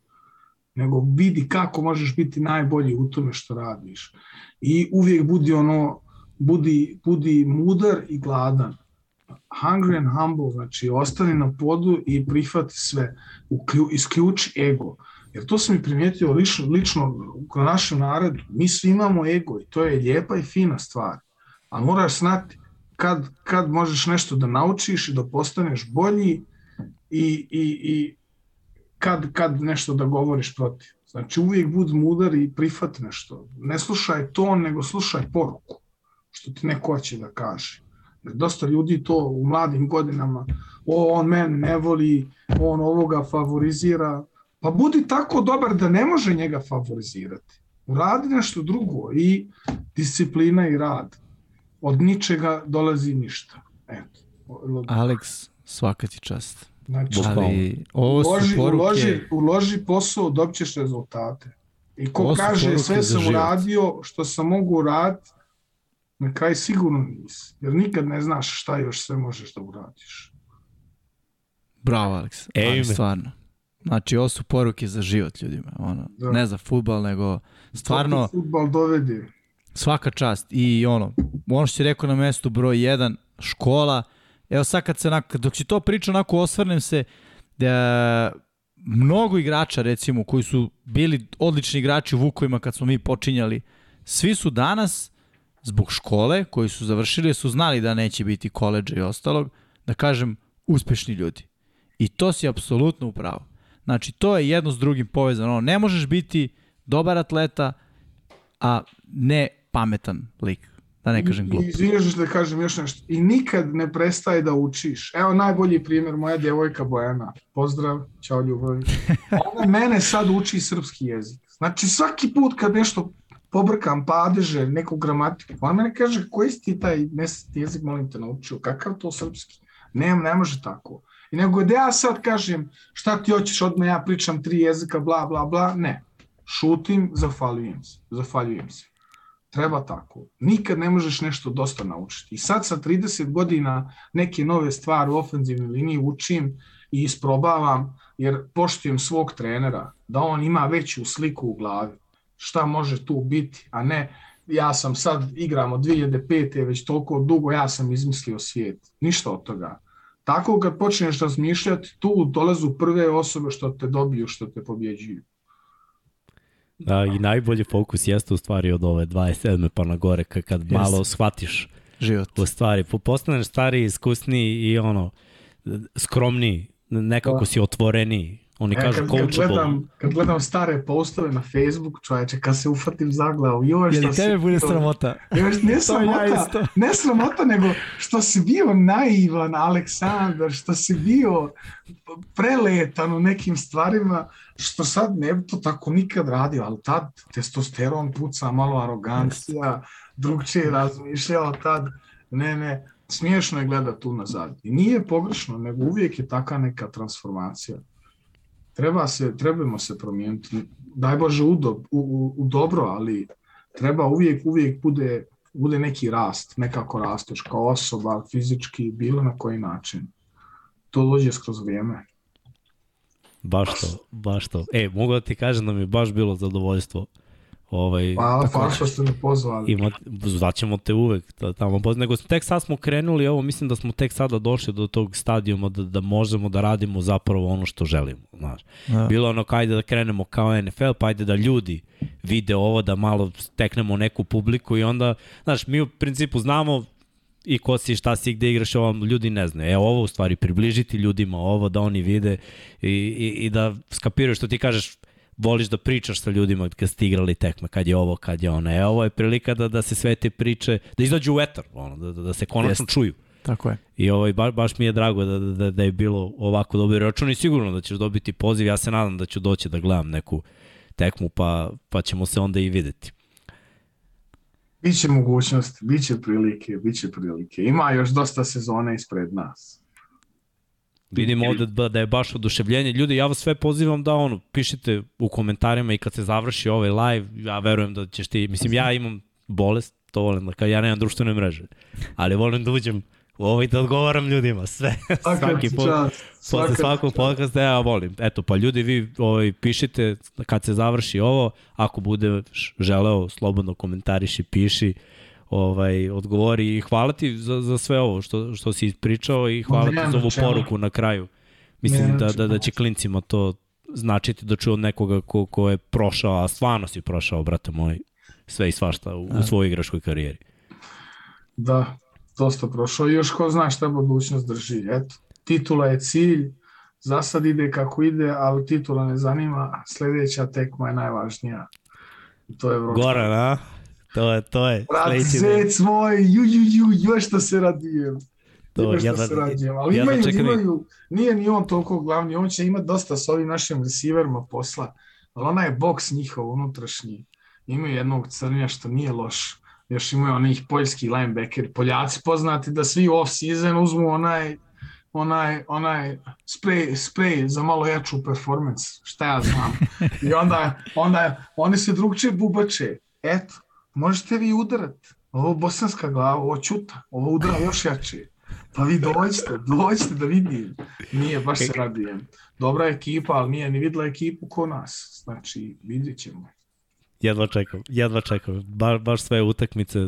Nego vidi kako možeš biti najbolji u tome što radiš. I uvijek budi ono budi, budi mudar i gladan. Hungry and humble, znači ostani na podu i prihvati sve, uklju, isključi ego. Jer to sam i primijetio lično, lično u našem narodu, mi svi imamo ego i to je lijepa i fina stvar. A moraš znati kad, kad možeš nešto da naučiš i da postaneš bolji i, i, i kad, kad nešto da govoriš protiv. Znači uvijek budi mudar i prihvat nešto. Ne slušaj ton, nego slušaj poruku što ti neko hoće da kaže. Jer dosta ljudi to u mladim godinama, o, on men ne voli, on ovoga favorizira, pa budi tako dobar da ne može njega favorizirati. Uradi nešto drugo i disciplina i rad. Od ničega dolazi ništa. Eto. Alex, svaka ti čast. Znači, Ali ovo su uloži, poruke... uloži, uloži posao, dobćeš rezultate. I ko kaže sve sam uradio što sam mogu uraditi, Na kraj sigurno nisi, jer nikad ne znaš šta još sve možeš da uradiš. Bravo, Aleks. Ej, stvarno. Znači, ovo su poruke za život ljudima. Ono, da. Ne za futbal, nego stvarno... Futbal dovedi. Svaka čast. I ono, ono što si rekao na mestu broj 1, škola. Evo sad kad se, onako, dok si to pričao, onako osvrnem se da mnogo igrača, recimo, koji su bili odlični igrači u Vukovima kad smo mi počinjali, svi su danas zbog škole koji su završili, su znali da neće biti koleđa i ostalog, da kažem, uspešni ljudi. I to si apsolutno upravo. Znači, to je jedno s drugim povezano. Ne možeš biti dobar atleta, a ne pametan lik. Da ne kažem glup. Izvinjaš da kažem još nešto. I nikad ne prestaje da učiš. Evo najbolji primjer, moja djevojka Bojana. Pozdrav, čao ljubavi. Ona mene sad uči srpski jezik. Znači svaki put kad nešto pobrkam padeže, neku gramatiku. On mene kaže, koji si ti taj neseti jezik, molim te, naučio? Kakav to srpski? Ne, ne može tako. I nego da ja sad kažem, šta ti hoćeš, odmah ja pričam tri jezika, bla, bla, bla, ne. Šutim, zahvaljujem se. Zahvaljujem se. Treba tako. Nikad ne možeš nešto dosta naučiti. I sad sa 30 godina neke nove stvari u ofenzivnoj liniji učim i isprobavam, jer poštujem svog trenera, da on ima veću sliku u glavi šta može tu biti, a ne ja sam sad igramo 2005. već toliko dugo ja sam izmislio svijet. Ništa od toga. Tako kad počneš razmišljati, tu dolazu prve osobe što te dobiju, što te pobjeđuju. Da, i najbolji fokus jeste u stvari od ove 27. pa na gore, kad yes. malo shvatiš život. U stvari, postaneš stariji, iskusniji i ono, skromniji, nekako Da. si otvoreniji. Oni E, kažu kad, kad, coachable. gledam, kad gledam stare postove na Facebook, čoveče, kad se ufatim za glavu, joj Je što li si tebe bude sramota? Još ne ja sramota, isto. ne sramota, nego što si bio naivan, Aleksandar, što si bio preletan u nekim stvarima, što sad ne bi to tako nikad radio, ali tad testosteron puca, malo arogancija, drugčije razmišljao tad, ne, ne, smiješno je gledat tu nazad. I nije pogrešno, nego uvijek je taka neka transformacija. Treba se, trebamo se promijeniti. Daj Bože u, do, u, u, dobro, ali treba uvijek, uvijek bude, bude neki rast, nekako rasteš kao osoba, fizički, bilo na koji način. To dođe skroz vrijeme. Baš to, baš to. E, mogu da ti kažem da mi je baš bilo zadovoljstvo. Ovaj, Hvala, hvala što ste me pozvali. Ima, zvaćemo te uvek da, tamo, nego tek sad smo krenuli, ovo mislim da smo tek sada došli do tog stadijuma da, da možemo da radimo zapravo ono što želimo, znaš. Da. Bilo ono kajde da krenemo kao NFL, pa ajde da ljudi vide ovo, da malo steknemo neku publiku i onda, znaš, mi u principu znamo i ko si, šta si, gde igraš, ovo ljudi ne znaju. E, ovo u stvari približiti ljudima ovo, da oni vide i, i, i da skapiraju što ti kažeš, voliš da pričaš sa ljudima kad ste igrali tekme, kad je ovo, kad je ono. E, ovo je prilika da, da se sve te priče, da izađu u etar, ono, da, da, da se konačno Jeste. čuju. Tako je. I ovaj, ba, baš mi je drago da, da, da je bilo ovako dobro račun i sigurno da ćeš dobiti poziv. Ja se nadam da ću doći da gledam neku tekmu, pa, pa ćemo se onda i videti. Biće mogućnosti, biće prilike, biće prilike. Ima još dosta sezone ispred nas. Vidim ovde da, da je baš oduševljenje. Ljudi, ja vas sve pozivam da ono, pišite u komentarima i kad se završi ovaj live, ja verujem da ćeš ti, mislim ja imam bolest, to volim da kad ja nemam društvene mreže, ali volim da uđem u ovo i da odgovaram ljudima, sve, svaki ti put. čast, Posle svaka svakog podcasta ja volim. Eto, pa ljudi, vi ovaj, pišite kad se završi ovo, ako bude želeo, slobodno komentariši, piši, ovaj, odgovori i hvala ti za, za sve ovo što, što si ispričao i hvala ti za ovu čemu. poruku na kraju. Mislim da, da, da će klincima to značiti da čuju od nekoga ko, ko je prošao, a stvarno si prošao, brate moj, sve i svašta u, u svojoj igračkoj karijeri. Da, dosta prošao. Još ko zna šta budućnost drži. Eto, titula je cilj, za sad ide kako ide, ali titula ne zanima. Sljedeća tekma je najvažnija. To je Evropska. Goran, a? To je, to je. Brat, zec moj, ju, ju, ju, još što se radujem. To, Još što jedva- se radujem. Ali jedva imaju, čekam i- imaju, nije ni on toliko glavni, on će imati dosta s ovim našim receiverima posla, ali onaj boks njihov unutrašnji, imaju jednog crnja što nije loš, još imaju onih poljski linebacker, Poljaci poznati da svi off-season uzmu onaj onaj, onaj spray, spray za malo jaču performance, šta ja znam. I onda, onda oni se drugčije bubače. Eto, možete vi udarati. Ovo bosanska glava, ovo čuta, ovo udara još jače. Pa vi dođite, dođite da vidim. Nije, baš se radujem. Dobra ekipa, ali nije ni videla ekipu ko nas. Znači, vidjet ćemo. Jedva čekam, jedva čekam. Ba, baš sve utakmice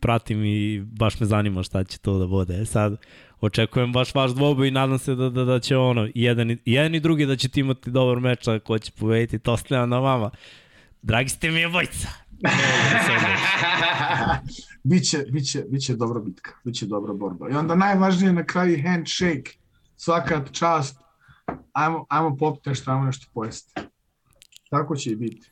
pratim i baš me zanima šta će to da bude. E sad, očekujem baš vaš dvoboj i nadam se da, da, da će ono, jedan, i- jedan i drugi da ćete imati dobar meč, ko će pobediti, to ostavljam na vama. Dragi ste mi je bojca. Biće, biće, biće dobra bitka, biće dobra borba. I onda najvažnije na kraju handshake, svaka čast, ajmo, ajmo popiti nešto, ajmo nešto pojesti. Tako će i biti.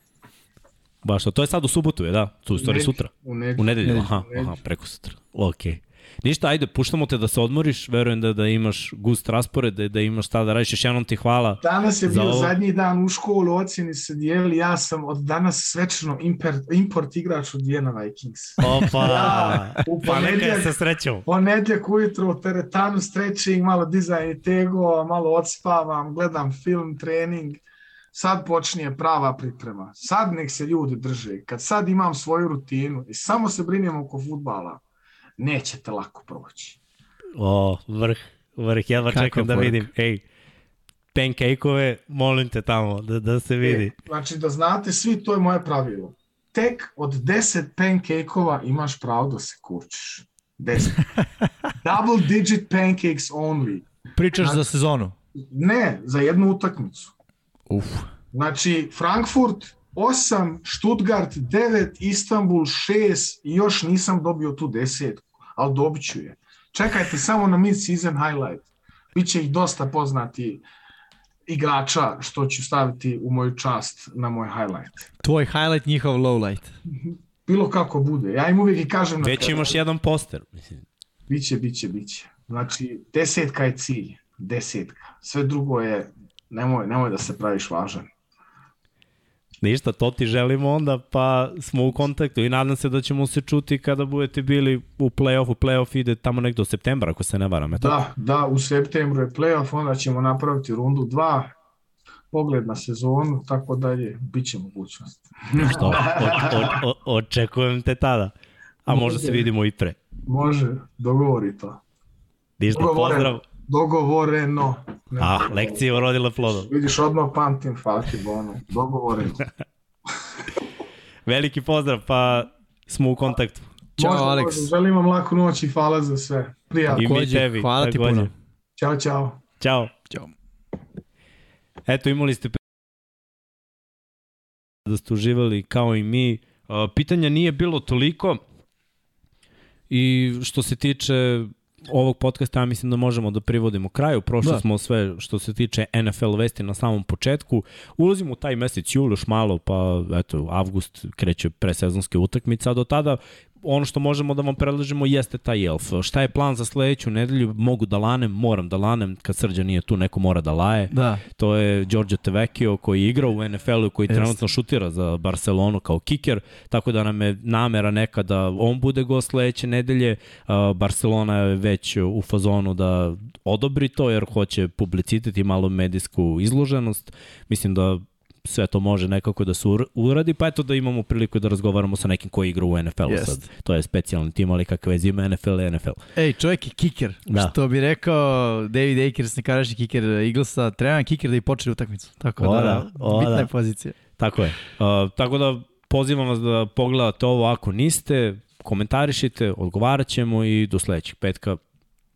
Baš to, to je sad u subotu, je da? Je u stvari sutra. U nedelju. U nedelju, aha, U nedelju. aha, preko sutra. Okej. Ništa, ajde, puštamo te da se odmoriš, verujem da, da imaš gust raspored, da, da imaš šta da radiš, još jednom ti hvala. Danas je bio ovo- zadnji dan u školu, ocjeni se dijeli, ja sam od danas svečano import, import igrač od Vijena Vikings. Opa! Ja, u pa neka je ponedjeljak- sa srećom. Ponedjeljak ujutro u teretanu stretching, malo dizajn i tego, malo odspavam, gledam film, trening. Sad počinje prava priprema. Sad nek se ljudi drže. Kad sad imam svoju rutinu i samo se brinem oko futbala, nećete lako proći. O, vrh, vrh, jedva Kakva čekam da poruka. vidim. Ej, pancake-ove, molim te tamo, da, da se vidi. E, znači da znate svi, to je moje pravilo. Tek od 10 pancake-ova imaš pravo da se kurčiš. 10. Double digit pancakes only. Pričaš za sezonu? Ne, za jednu utakmicu. Uf. Znači, Frankfurt 8, Stuttgart 9, Istanbul 6 i još nisam dobio tu desetku. ali dobit ću je. Čekajte samo na mid-season highlight. Biće ih dosta poznati igrača što ću staviti u moju čast na moj highlight. Tvoj highlight, njihov lowlight. Bilo kako bude. Ja im uvijek i kažem na Već kraju. imaš jedan poster. Mislim. Biće, biće, biće. Znači, desetka je cilj. Desetka. Sve drugo je, nemoj, nemoj da se praviš važan. Ništa, to ti želimo onda, pa smo u kontaktu i nadam se da ćemo se čuti kada budete bili u play-offu. Play-off ide tamo nekdo u septembra, ako se ne varam. Eto. Da, da, u septembru je playoff, onda ćemo napraviti rundu 2, pogled na sezonu, tako dalje, bit će mogućnost. Što? O, o, o, očekujem te tada. A možda se vidimo i pre. Može, dogovori to. Ništa, pozdrav. Dogovoreno. Ne, A, lekcija je urodila plodom. Vidiš, odmah pamtim Falki Bonu. Dogovoreno. Veliki pozdrav, pa smo u kontaktu. Ćao, Može, Alex. može. Želim vam laku noć i hvala za sve. Prijatno. I mi tebi. hvala ti puno. Ćao, čao. Ćao. Ćao. Eto, imali ste da ste uživali kao i mi. Pitanja nije bilo toliko i što se tiče ovog podcasta, ja mislim da možemo da privodimo kraju. Prošli da. Smo sve što se tiče NFL vesti na samom početku. Ulazimo u taj mesec jul još malo, pa eto, avgust kreće presezonske utakmice, a do tada ono što možemo da vam predlažemo jeste taj elf. Šta je plan za sledeću nedelju? Mogu da lanem, moram da lanem, kad Srđan nije tu, neko mora da laje. Da. To je Giorgio Tevecchio koji igra u NFL-u, koji Jeste. trenutno šutira za Barcelonu kao kiker, tako da nam je namera neka da on bude gost sledeće nedelje. Uh, Barcelona je već u fazonu da odobri to jer hoće publicitet i malo medijsku izloženost. Mislim da sve to može nekako da se ur- uradi, pa eto da imamo priliku da razgovaramo sa nekim koji igra u NFL-u Jest. sad. To je specijalni tim, ali kakve veze ima NFL i NFL. Ej, čovjek je kiker. Da. Što bi rekao David Akers, nekadašnji kiker Eaglesa, treba nam kiker da i počne utakmicu. Tako O da, da, o bitna da. je pozicija. Tako je. Uh, tako da pozivam vas da pogledate ovo ako niste, komentarišite, odgovarat ćemo i do sledećeg petka.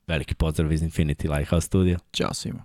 Veliki pozdrav iz Infinity Lighthouse Studio. Ćao svima.